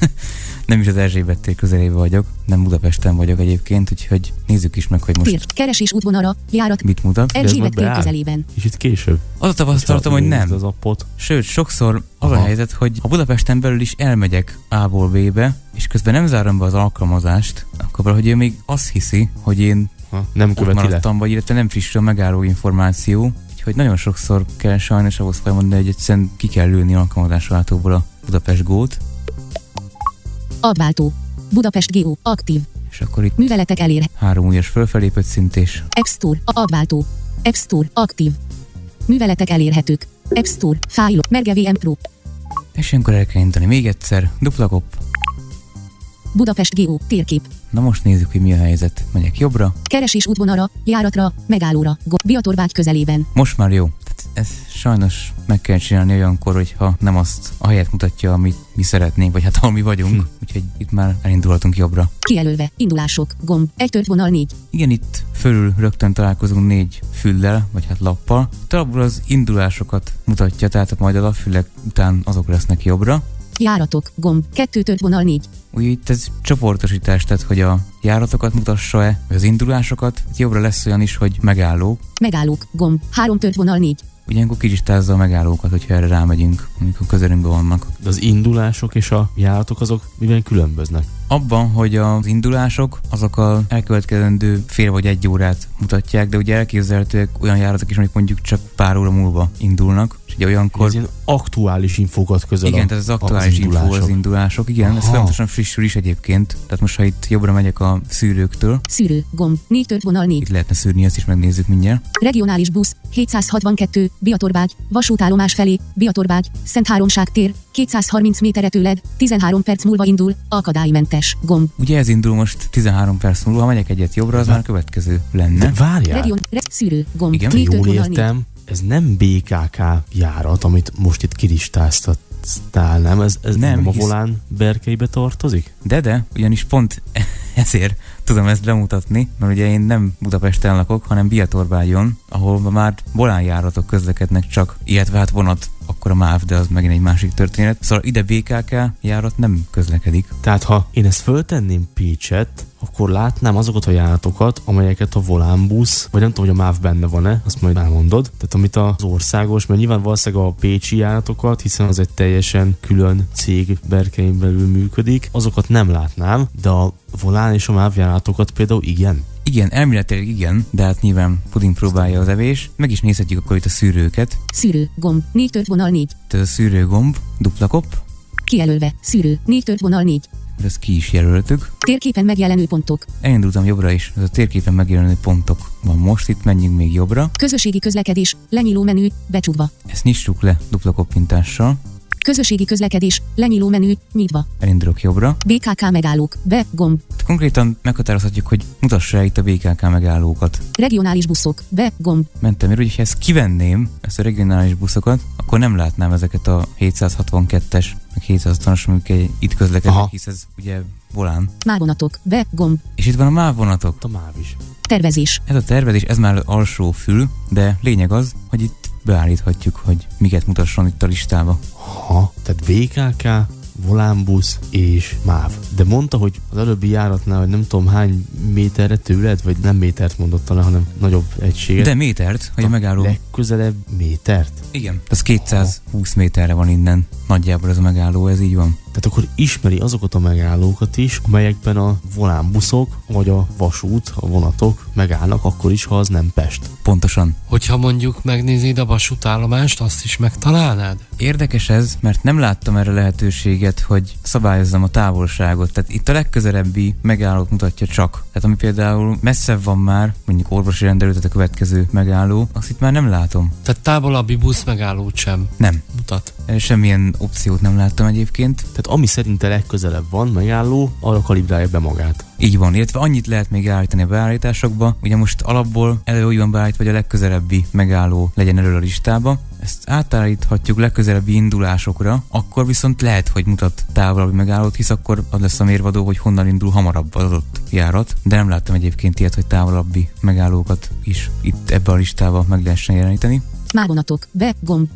nem is az Erzsébet tér közelébe vagyok, nem Budapesten vagyok egyébként, úgyhogy nézzük is meg, hogy most Tér. Keresés útvonalra. Járat. mit mutat. ez Erzsébet majd tér beáll. közelében. És itt később. Az a tapasztalatom, hogy nem. Az appot. Sőt, sokszor az a Aha. helyzet, hogy ha Budapesten belül is elmegyek A-ból B-be, és közben nem zárom be az alkalmazást, akkor valahogy ő még azt hiszi, hogy én Ha, nem követi le. maradtam, vagy illetve nem frissül a megálló információ, úgyhogy nagyon sokszor kell sajnos ahhoz felmondani, hogy egyszerűen ki kell lőni alkalmazásváltóból a Budapest Go-t, Abváltó. Budapest GO. Aktív. és akkor itt Műveletek elér. három újas fölfelé pöccintés. App Store. A abváltó. App Store. Aktív. Műveletek elérhetők. App Store. Fájlok. Merge VM Pro. És ilyenkor el kell indítani még egyszer, dupla kop. Budapest GO. Térkép. Na most nézzük, hogy mi a helyzet. Megyek jobbra. Keresés útvonalra, járatra, megállóra, go, Biatorbágy közelében. Most már jó. Ez sajnos meg kell csinálni olyankor, hogyha nem azt a helyet mutatja, amit mi szeretnénk, vagy hát ahol mi vagyunk. Hm. Úgyhogy itt már elindulhatunk jobbra. Kijelölve, indulások, gomb, egy tört vonal 4. Igen, itt fölül rögtön találkozunk négy füllel, vagy hát lappal. Talabból az indulásokat mutatja, tehát majd a lapfülek után azok lesznek jobbra. Járatok, gomb, 2 tört vonal 4. Ugye itt ez csoportosítás, tehát hogy a járatokat mutassa-e, vagy az indulásokat. Itt jobbra lesz olyan is, hogy megálló. Megállók, gomb, 3 tört vonal 4. Ugyankor kicsisztázza a megállókat, hogyha erre rámegyünk, amikor közelünkben vannak. De az indulások és a járatok azok miben különböznek? Abban, hogy az indulások azok a elkövetkezendő fél vagy egy órát mutatják, de ugye elképzelhetőek olyan járatok is, amik mondjuk csak pár óra múlva indulnak, és ugye olyankor... Ez ilyen aktuális infókat közöl Igen, tehát az aktuális az info az indulások. igen, ez Aha. folyamatosan frissül is egyébként. Tehát most, ha itt jobbra megyek a szűrőktől, Szűrő, gomb, 4 tört vonal 4. itt lehetne szűrni, ezt is megnézzük mindjárt. Regionális busz, 762, Biatorbágy, vasútállomás felé, Biatorbágy, Szent Háromság tér, 230 méterre tőled, 13 perc múlva indul, akadálymentes, gomb. Ugye ez indul most 13 perc múlva, ha megyek egyet jobbra, az már következő lenne. De várjál, Region, re, szűrő, gomb, Igen, 4 tört jól vonal 4. értem, ez nem BKK járat, amit most itt kiristáztattál, nem? Ez, ez nem, Nem, nem a hisz- volán berkeibe tartozik? De, de, ugyanis pont ezért tudom ezt bemutatni, mert ugye én nem Budapesten lakok, hanem Biatorbágyon, ahol már volánjáratok közlekednek csak, illetve hát vonat, akkor a MÁV, de az megint egy másik történet. Szóval ide BKK járat nem közlekedik. Tehát ha én ezt föltenném Pécset, akkor látnám azokat a járatokat, amelyeket a volánbusz, vagy nem tudom, hogy a MÁV benne van-e, azt majd elmondod. Tehát amit az országos, mert nyilván valószínűleg a pécsi járatokat, hiszen az egy teljesen külön cég berkein belül működik, azokat nem látnám, de a volán és a MÁV járatokat például igen. Igen, elméletileg igen, de hát nyilván puding próbálja az evés. Meg is nézhetjük akkor itt a szűrőket. Szűrő, gomb, 4 tört vonal 4. Tehát a szűrőgomb, dupla kop, Kijelölve, szűrő, 4 tört vonal 4. ezt ki is jelöltük. Térképen megjelenő pontok. Elindultam jobbra is, ez a térképen megjelenő pontok van most, itt menjünk még jobbra. Közösségi közlekedés, lenyíló menü, becsukva. Ezt nyissuk le dupla koppintással, Közösségi közlekedés, lenyíló menü, nyitva. elindulok jobbra. BKK megállók, be, gomb. Konkrétan meghatározhatjuk, hogy mutassa el itt a BKK megállókat. Regionális buszok, be, gomb. Mentem, mert hogyha ezt kivenném, ezt a regionális buszokat, akkor nem látnám ezeket a 762-es, meg 760-as, amik egy- itt közlekednek, Aha. hisz ez ugye volán. Mávonatok, be, gomb. És itt van a MÁV vonatok. A MÁV is. Tervezés. Ez a tervezés, ez már alsó fül, de lényeg az, hogy itt beállíthatjuk, hogy miket mutasson itt a listába. Ha, tehát BKK, volánbusz és MÁV. De mondta, hogy az előbbi járatnál, hogy nem tudom hány méterre tőled, vagy nem métert mondott talán, hanem nagyobb egységet. De métert, hogy a megálló... Legközelebb métert? Igen, az 220 méterre van innen. Nagyjából ez a megálló, ez így van. Tehát akkor ismeri azokat a megállókat is, amelyekben a volánbuszok, vagy a vasút, a vonatok megállnak, akkor is, ha az nem Pest. Pontosan. Hogyha mondjuk megnézed a vasútállomást, azt is megtalálnád? Érdekes ez, mert nem láttam erre lehetőséget, hogy szabályozzam a távolságot. Tehát itt a legközelebbi megállót mutatja csak. Tehát ami például messzebb van már, mondjuk orvosi rendelő, tehát a következő megálló, azt itt már nem látom. Tehát távolabbi busz megállót sem Nem. mutat. Semmilyen opciót nem láttam egyébként. Tehát ami szerinte legközelebb van megálló, arra kalibrálja be magát. Így van, illetve annyit lehet még állítani a beállításokba. Ugye most alapból elő úgy van beállítva, hogy a legközelebbi megálló legyen elő a listába. Ezt átállíthatjuk legközelebbi indulásokra, akkor viszont lehet, hogy mutat távolabbi megállót, hisz akkor az lesz a mérvadó, hogy honnan indul hamarabb az adott járat. De nem láttam egyébként ilyet, hogy távolabbi megállókat is itt ebbe a listába meg lehessen jeleníteni. Mávonatok, be, gomb.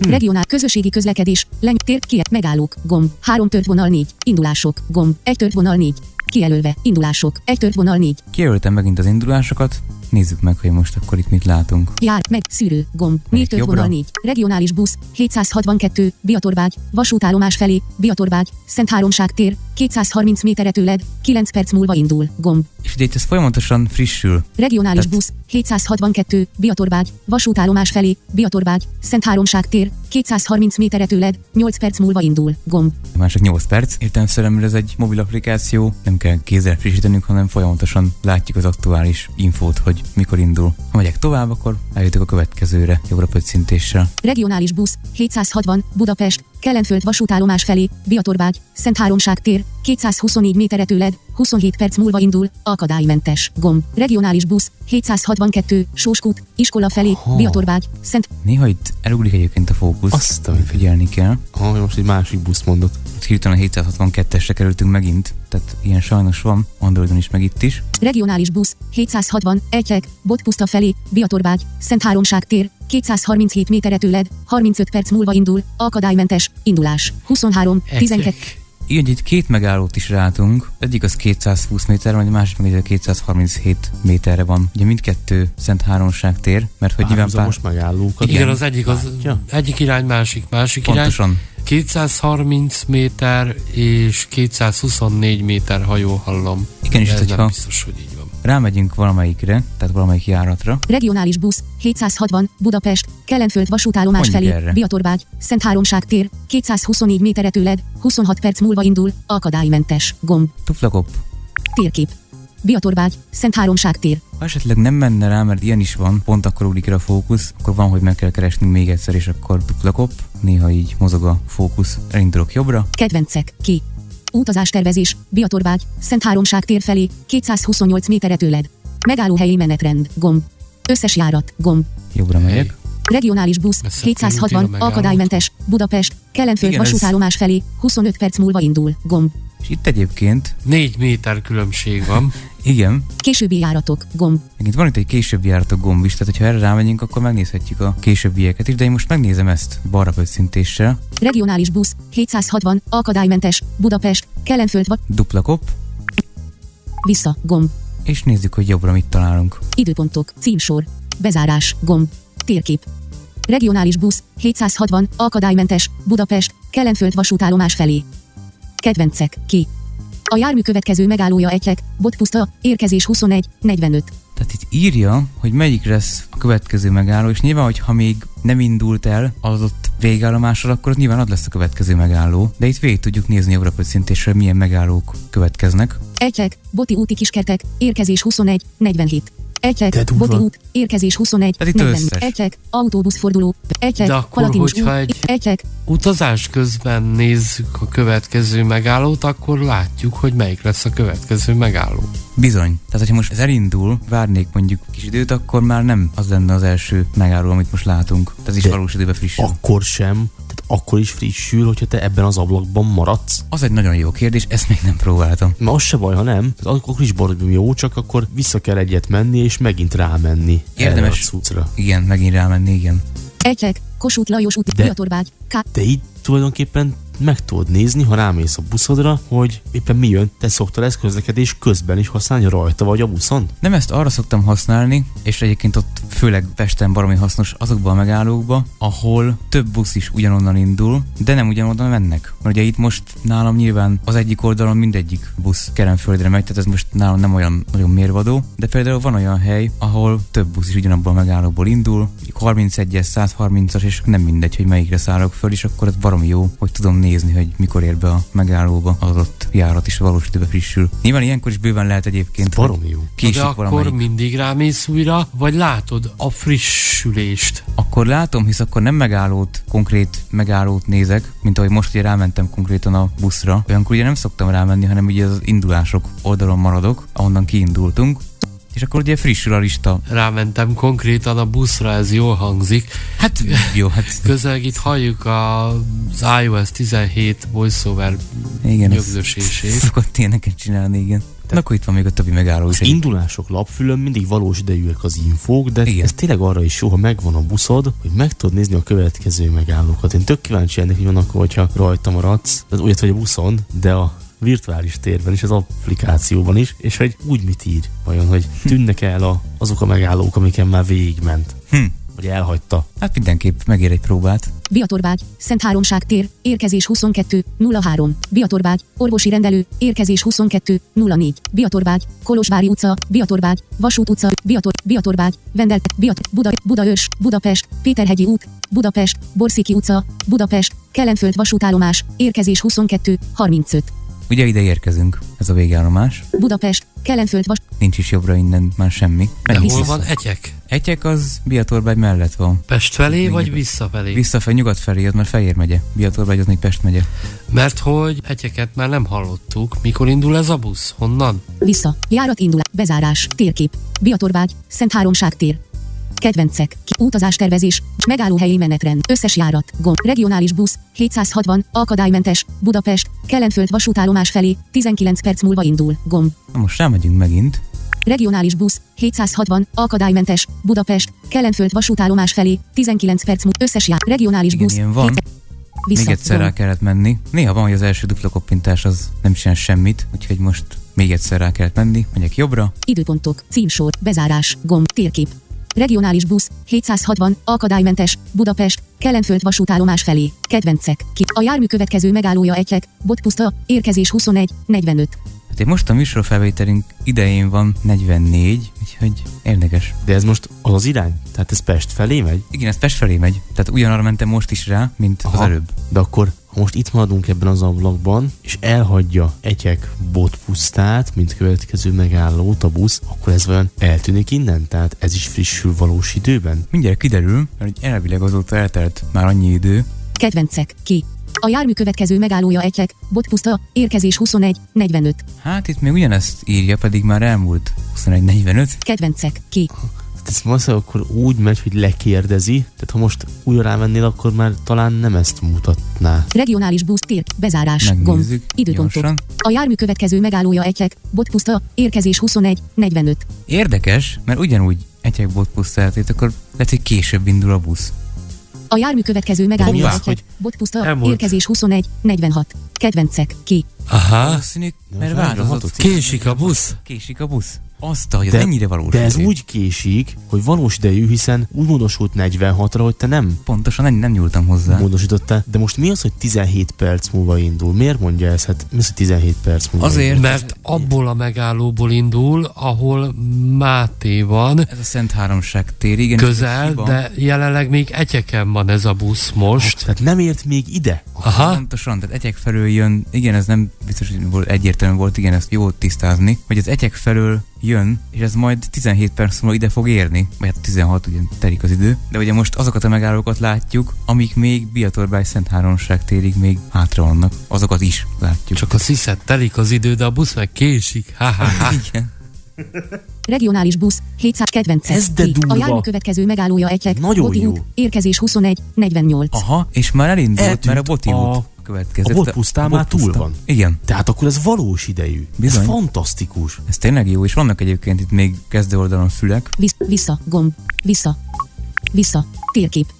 Regionál közösségi közlekedés, leny, tér, kiet, megállók, gomb. 3 tört vonal 4. Indulások, gomb. 1 tört vonal 4. Kijelölve, indulások, 1 tört vonal 4. Kijelöltem megint az indulásokat, nézzük meg, hogy most akkor itt mit látunk. Jár, meg, szűrő, gomb, 4 tört jobbra. vonal 4. Regionális busz, 762, Biatorbágy, vasútállomás felé, Biatorbágy, Szent Háromság tér, 230 méterre tőled, 9 perc múlva indul, gomb. És ugye itt ez folyamatosan frissül. Regionális Tehát- busz, 762, Biatorbágy, vasútállomás felé, Biatorbágy, Szent Háromság tér, 230 méterre tőled, 8 perc múlva indul, gomb. Már csak 8 perc. Értelemszerűen ez egy mobil applikáció, nem kell kézzel frissítenünk, hanem folyamatosan látjuk az aktuális infót, hogy mikor indul. Ha megyek tovább, akkor eljutok a következőre, jobbra pöccintéssel. Regionális busz, 760, Budapest, Kellenföld vasútállomás felé, Biatorbágy, Szent Háromság tér, 224 méterre tőled, 27 perc múlva indul, akadálymentes, gomb. Regionális busz, 762, Sóskút, iskola felé, Biatorbágy, Szent... Néha itt elugrik egyébként a fókusz, Azt a- figyelni kell. Ha, most egy másik busz mondott. Itt hirtelen a 762-esre kerültünk megint, tehát ilyen sajnos van, Androidon is, meg itt is. Regionális busz, 760, Egyek, Botpuszta felé, Biatorbágy, Szent Háromság tér, 237 méterre tőled, 35 perc múlva indul, akadálymentes, indulás, 23, 12, Így itt két megállót is látunk. Egyik az 220 méter, vagy a másik meg egy 237 méterre van. Ugye mindkettő Szent Háromság tér, mert hogy nyilván pár... Párhuzamos megállókat. Igen, az egyik, az Látja? egyik irány, másik, másik irány. Pontosan. 230 méter és 224 méter, ha jól hallom. Igen, és hogyha- nem biztos, hogy így. Rámegyünk valamelyikre, tehát valamelyik járatra. regionális busz, 760, Budapest, Kelenföld vasútállomás Mondjuk felé, erre. Biatorbágy, Szent Háromság tér, 224 méterre tőled, 26 perc múlva indul, akadálymentes, gomb, Tuflakop. térkép. Biatorbágy, Szent Háromság tér, Ha esetleg nem menne rá, mert ilyen is van, pont akkor ugrik rá a fókusz, akkor van, hogy meg kell keresnünk még egyszer, és akkor duplakop. Néha így mozog a fókusz. Elindulok jobbra. kedvencek, ki. Utazástervezés, Biatorbágy, Szent Háromság tér felé, 228 méterre tőled. Megállóhelyi menetrend, gomb. Összes járat, gomb. Jobbra megyek. Regionális busz, Messze 760, kerültél a megállót. akadálymentes, Budapest, Kelenföld ez- vasútállomás felé, 25 perc múlva indul, gomb. És itt egyébként, 4 méter különbség van. igen, Későbbi járatok, gomb. megint van itt egy későbbi járatok gomb is, tehát hogyha erre rámegyünk, akkor megnézhetjük a későbbieket is, de én most megnézem ezt balra pöccintéssel. Regionális busz, 760, akadálymentes, Budapest, Kelenföld va- Duplakop, vissza, gomb. és nézzük, hogy jobbra mit találunk. Időpontok, címsor, bezárás, gomb, térkép. Regionális busz, 760, akadálymentes, Budapest, Kelenföld vasútállomás felé. Kedvencek, ki. A jármű következő megállója Egylek, Botpuszta, érkezés 21, 45. Tehát itt írja, hogy melyik lesz a következő megálló, és nyilván, hogy ha még nem indult el az ott végállomásra, akkor az nyilván ad lesz a következő megálló. De itt végig tudjuk nézni jobbra pöccintésre, milyen megállók következnek. Egylek, Boti úti kiskertek, érkezés 21, 47. Durva. Boti út, érkezés 21, Tehát itt 40. összes. Egylek, autóbuszforduló, Egylek, De akkor, Palatinus hogyha út, egy- Egylek, Utazás közben nézzük a következő megállót, akkor látjuk, hogy melyik lesz a következő megálló. Bizony. Tehát, hogyha most ez elindul, várnék mondjuk kis időt, akkor már nem az lenne az első megálló, amit most látunk. Tehát ez is valós időben frissül. Akkor sem, tehát akkor is frissül, hogyha te ebben az ablakban maradsz. Az egy nagyon jó kérdés, ezt még nem próbáltam. Mert az se baj, ha nem. Tehát akkor is baromi jó, csak akkor vissza kell egyet menni, és megint rámenni. Érdemes. erre a cuccra. Igen, megint rámenni, igen. Egylek, Kossuth Lajos út, De- Biatorbágy, K. De így tulajdonképpen meg tudod nézni, ha rámész a buszodra, hogy éppen mi jön, te szoktál ezt közlekedés közben is használni rajta vagy a buszon? Nem ezt arra szoktam használni, és egyébként ott főleg Pesten baromi hasznos azokban a megállókba, ahol több busz is ugyanonnan indul, de nem ugyanonnan mennek. Mert ugye itt most nálam nyilván az egyik oldalon mindegyik busz Kerenföldre megy, tehát ez most nálam nem olyan nagyon mérvadó, de például van olyan hely, ahol több busz is ugyanabban a megállóból indul, 31-es, 130-as, és nem mindegy, hogy melyikre szállok föl, és akkor ez baromi jó, hogy tudom nézni, hogy mikor ér be a megállóba az ott járat is valós időben frissül. Nyilván ilyenkor is bőven lehet egyébként, Baromi jó. késik de akkor valamelyik. mindig rámész újra, vagy látod a frissülést. Akkor látom, hisz akkor nem megállót, konkrét megállót nézek, mint ahogy most ugye rámentem konkrétan a buszra. Olyankor ugye nem szoktam rámenni, hanem ugye az indulások oldalon maradok, ahonnan kiindultunk. És akkor ugye frissül a lista. Rámentem konkrétan a buszra, ez jól hangzik. Hát jó, hát Közeleg itt halljuk az iOS 17 voiceover igen, ez nyögdösését. szokott ilyeneket csinálni, igen. De akkor itt van még a többi megálló is. Az indulások lapfülön mindig valós idejűek az infók, de Igen. ez tényleg arra is jó, ha megvan a buszod, hogy meg tudod nézni a következő megállókat. Én tök kíváncsi ennek, hogy van akkor, hogyha rajta maradsz, tehát úgy vagy a buszon, de a virtuális térben is, az applikációban is, és hogy úgy mit ír, vajon, hogy tűnnek el a, azok a megállók, amiken már végigment, Hm. vagy elhagyta. Hát mindenképp megér egy próbát. Biatorbágy, Szent Háromság tér, érkezés 22, 03. Biatorbágy, orvosi rendelő, érkezés 22, 04. Biatorbágy, Kolozsvári utca, Biatorbágy, Vasút utca, Biator, Biatorbágy, Vendelt, Biat, Buda, Budaörs, Budapest, Péterhegyi út, Budapest, Borsziki utca, Budapest, Kelenföld vasútállomás, érkezés 22, 35. Ugye ide érkezünk, ez a végállomás. Budapest, Kelenföld vas, Nincs is jobbra innen már semmi. De hol vissza. van Egyek? Egyek az Biatorbágy mellett van. Pest felé, vagy jobb. visszafelé? Visszafelé, nyugat felé, az már Fejér megye. Biatorbágy az még Pest megye. Mert hogy Egyeket már nem hallottuk. Mikor indul ez a busz? Honnan? vissza, járat indul, bezárás, térkép, Biatorbágy, Szent Háromság tér. Kedvencek, utazástervezés, megállóhelyi menetrend, összes járat, gomb, regionális busz, 760, akadálymentes, Budapest, Kelenföld vasútállomás felé, 19 perc múlva indul, gomb, most rámegyünk megint. Regionális busz, 760, akadálymentes, Budapest, Kelenföld vasútállomás felé, 19 perc múlva, összes jár, regionális Igen, busz, ilyen van. 700 Vissza, Még egyszer rá kellett menni. Néha van, hogy az első dupla koppintás az nem csinál semmit, úgyhogy most még egyszer rá kellett menni. Megyek jobbra. Időpontok, címsor, bezárás, gomb, térkép. Regionális busz, 760, akadálymentes, Budapest, Kelenföld vasútállomás felé, kedvencek, ki. A jármű következő megállója egyek, botpuszta, érkezés 21, 45. Hát én most a műsorfelvételünk idején van 44, úgyhogy érdekes. De ez most az az irány? Tehát ez Pest felé megy? Igen, ez Pest felé megy. Tehát ugyanarra mentem most is rá, mint az Aha. előbb. De akkor, ha most itt maradunk ebben az ablakban, és elhagyja egyek botpusztát, mint következő megállót a busz, akkor ez vajon eltűnik innen? Tehát ez is frissül valós időben? Mindjárt kiderül, mert hogy elvileg azóta eltelt már annyi idő. Kedvencek, ki. A jármű következő megállója egyek, botpuszta, érkezés 21, 45. Hát itt még ugyanezt írja, pedig már elmúlt 21.45. Kedvencek, ki. Ez valószínűleg akkor úgy megy, hogy lekérdezi, tehát ha most újra rámennél, akkor már talán nem ezt mutatná. Regionális busz, tér, bezárás, gomb, Megnézzük időpontok. gyorsan. A jármű következő megállója egyek, botpuszta, érkezés 21, 45. Érdekes, mert ugyanúgy egyekbot pusztát, itt akkor lehet, hogy később indul a busz. A jármű következő megállója Hoppá, egyek, botpuszta, elmúlt. érkezés 21, 46. Kedvencek, ki. Aha, Valószínű, mert változott. késik a busz. Késik a busz. Azt, hogy ez ennyire valós. de ez úgy késik, hogy valós idejű, hiszen úgy módosult 46-ra, hogy te nem Pontosan nem, nem nyúltam hozzá. módosítottál. De most mi az, hogy 17 perc múlva indul? Miért mondja ezt? Hát mi az, hogy 17 perc múlva Azért, indul? Mert abból a megállóból indul, ahol Máté van, Ez a Szent Háromság tér, igen. ez közel, de jelenleg még egyeken van ez a busz most. Tehát nem ért még ide? Aha, Pontosan, tehát egyek felől jön, igen, ez nem biztos, hogy volt egyértelmű volt, igen, ezt jó tisztázni, hogy az egyek felől jön, és ez majd 17 perc múlva ide fog érni, vagy hát 16, ugye telik az idő, de ugye most azokat a megállókat látjuk, amik még Biatorbály Szent Háromság térig még hátra vannak, azokat is látjuk. csak a sziszet telik az idő, de a busz meg késik. Ha, ha, ha. igen. Regionális busz, 700 kedvencek, Ez de ki. A durva. jármű következő megállója egyek, Nagyon Boti jó. út, érkezés 21, 48. Aha, és már elindult, Eltűnt mert a Boti a- út következett. a botpusztán már túl van. Igen. Tehát akkor ez valós idejű. Bizony. Ez fantasztikus. Ez tényleg jó, és vannak egyébként itt még kezdő oldalon fülek. Visz, vissza, gomb, vissza, vissza, térkép,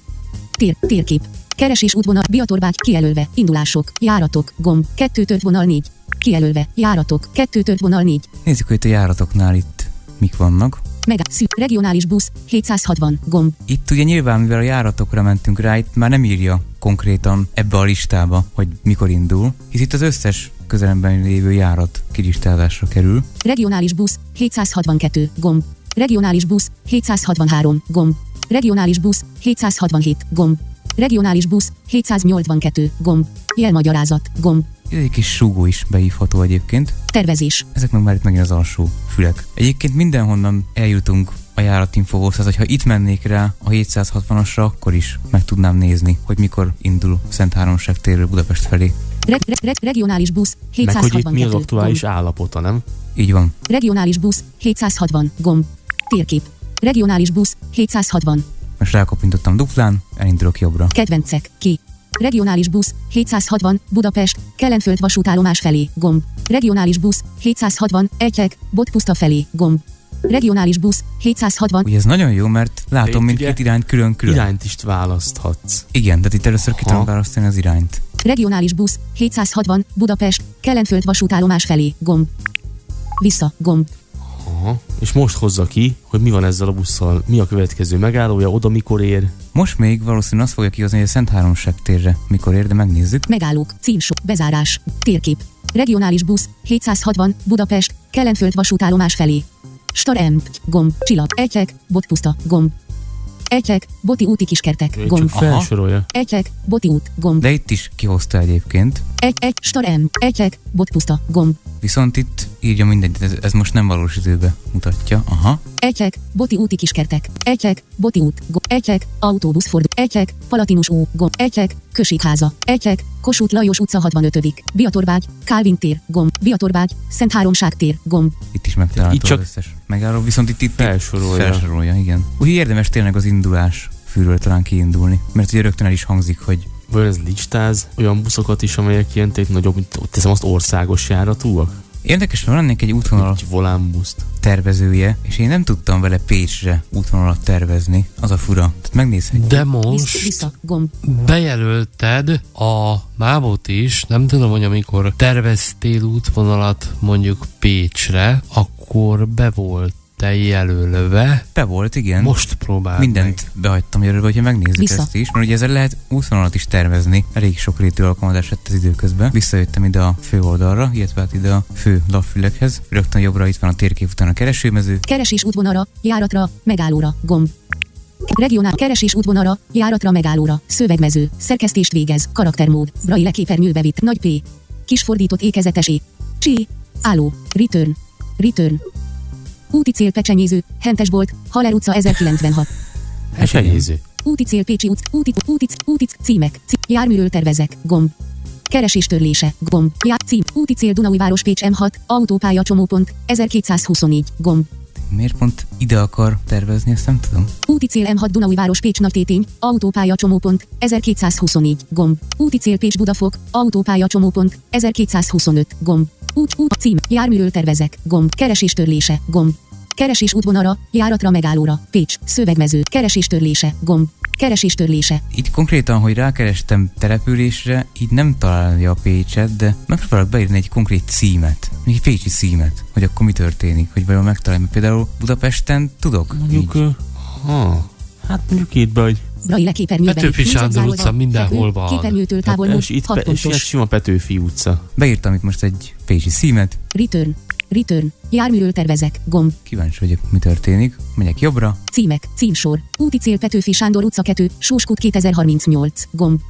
tér, térkép, keresés útvonal, Biatorbágy, kijelölve, indulások, járatok, gomb, kettő tört vonal 4, kijelölve, járatok, kettő tört vonal 4, Nézzük, hogy itt a járatoknál itt mik vannak. Mega, szű, regionális busz, 760, gomb, Itt ugye nyilván, mivel a járatokra mentünk rá, itt már nem írja konkrétan ebbe a listába, hogy mikor indul, hisz itt az összes közelemben lévő járat kilistázásra kerül. regionális busz, 762, gomb, regionális busz, 763, gomb, regionális busz, 767, gomb, regionális busz, 782, gomb, jelmagyarázat, gomb, egy kis súgó is beívható egyébként. tervezés, Ezek meg már itt megint az alsó fülek. Egyébként mindenhonnan eljutunk a járatinfóhoz, tehát hogyha itt mennék rá a 760-asra, akkor is meg tudnám nézni, hogy mikor indul Szent Háromság térről Budapest felé. re, re, re, regionális busz, Meg hogy itt 762, mi az aktuális gomb, állapota, nem? Így van. regionális busz, 760, gomb, térkép, regionális busz, 760, Most rákopintottam duplán, elindulok jobbra. kedvencek, ki, regionális busz, 760, Budapest, Kelenföld vasútállomás felé, gomb, regionális busz, 760, Egyek, Botpuszta felé, gomb, regionális busz, 760, Ugye ez nagyon jó, mert látom mindkét irányt külön-külön. Irányt is választhatsz. Igen, de itt először ki tudom választani az irányt. regionális busz, 760, Budapest, Kelenföld vasútállomás felé, gomb, vissza, gomb, Aha. És most hozza ki, hogy mi van ezzel a busszal, mi a következő megállója, oda mikor ér. Most még valószínűleg azt fogja kihozni, hogy a Szent Háromság térre mikor ér, de megnézzük. megállók, címsor, bezárás, térkép, regionális busz, 760, Budapest, Kelenföld vasútállomás felé, Star M, gomb, csillag, Egyek, Botpuszta, gomb, Egyek, Boti úti kiskertek, Ő gomb, csak felsorolja. Egyek, Boti út, gomb, De itt is kihozta egyébként. egy, egy, Star M, Egyek, Botpuszta, gomb, Viszont itt írja mindegyet, ez, ez most nem valós időbe mutatja. Aha. Egyek, Boti úti kiskertek, Egyek, Boti út, gomb, Egyek, autóbusz fordul, Egyek, Palatinus ú, gomb, Egyek, Községháza, Egyek, Kossuth Lajos utca 65. Biatorbágy, Kálvin tér, gomb, Biatorbágy, Szent Háromság tér, gomb, Itt is megtalálható Itt csak az összes megálló, viszont itt, itt felsorolja. felsorolja, igen. Úgyhogy érdemes tényleg az indulás fűről talán kiindulni, mert ugye rögtön el is hangzik, hogy Vajon ez listáz olyan buszokat is, amelyek ilyen tényleg nagyobb, mint teszem azt országos járatúak? Érdekes, mert van ennek egy útvonal Egy volánbuszt. tervezője, és én nem tudtam vele Pécsre útvonalat tervezni. Az a fura. Tehát megnézhetjük. De most bejelölted a mávot is, nem tudom, hogy amikor terveztél útvonalat mondjuk Pécsre, akkor be volt te jelölve. Be volt, igen. Most próbáld Mindent behagytam jelölve, hogyha megnézzük Vissza. ezt is, mert ugye ezzel lehet útvonalat is tervezni. Elég sok rétű alkalmazás lett az időközben. Visszajöttem ide a fő oldalra, illetve hát ide a fő lapfülekhez. Rögtön jobbra itt van a térkép után a keresőmező. Keresés útvonalra, járatra, megállóra, gomb. Regionál keresés útvonalra, járatra, megállóra, szövegmező, szerkesztést végez, karaktermód, braille képernyő bevitt, nagy P. Kisfordított ékezetes é. Csí. Álló. Return. Return. Úti cél pecsenyéző, Hentesbolt, Haller utca 1096. Esenyéző. Úti cél Pécsi utc, úti, úti, úti, címek, cí, járműről tervezek, gomb. Keresés törlése, gomb, já, cím, úti cél Dunaújváros Pécs M6, autópálya csomópont, 1224, gomb. Miért pont ide akar tervezni, ezt nem tudom. Úti cél M6 Dunaújváros Pécs Nagytétény, autópálya csomópont, 1224, gomb. Úti cél Pécs Budafok, autópálya csomópont, 1225, gomb. Út, út, cím, járműről tervezek, gomb. Keresés törlése, gomb. Keresés útvonalra, járatra megállóra, Pécs, szövegmező, keresés törlése, gomb. Keresés törlése, Itt konkrétan, hogy rákerestem településre, így nem találja a Pécset, de megpróbálok beírni egy konkrét címet, egy pécsi címet, hogy akkor mi történik, hogy vajon megtalálom. Például Budapesten tudok? Mondjuk, Így. ha, hát mondjuk itt be, hogy braille képernyőben. Petőfi Sándor utca mindenhol van. Képernyőtől távol és most, itt 6 pe, és pontos. sima Petőfi utca. Beírtam itt most egy pécsi címet, Return. Return. Járműről tervezek, gomb. kíváncsi vagyok, mi történik. Megyek jobbra, Címek, címsor. Úti cél Petőfi Sándor utca 2, Sóskút 2038, gomb.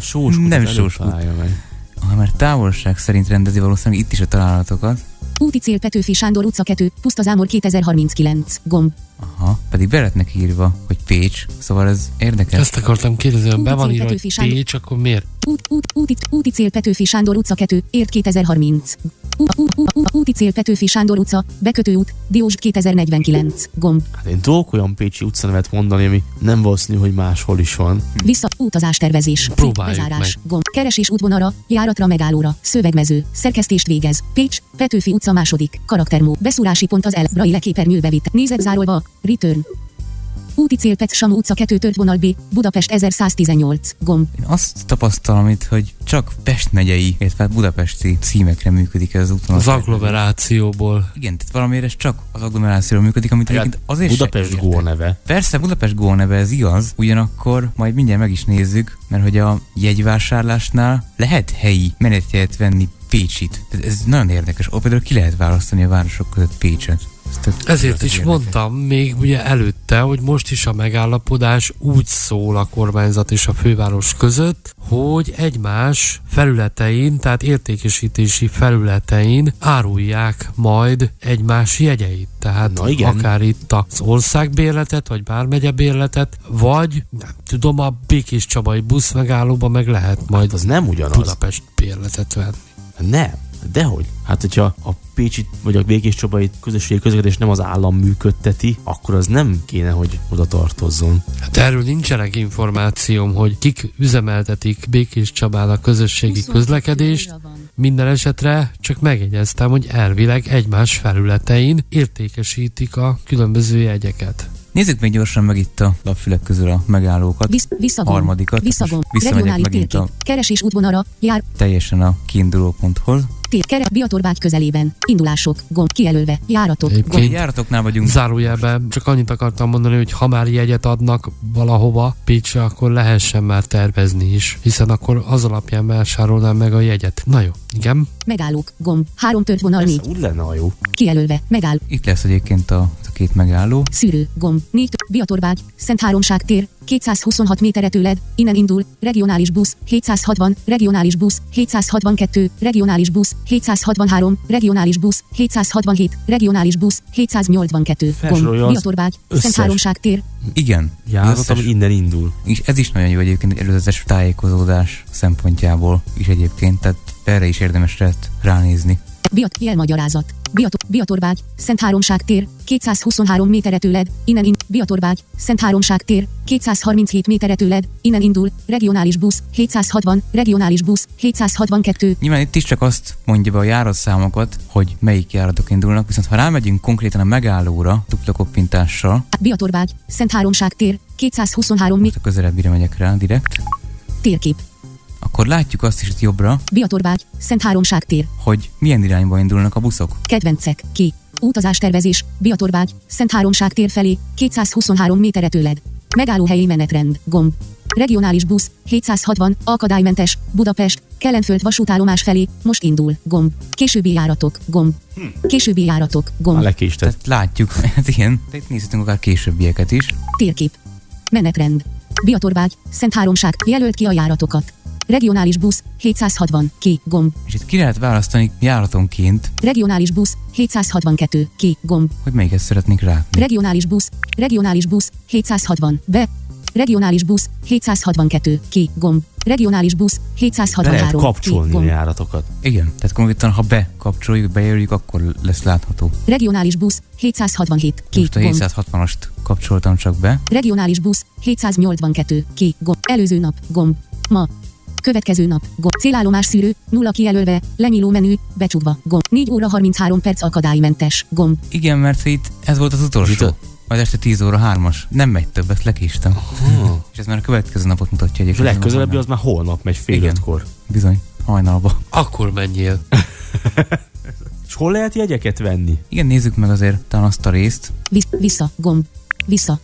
Sóskút, Nem sóskút. találja meg. ha már távolság szerint rendezi valószínűleg itt is a találatokat. Úti cél Petőfi Sándor utca 2, Pusztazámor 2039, gomb. Aha, pedig be lett neki írva, hogy Pécs, szóval ez érdekes. Ezt akartam kérdezni, ha be van írva, hogy. Pécs, akkor miért? Út, út, úti, úti cél Petőfi Sándor utca 2, ért 2030. Út, út, út, út, úti cél Petőfi Sándor utca, bekötő út, Diós 2049, gomb. Hát én tudok olyan pécsi utcanevet mondani, ami nem valószínű, hogy máshol is van. Vissza, utazás tervezés, Próbáljuk bezárás, meg. gomb, keresés útvonalra, járatra megállóra, szövegmező, szerkesztést végez, Pécs, Petőfi utca második, karaktermód, beszúrási pont az L, braille képernyő bevitt, nézet zárolva, return. Úti cél Pet Samu utca 2 tört vonal B, Budapest 1118, gomb. Én azt tapasztalom itt, hogy csak Pest megyei, illetve hát budapesti címekre működik ez az úton. Az agglomerációból. Igen, tehát valamiért ez csak az agglomerációra működik, amit egyébként azért Budapest Go neve. Persze, Budapest Go neve ez igaz, ugyanakkor majd mindjárt meg is nézzük, mert hogy a jegyvásárlásnál lehet helyi menetjegyet venni Pécsit. Ez, nagyon érdekes. Ott például ki lehet választani a városok között Pécset. Ez Ezért is érdekes. mondtam még ugye előtte, hogy most is a megállapodás úgy szól a kormányzat és a főváros között, hogy egymás felületein, tehát értékesítési felületein árulják majd egymás jegyeit. Tehát Na igen. akár itt az országbérletet, vagy bármegye bérletet, vagy nem tudom, a Békés Csabai busz megállóban meg lehet majd Az nem ugyanaz. Budapest bérletet venni. Nem. Dehogy? Hát, hogyha a Pécsi vagy a Békés Csabai közösségi közlekedés nem az állam működteti, akkor az nem kéne, hogy oda tartozzon. Hát erről nincsenek információm, hogy kik üzemeltetik Békés Csabán a közösségi közlekedést. Minden esetre csak megjegyeztem, hogy elvileg egymás felületein értékesítik a különböző jegyeket. Nézzük még gyorsan meg itt a lapfülek közül a megállókat. Visz, visszagomb. Harmadikat. Visszamegyek Regionális megint térkép. a Keresés útvonalra, jár, teljesen a kiinduló ponthoz. tér, kere, Biatorbágy közelében. Indulások, gomb, kijelölve, járatok, Egyébként- gomb. Járatoknál vagyunk. Zárójelben csak annyit akartam mondani, hogy ha már jegyet adnak valahova Pécsre, akkor lehessen már tervezni is, hiszen akkor az alapján vásárolnám meg a jegyet. Na jó, igen. Megállók, gomb, három tört vonal Ez négy, úgy lenne a jó. kijelölve, megáll, Itt lesz egyébként a két megálló. szűrő, gomb, négy, Biatorbágy, Szent Háromság tér, 226 méterre tőled, innen indul, regionális busz, 760, regionális busz, 762, regionális busz, 763, regionális busz, 767, regionális busz, 782, gomb, Biatorbágy, Szent összes. Háromság tér, Igen. Járat, összes- ami innen indul. És ez is nagyon jó egyébként egy előzetes tájékozódás szempontjából is egyébként, tehát erre is érdemes lehet ránézni. Biat, jelmagyarázat. Biat, Biatorbágy, Szent Háromság tér, 223 méterre tőled, innen in, Biatorbágy, Szent Háromság tér, 237 méterre tőled, innen indul, regionális busz, 760, regionális busz, 762. Nyilván itt is csak azt mondja be a járatszámokat, hogy melyik járatok indulnak, viszont ha rámegyünk konkrétan a megállóra, dupla koppintással, Biatorbágy, Szent Háromság tér, 223 méter, a közelebbire megyek rá direkt, térkép. Akkor látjuk azt is itt jobbra, Biatorbágy, Szent Háromság tér, hogy milyen irányba indulnak a buszok. kedvencek, ki. Utazástervezés, Biatorbágy, Szent Háromság tér felé, 223 méterre tőled. Megállóhelyi menetrend, gomb. Regionális busz, 760, akadálymentes, Budapest, Kellenföld vasútállomás felé, most indul, gomb. Későbbi járatok, gomb. Későbbi járatok, A gomb. lekésted. Tehát látjuk, hát igen, de itt nézhetünk akár későbbieket is. Térkép. Menetrend. Biatorbágy, Szent Háromság, jelölt ki a járatokat. Regionális busz, 760, ki, gomb. És itt ki lehet választani járatonként, Regionális busz, 762, ki, gomb. hogy melyiket szeretnénk látni. Regionális busz, regionális busz, 760, be. Regionális busz, 762, ki, gomb. Regionális busz, Le 763, lehet ki, kapcsolni a gomb. járatokat. Igen, tehát konkrétan, ha bekapcsoljuk, beérjük, akkor lesz látható. Regionális busz, 767, ki, Most a gomb. 760-ast kapcsoltam csak be. Regionális busz, 782, ki, gomb. Előző nap, gomb. Ma. Következő nap, gomb. Célállomás szűrő, nulla kijelölve, lenyíló menü, becsukva, gomb. 4 óra 33 perc akadálymentes, gomb. Igen, mert itt ez volt az utolsó. Mit? Majd este 10 óra 3-as. Nem megy többet, lekéstem. És ez már a következő napot mutatja És a egyébként. legközelebbi az már holnap megy fél Igen. ötkor. Bizony, hajnalba. Akkor menjél. És hol lehet jegyeket venni? Igen, nézzük meg azért talán azt a részt. Visz, vissza, gomb. Vissza,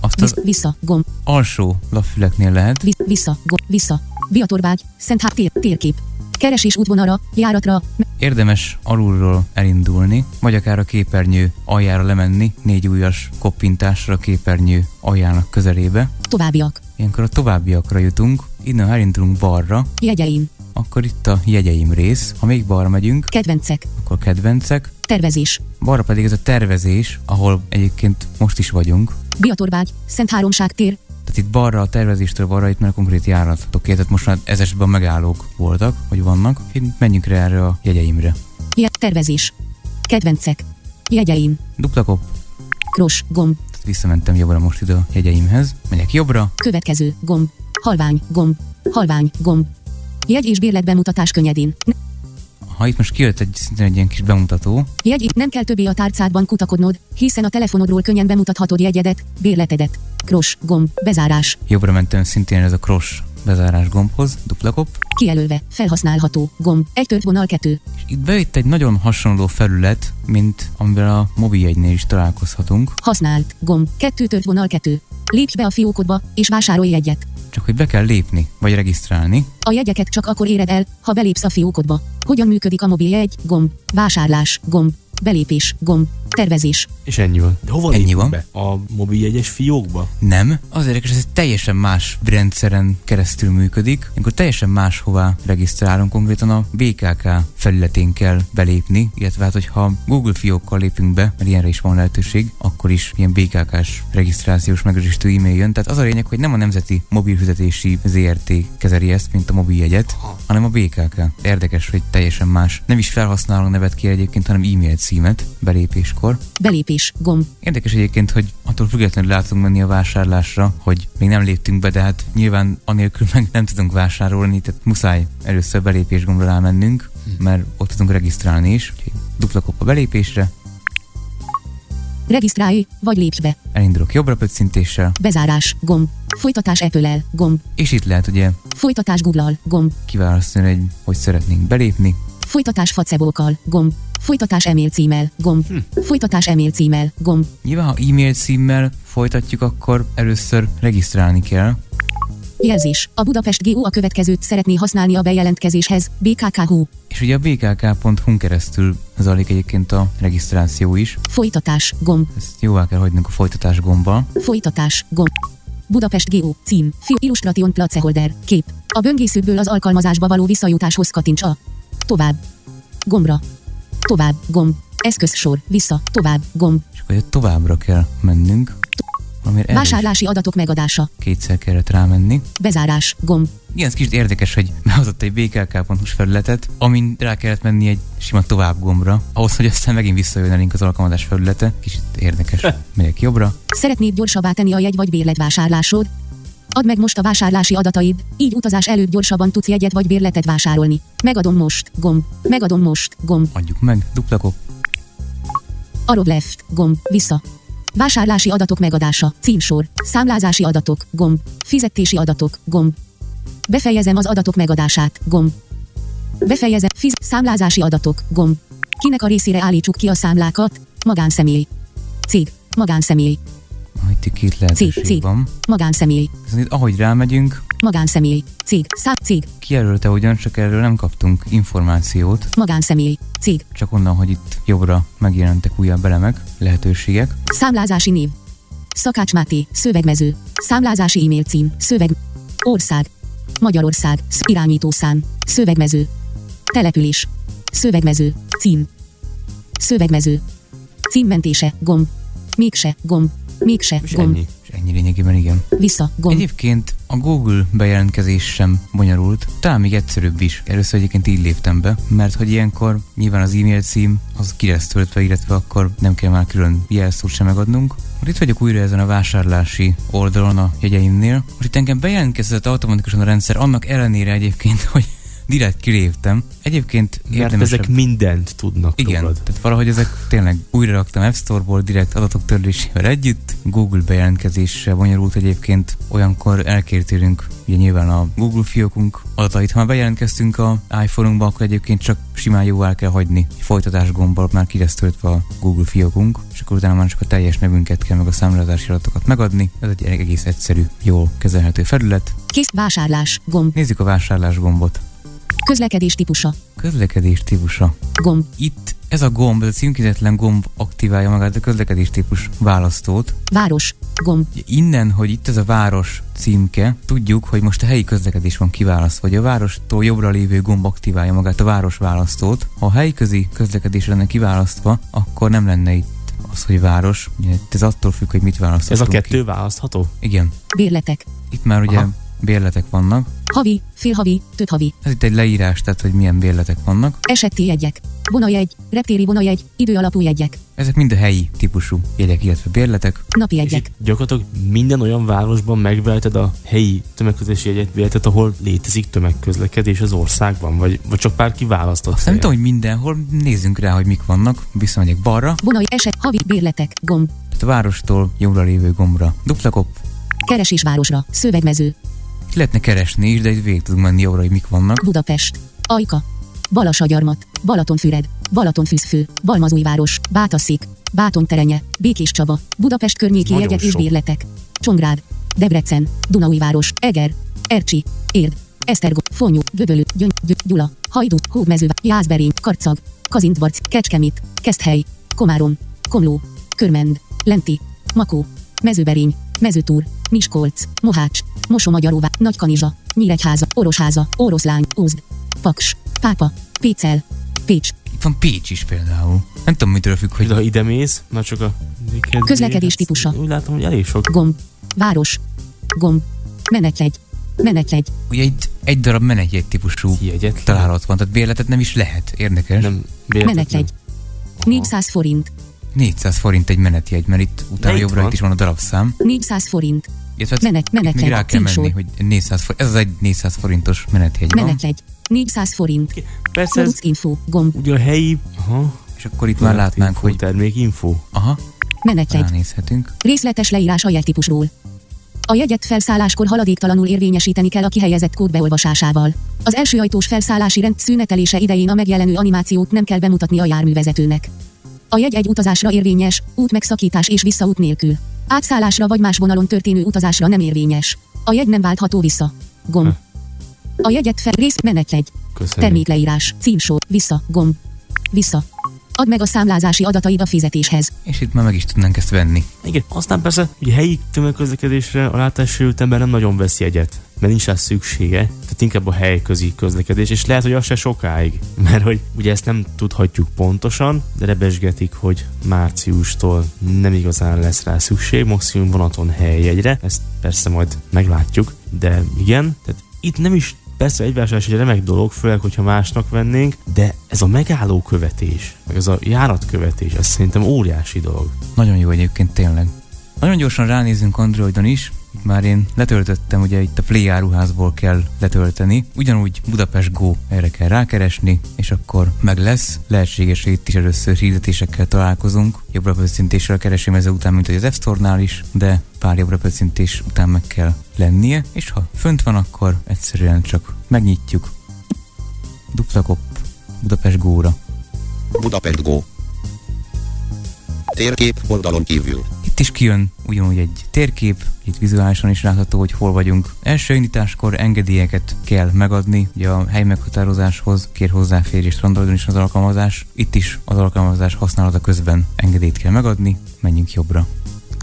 Azt visz, az vissza, gomb. alsó lapfüleknél lehet. Visz, vissza, gomb. Vissza. Biatorbágy, Szent Hár tér, térkép. Keresés útvonalra, járatra, Érdemes alulról elindulni, vagy akár a képernyő aljára lemenni, négy ujjas koppintásra a képernyő aljának közelébe. továbbiak. Ilyenkor a továbbiakra jutunk, innen ha elindulunk balra, Jegyeim, akkor itt a jegyeim rész. Ha még balra megyünk, kedvencek, akkor kedvencek, tervezés. balra pedig ez a tervezés, ahol egyébként most is vagyunk. Biatorbágy, Szent Háromság tér, Tehát itt balra a tervezéstől balra itt már konkrét járatok, tehát most már ez esetben megállók voltak, vagy vannak. Én menjünk rá erre a jegyeimre. je, tervezés. Kedvencek. Jegyeim, Dupla kop, kros, gomb, tehát visszamentem jobbra most ide a jegyeimhez. Megyek jobbra, következő, gomb, halvány, gomb, halvány, gomb. Jegy és bérlet bemutatás könnyedén. ha itt most kijött egy egy ilyen kis bemutató, Jegy, nem kell többé a tárcádban kutakodnod, hiszen a telefonodról könnyen bemutathatod jegyedet, bérletedet. Kros, gomb, bezárás, jobbra mentem szintén ez a cross bezárás gombhoz, dupla kop, kijelölve, felhasználható, gomb, egy tört vonal kettő, itt bejött egy nagyon hasonló felület, mint amivel a mobiljegynél is találkozhatunk, használt, gomb, kettő tört vonal kettő. Lépj be a fiókodba, és vásárolj jegyet. csak hogy be kell lépni, vagy regisztrálni. A jegyeket csak akkor éred el, ha belépsz a fiókodba. Hogyan működik a mobiljegy? Gomb. Vásárlás. Gomb. Belépés. Gomb. Tervezés. És ennyi van. De hova Ennyi van. Be? A mobiljegyes fiókba? Nem, az érdekes, ez egy teljesen más rendszeren keresztül működik. Amikor teljesen máshová regisztrálunk, konkrétan a BKK felületén kell belépni, illetve hát, hogyha Google fiókkal lépünk be, mert ilyenre is van lehetőség, akkor is ilyen BKK-s regisztrációs megerősítő e-mail jön. Tehát az a lényeg, hogy nem a Nemzeti Mobilfizetési ZRT kezeli ezt, mint a mobiljegyet, hanem a BKK. Érdekes, hogy teljesen más. Nem is felhasználó nevet kér egyébként, hanem e-mail címet belépéskor. Belépés. Gomb. Érdekes egyébként, hogy attól függetlenül le tudunk menni a vásárlásra, hogy még nem léptünk be, de hát nyilván anélkül meg nem tudunk vásárolni, tehát muszáj először belépés gombra rámennünk, mert ott tudunk regisztrálni is. Dupla kop a belépésre, Regisztrálj, vagy lépj be. elindulok jobbra pöccintéssel, Bezárás. Gomb. Folytatás Apple-el. Gomb. és itt lehet ugye Folytatás Google-al. Gomb. kiválasztani, hogy hogy szeretnénk belépni. Folytatás Facebookkal. Gomb. Folytatás e-mail címmel. Gomb. Folytatás e-mail címmel. Gomb. Nyilván, ha e-mail címmel folytatjuk, akkor először regisztrálni kell. Jelzés. A Budapest GU a következőt szeretné használni a bejelentkezéshez. BKKHU. És ugye a bkk.hu-n keresztül zajlik egyébként a regisztráció is. Folytatás. Gomb. Ezt jóvá kell hagynunk a folytatás gombbal. Folytatás. Gomb. Budapest GO. Cím. Fi. Illustration placeholder. Kép. A böngészőből az alkalmazásba való visszajutáshoz kattints a. Tovább. Gombra. Tovább. Gomb. Eszközsor. Vissza. Tovább. Gomb. És akkor továbbra kell mennünk. Amire Vásárlási adatok megadása. kétszer kellett rámenni. Bezárás. Gomb. Igen, ez kicsit érdekes, hogy behozott egy bklk.hu-s felületet, amin rá kellett menni egy sima tovább gombra, ahhoz, hogy aztán megint visszajön elénk az alkalmazás felülete. Kicsit érdekes. Megyek jobbra. Szeretnéd gyorsabbá tenni a jegy vagy bérletvásárlásod? Add meg most a vásárlási adataid, így utazás előtt gyorsabban tudsz jegyet vagy bérletet vásárolni. Megadom most, gomb. Megadom most, gomb. Adjuk meg. Dupla kop. Arrow left, gomb. Vissza. Vásárlási adatok megadása, címsor, számlázási adatok, gomb. Fizetési adatok, gomb. Befejezem az adatok megadását, gomb. Befejezem, fiz, számlázási adatok, gomb. Kinek a részére állítsuk ki a számlákat? Magánszemély. Cég. Magánszemély. Itt két lehetőség Cég. van. Magánszemély. Itt, ahogy rámegyünk, Magánszemély. Cég. Szám. Cég. kijelölte ugyan, csak erről nem kaptunk információt, Magánszemély. Cég. csak onnan, hogy itt jobbra megjelentek újabb elemek, lehetőségek. Számlázási név. Szakács Máté, szövegmező. Számlázási e-mail cím, szöveg. Ország. Magyarország, sz- irányítószám, szövegmező. Település. Szövegmező, cím. Szövegmező. Címmentése, gomb. Mégse, gomb. Mégse, És gomb. ennyi. És ennyi lényegében igen. Vissza, gomb. Egyébként a Google bejelentkezés sem bonyolult, talán még egyszerűbb is. Először egyébként így léptem be, mert hogy ilyenkor nyilván az e-mail cím az ki lesz töltve, illetve akkor nem kell már külön jelszót sem megadnunk. Most itt vagyok újra ezen a vásárlási oldalon a jegyeimnél. Most itt engem bejelentkezett automatikusan a rendszer, annak ellenére egyébként, hogy direkt kiléptem. Egyébként Mert érdemesebb... ezek mindent tudnak Igen, rólad. tehát valahogy ezek tényleg újra raktam App Store-ból direkt adatok törlésével együtt. Google bejelentkezéssel bonyolult egyébként. Olyankor elkértélünk ugye nyilván a Google fiókunk adatait. Ha már bejelentkeztünk a iPhone-unkba, akkor egyébként csak simán jóvá kell hagyni. Egy folytatás gombbal már ki lesz töltve a Google fiókunk, és akkor utána már csak a teljes nevünket kell meg a számlázási adatokat megadni. Ez egy egész egyszerű, jól kezelhető felület. Kész vásárlás, gomb. Nézzük a vásárlás gombot. Közlekedés típusa, Közlekedés típusa. gomb. Itt ez a gomb, ez a címkézetlen gomb aktiválja magát a közlekedés típus választót. Város, gomb. Innen, hogy itt ez a város címke, tudjuk, hogy most a helyi közlekedés van kiválasztva, hogy a várostól jobbra lévő gomb aktiválja magát a város választót. Ha a helyi közi közlekedés lenne kiválasztva, akkor nem lenne itt az, hogy város. Ez attól függ, hogy mit Ez választunk a kettő választható? Ki. Igen. Bérletek. Itt már ugye Aha. Bérletek vannak. Havi, félhavi, több havi. Ez itt egy leírás, tehát hogy milyen bérletek vannak. Eseti jegyek. Vonajegy, reptéri vonajegy, időalapú jegyek. Ezek mind a helyi típusú jegyek, illetve bérletek. Napi jegyek. gyakorlatilag minden olyan városban megveheted a helyi tömegközlekedési jegyet, veheted, ahol létezik tömegközlekedés az országban, vagy, vagy csak pár kiválasztott Azt nem tudom, hogy mindenhol nézzünk rá, hogy mik vannak. Visszamegyek balra, Vonaj eset, havi, bérletek, gomb. tehát a várostól jobbra lévő gombra. Dupla kop. Keresés városra, szövegmező. Lehetne keresni is, de itt végig tudunk menni jobbra, hogy mik vannak. Budapest. Ajka. Balasagyarmat. Balatonfüred. Balatonfűzfő. Balmazújváros. Bátaszék. Bátonterenye. Békés Csaba. Budapest környéki jegyek és bérletek. Csongrád. Debrecen. Dunaújváros. Eger. Ercsi. Érd. Esztergom. Fonyó. Göbölő. Gyöngy. Gy- Gyula. Hajdú. Hódmező. Jászberény. Karcag. Kazintbarc. Kecskemét. Keszthely. Komárom. Komló. Körmend. Lenti. Makó. Mezőberény. Mezőtúr. Miskolc. Mohács. Mosomagyaróvá. Nagykanizsa. Nyíregyháza. Orosháza. Oroszlány. Ózd. Paks. Pápa. Pécel. Pécs. Itt van Pécs is például. Nem tudom, mitől függ, hogy ha ide mész, na csak a... Közlekedés típusa. Úgy látom, hogy elég sok. Gomb. Város. Gomb. Menetjegy. Menetjegy. ugye itt egy darab menetjegy típusú Jegyet találat van, tehát bérletet nem is lehet. Érdekes. Nem, bérletet Menetjegy. 400 forint. 400 forint egy menetjegy, mert itt utána itt jobbra van. itt is van a darabszám. 400 forint. Illetve hát Menet, itt még rá kell menni, hogy 400 forint. Ez az egy 400 forintos menetjegy. Menetjegy. 400 forint. Persze ez info. Gomb. ugye a helyi... Aha, És akkor itt már látnánk, info, hogy Termék info. aha, Menetjegy. ránézhetünk. Részletes leírás a jegytípusról. A jegyet felszálláskor haladéktalanul érvényesíteni kell a kihelyezett kód beolvasásával. Az első ajtós felszállási rend szünetelése idején a megjelenő animációt nem kell bemutatni a járművezetőnek. A jegy egy utazásra érvényes, út megszakítás és visszaút nélkül. Átszállásra vagy más vonalon történő utazásra nem érvényes. A jegy nem váltható vissza. Gomb. A jegyet fel rész menetjegy. Köszönöm. Termékleírás, címsor, vissza, gomb. Vissza. Add meg a számlázási adataid a fizetéshez. És itt már meg is tudnánk ezt venni. Igen, aztán persze, ugye helyi tömegközlekedésre a látássérült ember nem nagyon vesz jegyet, mert nincs rá szüksége, tehát inkább a helyközi közlekedés, és lehet, hogy az se sokáig, mert hogy ugye ezt nem tudhatjuk pontosan, de rebesgetik, hogy márciustól nem igazán lesz rá szükség, maximum vonaton helyjegyre, ezt persze majd meglátjuk, de igen, tehát itt nem is Persze egy vásárlás egy remek dolog, főleg, hogyha másnak vennénk, de ez a megálló követés, meg ez a járatkövetés, ez szerintem óriási dolog. Nagyon jó egyébként tényleg. Nagyon gyorsan ránézünk Androidon is, már én letöltöttem, ugye itt a Play áruházból kell letölteni. Ugyanúgy Budapest Go erre kell rákeresni, és akkor meg lesz. Lehetséges, hogy itt is először hirdetésekkel találkozunk. Jobbra pöccintésre keresem ezzel után, mint hogy az App is, de pár jobbra pöccintés után meg kell lennie, és ha fönt van, akkor egyszerűen csak megnyitjuk. Dupla kopp Budapest Go-ra. Budapest Go. Térkép oldalon kívül. Itt is kijön ugyanúgy egy térkép, itt vizuálisan is látható, hogy hol vagyunk. Első indításkor engedélyeket kell megadni, ugye a hely meghatározáshoz kér hozzáférést Androidon is az alkalmazás. Itt is az alkalmazás használata közben engedélyt kell megadni, menjünk jobbra.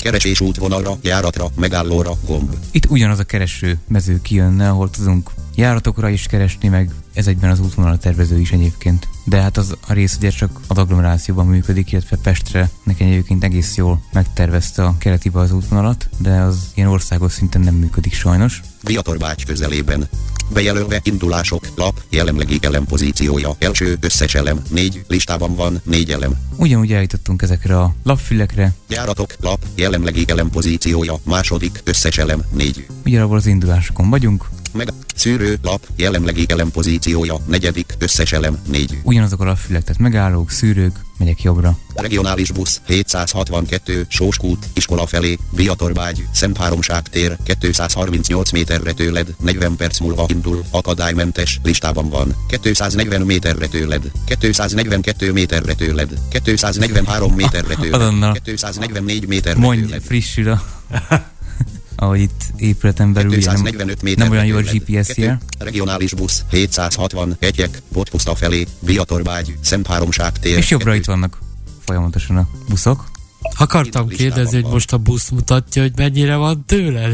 Keresés útvonalra, járatra, megállóra, gomb. Itt ugyanaz a kereső mező kijönne, ahol tudunk járatokra is keresni, meg ez egyben az útvonal tervező is egyébként. De hát az a rész ugye csak az agglomerációban működik, illetve Pestre nekem egyébként egész jól megtervezte a keletibe az útvonalat, de az ilyen országos szinten nem működik sajnos. Viatorbágy közelében. Bejelölve indulások, lap, jelenlegi elem pozíciója, első összes elem, négy, listában van négy elem. Ugyanúgy eljutottunk ezekre a lapfülekre, Járatok, lap, jelenlegi elem pozíciója, második összes elem, négy. ugyanabban az indulásokon vagyunk, Meg szűrő, lap, jelenlegi elem pozíciója, negyedik összes elem, négy. ugyanazok a lapfülek, tehát megállók, szűrők, megyek jobbra. Regionális busz 762, Sóskút, iskola felé, Viatorbágy, Szentháromság tér, 238 méterre tőled, 40 perc múlva indul, akadálymentes, listában van, 240 méterre tőled, 242 méterre tőled, 243 méterre tőled, Azonnal. 244 méterre Mondj tőled. frissül a... ahogy itt épületen belül ugye nem, 245 méterre nem olyan jó a. GPS jel. Regionális busz 760, Egyek, Botpuszta felé, Viatorbágy, Szentháromság tér, És jobbra itt vannak folyamatosan a buszok. Akartam kérdezni, hogy most a busz mutatja, hogy mennyire van tőled?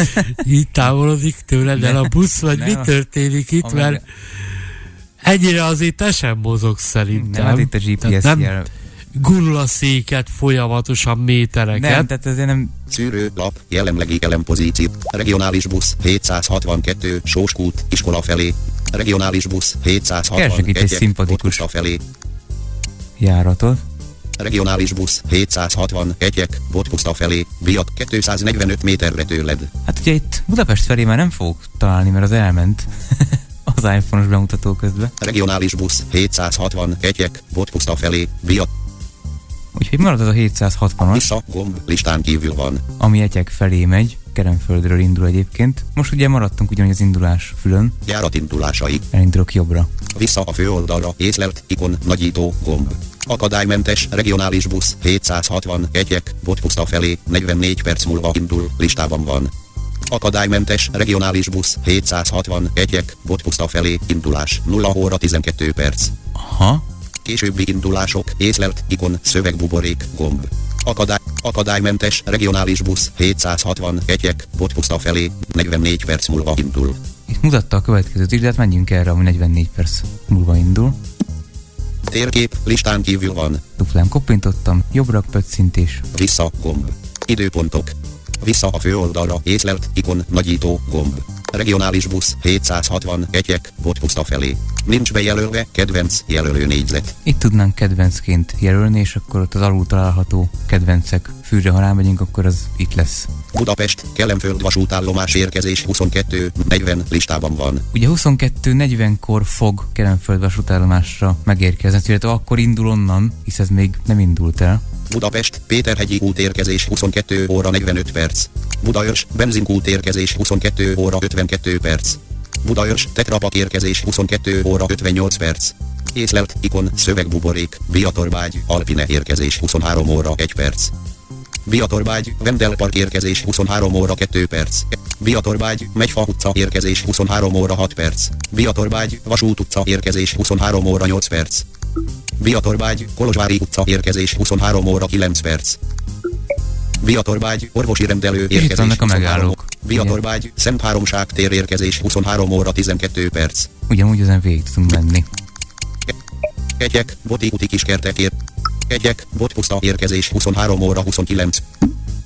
Így távolodik tőled el a busz, vagy Nem. mi történik itt, mert ennyire azért te sem mozog szerintem. Nem, hát itt a GPS jel. Gurul a széket folyamatosan métereket. Nem, tehát ezért nem... Szűrő, lap, jelenlegi elem pozíció. Regionális busz 762, Sóskút, iskola felé. Regionális busz 760, Keresek itt egy szimpatikus. Felé. járatot. Regionális busz 760, Egyek, Botpuszta felé. Viat 245 méterre tőled. Hát ugye itt Budapest felé már nem fogok találni, mert az elment az iPhone-os bemutató közben. Regionális busz 760, Egyek, Botpuszta felé. Viat Úgyhogy marad az a 760-as, vissza, gomb, listán kívül van. ami Egyek felé megy, Keremföldről indul egyébként. Most ugye maradtunk ugyanúgy az indulás fülön, Járatindulásai. elindulok jobbra. Vissza a főoldalra, észlelt, ikon, nagyító, gomb. Akadálymentes, regionális busz, 760, egyek, Botpuszta felé, 44 perc múlva indul, listában van. Akadálymentes, regionális busz, 760, egyek, Botpuszta felé, indulás, 0 óra 12 perc. Aha, Későbbi indulások, észlelt, ikon, szövegbuborék, gomb. Akadály, akadálymentes, regionális busz, 760, egyek, Botpuszta felé, 44 perc múlva indul. itt mutatta a következőt is, de hát menjünk erre, ami 44 perc múlva indul. Térkép, listán kívül van. Duplán koppintottam, jobbra pöccintés. Vissza, gomb. Időpontok. Vissza a főoldalra, észlelt, ikon, nagyító, gomb. Regionális busz, 760, egyek, Botpuszta felé. Nincs bejelölve, kedvenc, jelölő négyzet. Itt tudnánk kedvencként jelölni, és akkor ott az alul található kedvencek fűre, ha rámegyünk, akkor az itt lesz. Budapest, Kelemföld vasútállomás érkezés 22, 40 listában van. Ugye 22.40-kor fog Kelenföld vasútállomásra megérkezni, illetve akkor indul onnan, hisz ez még nem indult el. Budapest, Péterhegyi út érkezés 22 óra 45 perc. Budaörs, benzinkút érkezés 22 óra 52 perc. Budaörs, Tetrapak érkezés 22 óra 58 perc. Észlelt, ikon, szövegbuborék, Viatorbágy, Alpine érkezés 23 óra 1 perc. Viatorbágy, Vendelpark érkezés 23 óra 2 perc. Viatorbágy, Megyfa utca érkezés 23 óra 6 perc. Viatorbágy, Vasút utca érkezés 23 óra 8 perc. Viatorbágy, Kolozsvári utca, érkezés 23 óra 9 perc. Viatorbágy, orvosi rendelő, itt érkezés vannak a 23 megállók. Viatorbágy, Szent Háromság tér érkezés 23 óra 12 perc. Ugyanúgy ezen végig tudunk menni. Kegyek, Boti úti kiskertek ér. Kegyek, Bot puszta érkezés 23 óra 29.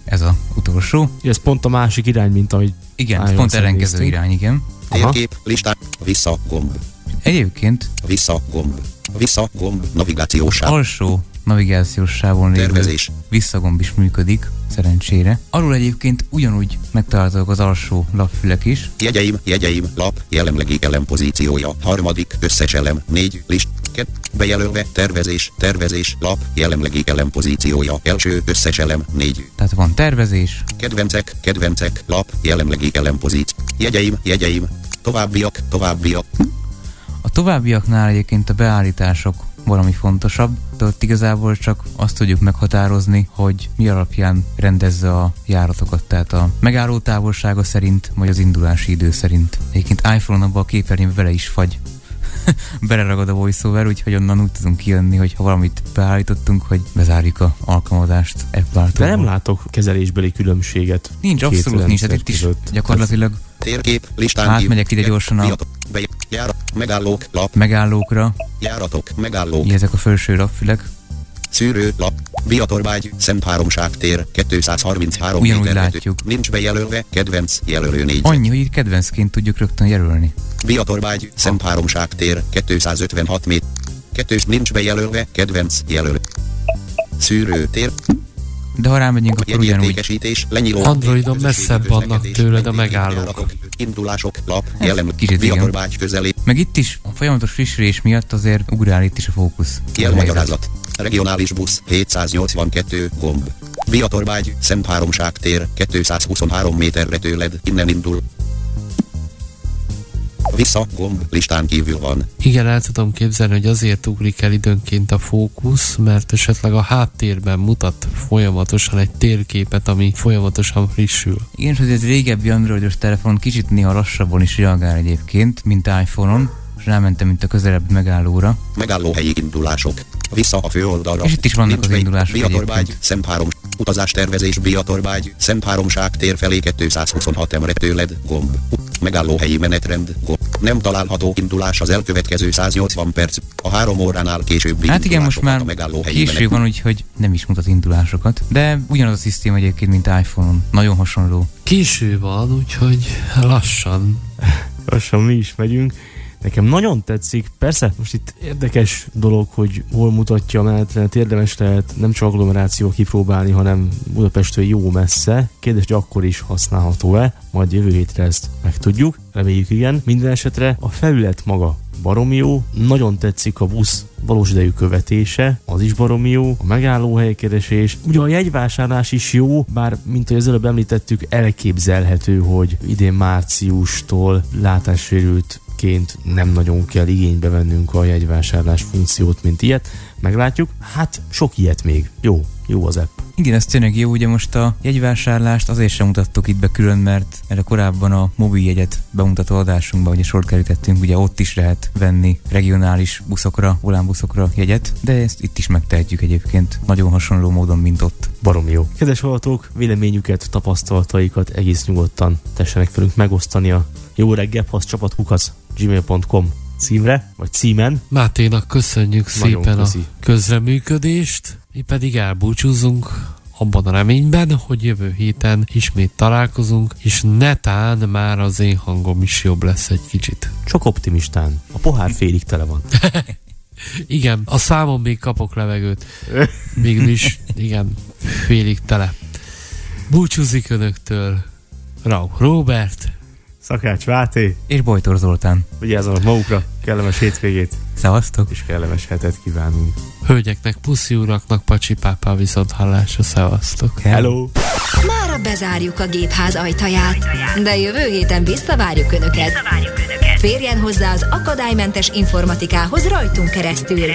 Ez a utolsó. Ez pont a másik irány, mint ahogy Igen, pont ellenkező irány, igen. Térkép, listán, vissza, gomb. Egyébként Vissza, gomb. Vissza, gomb, navigációs sáv. alsó navigációs sávon lévő Tervezés. visszagomb is működik, szerencsére. Arról egyébként ugyanúgy megtalálhatók az alsó lapfülek is. Jegyeim, jegyeim, lap, jelenlegi elem pozíciója, harmadik, összes elem, négy, list, kett, bejelölve, tervezés, tervezés, lap, jelenlegi elem pozíciója, első, összes elem, négy, Tehát van tervezés, kedvencek, kedvencek, lap, jelenlegi elem pozíció, jegyeim, jegyeim, továbbiak, továbbiak, továbbiaknál egyébként a beállítások valami fontosabb, de ott igazából csak azt tudjuk meghatározni, hogy mi alapján rendezze a járatokat, tehát a megálló távolsága szerint, vagy az indulási idő szerint. Egyébként iPhone-on abban a képernyőben vele is fagy. Beleragad a voiceover, úgyhogy onnan úgy tudunk kijönni, hogy ha valamit beállítottunk, hogy bezárjuk a alkalmazást Apple De nem látok kezelésbeli különbséget. Nincs, abszolút nincs, hát itt is gyakorlatilag. Térkép, listán Átmegyek ide gyorsan a- járat, megállók, lap, megállókra, járatok, megállók, ezek a felső lapfülek, Szűrő, lap, Szent Háromság tér, 233 Ugyanúgy méter látjuk. Nincs bejelölve, kedvenc, jelölő négy. annyi, hogy itt kedvencként tudjuk rögtön jelölni. Viatorbágy, Szent Háromság tér, 256 méter. Kettős nincs bejelölve, kedvenc, jelölő. Szűrő tér, De ha rámegyünk, akkor ugyanúgy lenyiló. Androidon messzebb vannak tőled a megállók. Indulások, lap, jelen, kicsit. Viatorbágy közelé, Meg itt is a folyamatos frissülés miatt azért ugrál itt is a fókusz. jelmagyarázat. Regionális busz, 782, gomb. Viatorbágy, Szent Háromság tér, 223 méterre tőled, innen indul. Vissza, gomb, listán kívül van. Igen, el tudom képzelni, hogy azért ugrik el időnként a fókusz, mert esetleg a háttérben mutat folyamatosan egy térképet, ami folyamatosan frissül. Igen, és hogy ez régebbi androidos telefon kicsit néha lassabban is reagál egyébként, mint iPhone-on, és rámentem, mint a közelebbi megállóra. Megállóhelyi indulások. Vissza a főoldalra. És itt is vannak Nincs az indulások Biatorbágy. Szent Három. Utazás tervezés Biatorbágy, Szent Háromság tér felé 226 emre tőled, gomb. Megállóhelyi menetrend, gomb. Nem található indulás az elkövetkező 180 perc. A három óránál későbbi Hát igen, most már késő van, úgyhogy nem is mutat indulásokat. De ugyanaz a szisztéma egyébként, mint iPhone-on. Nagyon hasonló. Késő van, úgyhogy lassan. Lassan mi is megyünk. Nekem nagyon tetszik, persze most itt érdekes dolog, hogy hol mutatja a menetrendet, érdemes lehet nem csak agglomeráció kipróbálni, hanem Budapestől jó messze. Kérdés, hogy akkor is használható-e, majd jövő hétre ezt megtudjuk, reméljük igen. Minden esetre a felület maga baromi jó, nagyon tetszik a busz valós idejű követése, az is baromi jó, a megállóhelykeresés. Ugye a jegyvásárlás is jó, bár mint ahogy az előbb említettük, elképzelhető, hogy idén márciustól látássérültként nem nagyon kell igénybe vennünk a jegyvásárlás funkciót, mint ilyet. Meglátjuk. Hát sok ilyet még. Jó, jó az app. Igen, ez tényleg jó, ugye most a jegyvásárlást azért sem mutattuk itt be külön, mert erre korábban a mobiljegyet bemutató adásunkban ugye sort kerítettünk, ugye ott is lehet venni regionális buszokra, volánbuszokra jegyet, de ezt itt is megtehetjük egyébként, nagyon hasonló módon, mint ott. Baromi jó. Kedves hallgatók, véleményüket, tapasztalataikat egész nyugodtan tessenek velünk megosztani a jó reggel, csapatkukac gmail.com címre, vagy címen. Máténak köszönjük Nagyon szépen köszi. a közreműködést, mi pedig elbúcsúzunk abban a reményben, hogy jövő héten ismét találkozunk, és netán már az én hangom is jobb lesz egy kicsit. Csak optimistán. A pohár félig tele van. Igen, a számon még kapok levegőt. Mégis, igen, félig tele. Búcsúzik önöktől Rauch Robert, Szakács Máté, És Bojtor Zoltán. vigyázzanak magukra, kellemes hétvégét, Szevasztok! és kellemes hetet kívánunk. hölgyeknek, puszi uraknak, pacsi pápá viszont hallásra, szevasztok. Hello! Mára bezárjuk a gépház ajtaját, de jövő héten visszavárjuk Önöket. Férjen hozzá az akadálymentes informatikához rajtunk keresztül.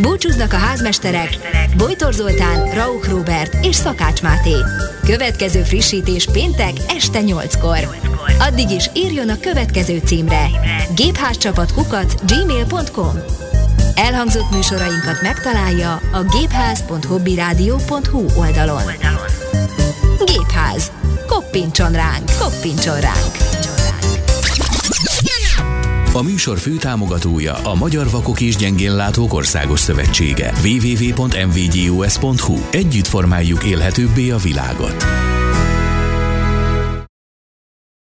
Búcsúznak a házmesterek Bojtor Zoltán, Rauch Robert és Szakács Máté. Következő frissítés péntek este 8-kor. Addig is írjon a következő címre. Gépházcsapat kukac gmail.com Elhangzott műsorainkat megtalálja a gépház.hobbyradio.hu oldalon. Gépház. Koppintson ránk, koppintson ránk. A műsor főtámogatója a Magyar Vakok és Gyengénlátók Országos Szövetsége. www.mvgus.hu Együtt formáljuk élhetőbbé a világot.